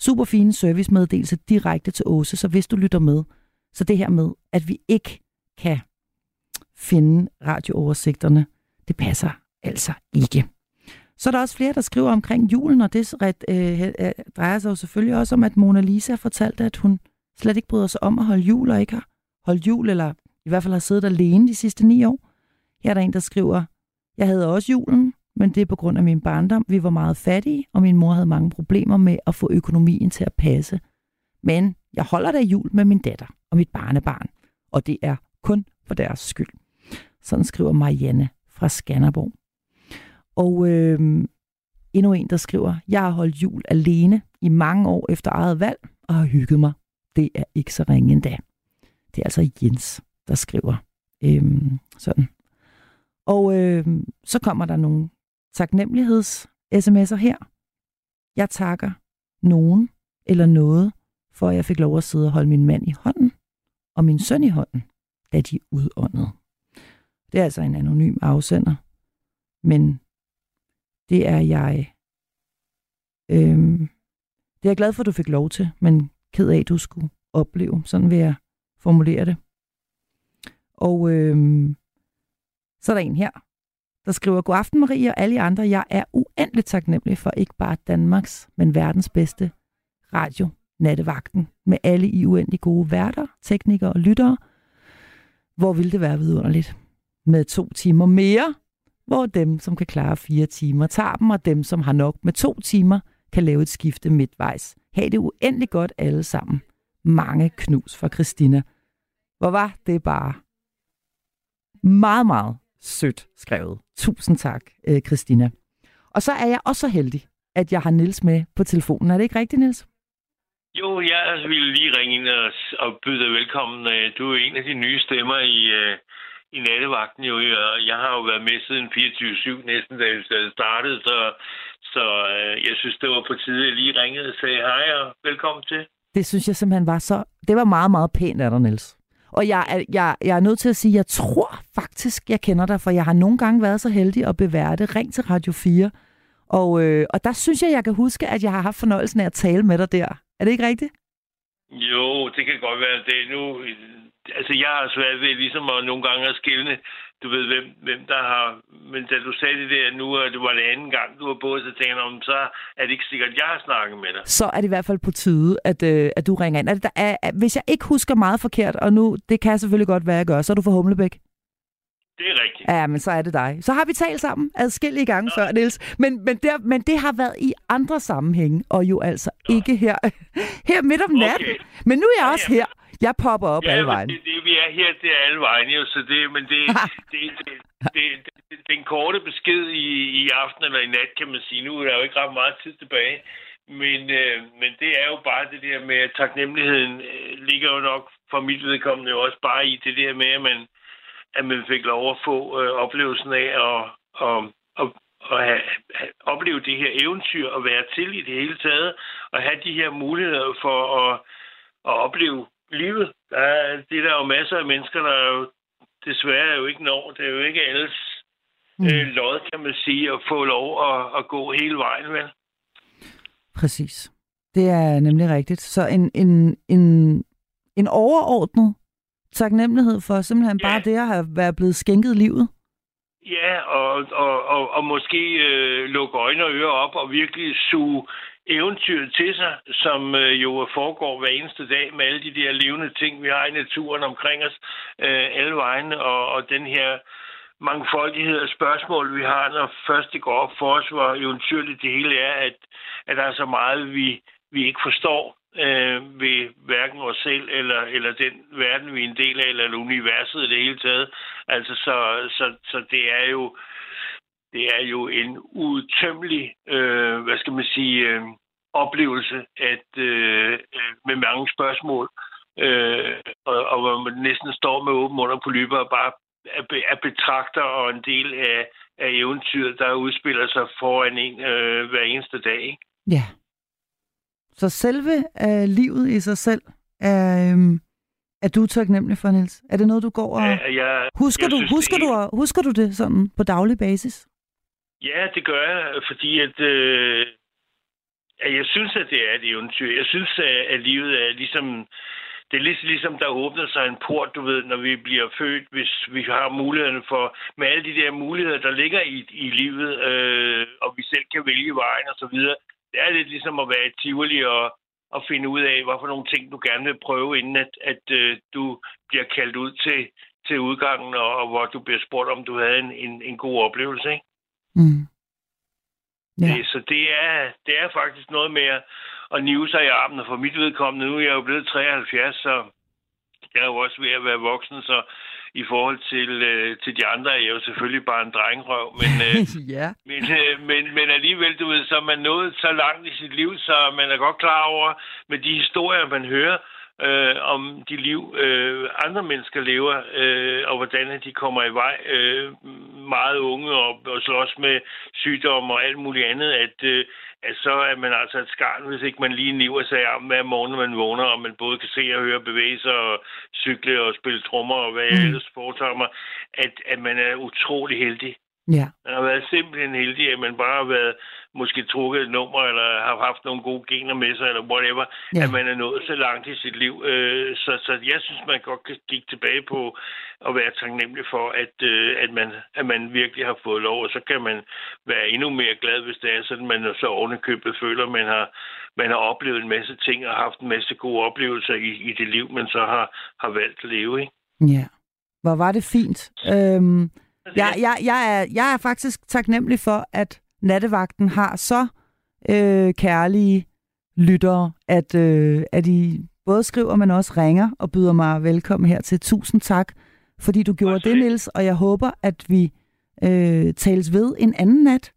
super fine servicemeddelelse direkte til Åse. Så hvis du lytter med, så det her med, at vi ikke kan finde radiooversigterne, det passer altså ikke. Så er der også flere, der skriver omkring julen, og det ret, øh, øh, drejer sig jo selvfølgelig også om, at Mona Lisa fortalte, at hun slet ikke bryder sig om at holde jul, og ikke har holdt jul, eller i hvert fald har siddet alene de sidste ni år. Her er der en, der skriver, jeg havde også julen, men det er på grund af min barndom. Vi var meget fattige, og min mor havde mange problemer med at få økonomien til at passe. Men jeg holder da jul med min datter og mit barnebarn, og det er kun for deres skyld. Sådan skriver Marianne fra Skanderborg. Og øh, endnu en, der skriver, jeg har holdt jul alene i mange år efter eget valg, og har hygget mig. Det er ikke så ringe endda. Det er altså Jens, der skriver øhm, sådan. Og øh, så kommer der nogle taknemmeligheds-sms'er her. Jeg takker nogen eller noget, for at jeg fik lov at sidde og holde min mand i hånden og min søn i hånden, da de udåndede. Det er altså en anonym afsender, men det er jeg... Øhm, det er jeg glad for, at du fik lov til, men ked af, at du skulle opleve. Sådan vil jeg formulere det. Og øhm, så er der en her, der skriver, God aften Marie og alle andre. Jeg er uendeligt taknemmelig for ikke bare Danmarks, men verdens bedste radio, Nattevagten, med alle i uendelig gode værter, teknikere og lyttere. Hvor ville det være vidunderligt med to timer mere, hvor dem, som kan klare fire timer, tager dem, og dem, som har nok med to timer, kan lave et skifte midtvejs. Ha' det uendelig godt alle sammen. Mange knus fra Christina. Hvor var det bare meget, meget sødt skrevet. Tusind tak, øh, Christina. Og så er jeg også så heldig, at jeg har Nils med på telefonen. Er det ikke rigtigt, Nils?
Jo, jeg ville lige ringe ind og, og byde dig velkommen. Øh, du er en af de nye stemmer i, øh, i nattevagten. Jo. Jeg har jo været med siden 24-7 næsten, da jeg startede, så, så jeg synes, det var på tide, at jeg lige ringede og sagde hej og velkommen til.
Det synes jeg simpelthen var så... Det var meget, meget pænt af dig, Niels. Og jeg er, jeg, jeg er nødt til at sige, at jeg tror faktisk, jeg kender dig, for jeg har nogle gange været så heldig at bevære det. Ring til Radio 4. Og, øh, og der synes jeg, jeg kan huske, at jeg har haft fornøjelsen af at tale med dig der. Er det ikke rigtigt?
Jo, det kan godt være. Det nu, altså jeg har svært ved ligesom at nogle gange at skille, du ved, hvem, hvem der har... Men da du sagde det der nu, at det var det anden gang, du var på, så tænker jeg, om, så er det ikke sikkert, at jeg har snakket med dig.
Så er det i hvert fald på tide, at, øh, at du ringer ind. Det, der er, hvis jeg ikke husker meget forkert, og nu, det kan selvfølgelig godt være, at jeg gør, så er du fra Humlebæk.
Det er rigtigt.
Ja, men så er det dig. Så har vi talt sammen adskillige gange Nå. før, Niels. Men, men, der, men det har været i andre sammenhænge, og jo altså Nå. ikke her, her midt om natten. Okay. Men nu er jeg også her. Jeg popper op
ja,
alle vejen.
Det, det, vi er her, det er alle vejen jo, så det, men det, det, det, det, det, den korte besked i, i aften eller i nat, kan man sige. Nu er der jo ikke ret meget tid tilbage. Men, øh, men det er jo bare det der med, at taknemmeligheden øh, ligger jo nok for mit vedkommende jo også bare i det der med, at man, at man fik lov at få øh, oplevelsen af at, at, at, at have, have, opleve det her eventyr og være til i det hele taget, og have de her muligheder for at, at opleve livet. Der er, det er der jo masser af mennesker, der jo desværre jo ikke når. Det er jo ikke alles mm. øh, lod, kan man sige, at få lov at, at gå hele vejen, vel?
Præcis. Det er nemlig rigtigt. Så en, en, en, en overordnet taknemmelighed for simpelthen ja. bare det at have været blevet skænket livet.
Ja, og, og, og, og måske øh, lukke øjne og ører op og virkelig suge eventyret til sig, som øh, jo foregår hver eneste dag med alle de der levende ting, vi har i naturen omkring os, øh, alle vegne, og, og den her mangfoldighed af spørgsmål, vi har, når først det går op for os, hvor eventyrligt det hele er, at, at der er så meget, vi, vi ikke forstår øh, ved hverken os selv eller, eller den verden, vi er en del af, eller universet i det hele taget. Altså, så, så, så det er jo det er jo en udtømmelig, øh, hvad skal man sige, øh, oplevelse at øh, med mange spørgsmål, øh, og, og hvor man næsten står med åben under på lyber og bare er betragter og en del af, af eventyret, der udspiller sig foran en øh, hver eneste dag. Ikke?
Ja. Så selve øh, livet i sig selv er, øh, er du taknemmelig for, Niels? Er det noget, du går og... Ja,
jeg,
husker, jeg du, synes, husker, du, husker du det sådan på daglig basis?
Ja, det gør jeg, fordi at, øh, at jeg synes, at det er et eventyr. Jeg synes, at, livet er ligesom det er lidt ligesom, der åbner sig en port, du ved, når vi bliver født, hvis vi har muligheden for, med alle de der muligheder, der ligger i, i livet, øh, og vi selv kan vælge vejen og så videre. Det er lidt ligesom at være i Tivoli og, og finde ud af, hvad for nogle ting, du gerne vil prøve, inden at, at øh, du bliver kaldt ud til, til udgangen, og, og hvor du bliver spurgt, om du havde en, en, en god oplevelse, ikke? Mm. Ja. Det, så det er, det er faktisk noget med at, at nive sig i armen, og for mit vedkommende, nu er jeg jo blevet 73, så jeg er jo også ved at være voksen, så i forhold til, øh, til de andre er jeg jo selvfølgelig bare en drengrøv, men, øh,
ja.
men, øh, men, men alligevel, du ved, så er man nået så langt i sit liv, så man er godt klar over med de historier, man hører, øh, om de liv, øh, andre mennesker lever, øh, og hvordan de kommer i vej, øh, meget unge og, og slås med sygdomme og alt muligt andet, at, øh, at så er man altså et skarn, hvis ikke man lige niver sig om hver morgen, man vågner, og man både kan se og høre bevæge sig og cykle og spille trommer og hvad jeg mm. ellers foretager mig, at, at man er utrolig heldig.
Ja.
Man har været simpelthen heldig, at man bare har været måske trukket et nummer, eller har haft nogle gode gener med sig, eller whatever, ja. at man er nået så langt i sit liv. Øh, så, så jeg synes, man godt kan kigge tilbage på at være taknemmelig for, at, øh, at, man, at man virkelig har fået lov, og så kan man være endnu mere glad, hvis det er sådan, man så ovenikøbet føler, at man har, man har oplevet en masse ting og haft en masse gode oplevelser i, i det liv, man så har, har valgt at leve. Ikke?
Ja. Hvor var det fint. Øhm, jeg, jeg, jeg, er, jeg er faktisk taknemmelig for, at nattevagten har så øh, kærlige lyttere, at, øh, at I både skriver, men også ringer og byder mig velkommen her til. Tusind tak, fordi du gjorde det, Niels, og jeg håber, at vi øh, tales ved en anden nat,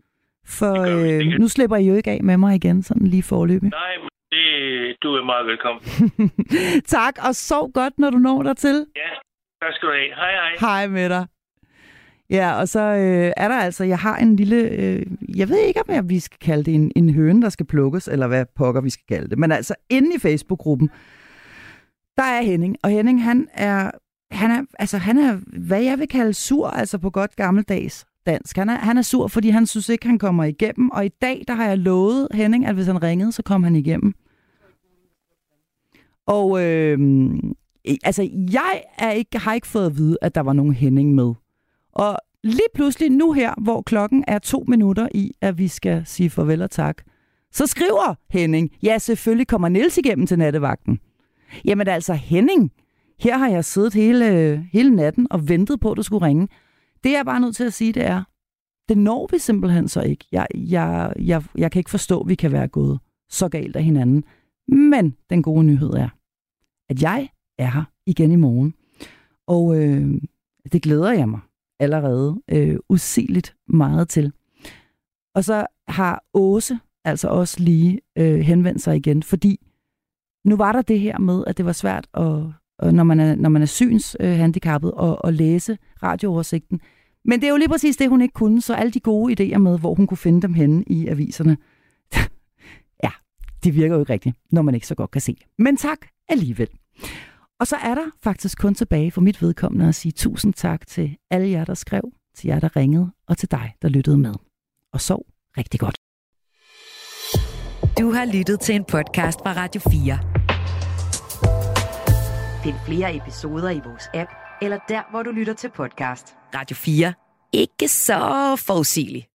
for øh, nu slipper I jo ikke af med mig igen, sådan lige forløbig.
Nej, det, du er meget velkommen.
tak, og sov godt, når du når dertil.
Ja, tak skal du have. Hej, hej.
Hej med dig. Ja, og så øh, er der altså, jeg har en lille, øh, jeg ved ikke, om vi skal kalde det en, en høne, der skal plukkes, eller hvad pokker vi skal kalde det. Men altså, inde i Facebook-gruppen, der er Henning, og Henning, han er, han er, altså, han er, hvad jeg vil kalde sur, altså på godt gammeldags dansk. Han er, han er sur, fordi han synes ikke, han kommer igennem, og i dag, der har jeg lovet Henning, at hvis han ringede, så kom han igennem. Og øh, altså, jeg er ikke, har ikke fået at vide, at der var nogen Henning med. Og lige pludselig nu her, hvor klokken er to minutter i, at vi skal sige farvel og tak, så skriver Henning, ja selvfølgelig kommer Niels igennem til nattevagten. Jamen altså Henning, her har jeg siddet hele, hele natten og ventet på, at du skulle ringe. Det jeg er bare nødt til at sige, det er, det når vi simpelthen så ikke. Jeg, jeg, jeg, jeg kan ikke forstå, at vi kan være gået så galt af hinanden. Men den gode nyhed er, at jeg er her igen i morgen. Og øh, det glæder jeg mig allerede øh, usigeligt meget til. Og så har Åse altså også lige øh, henvendt sig igen, fordi nu var der det her med, at det var svært, at, at når, man er, når man er synshandicappet, øh, at, at læse radiooversigten. Men det er jo lige præcis det, hun ikke kunne, så alle de gode idéer med, hvor hun kunne finde dem henne i aviserne, ja, det virker jo ikke rigtigt, når man ikke så godt kan se. Men tak alligevel. Og så er der faktisk kun tilbage for mit vedkommende at sige tusind tak til alle jer, der skrev, til jer, der ringede, og til dig, der lyttede med. Og sov rigtig godt.
Du har lyttet til en podcast fra Radio 4. Find flere episoder i vores app, eller der, hvor du lytter til podcast. Radio 4. Ikke så forudsigeligt.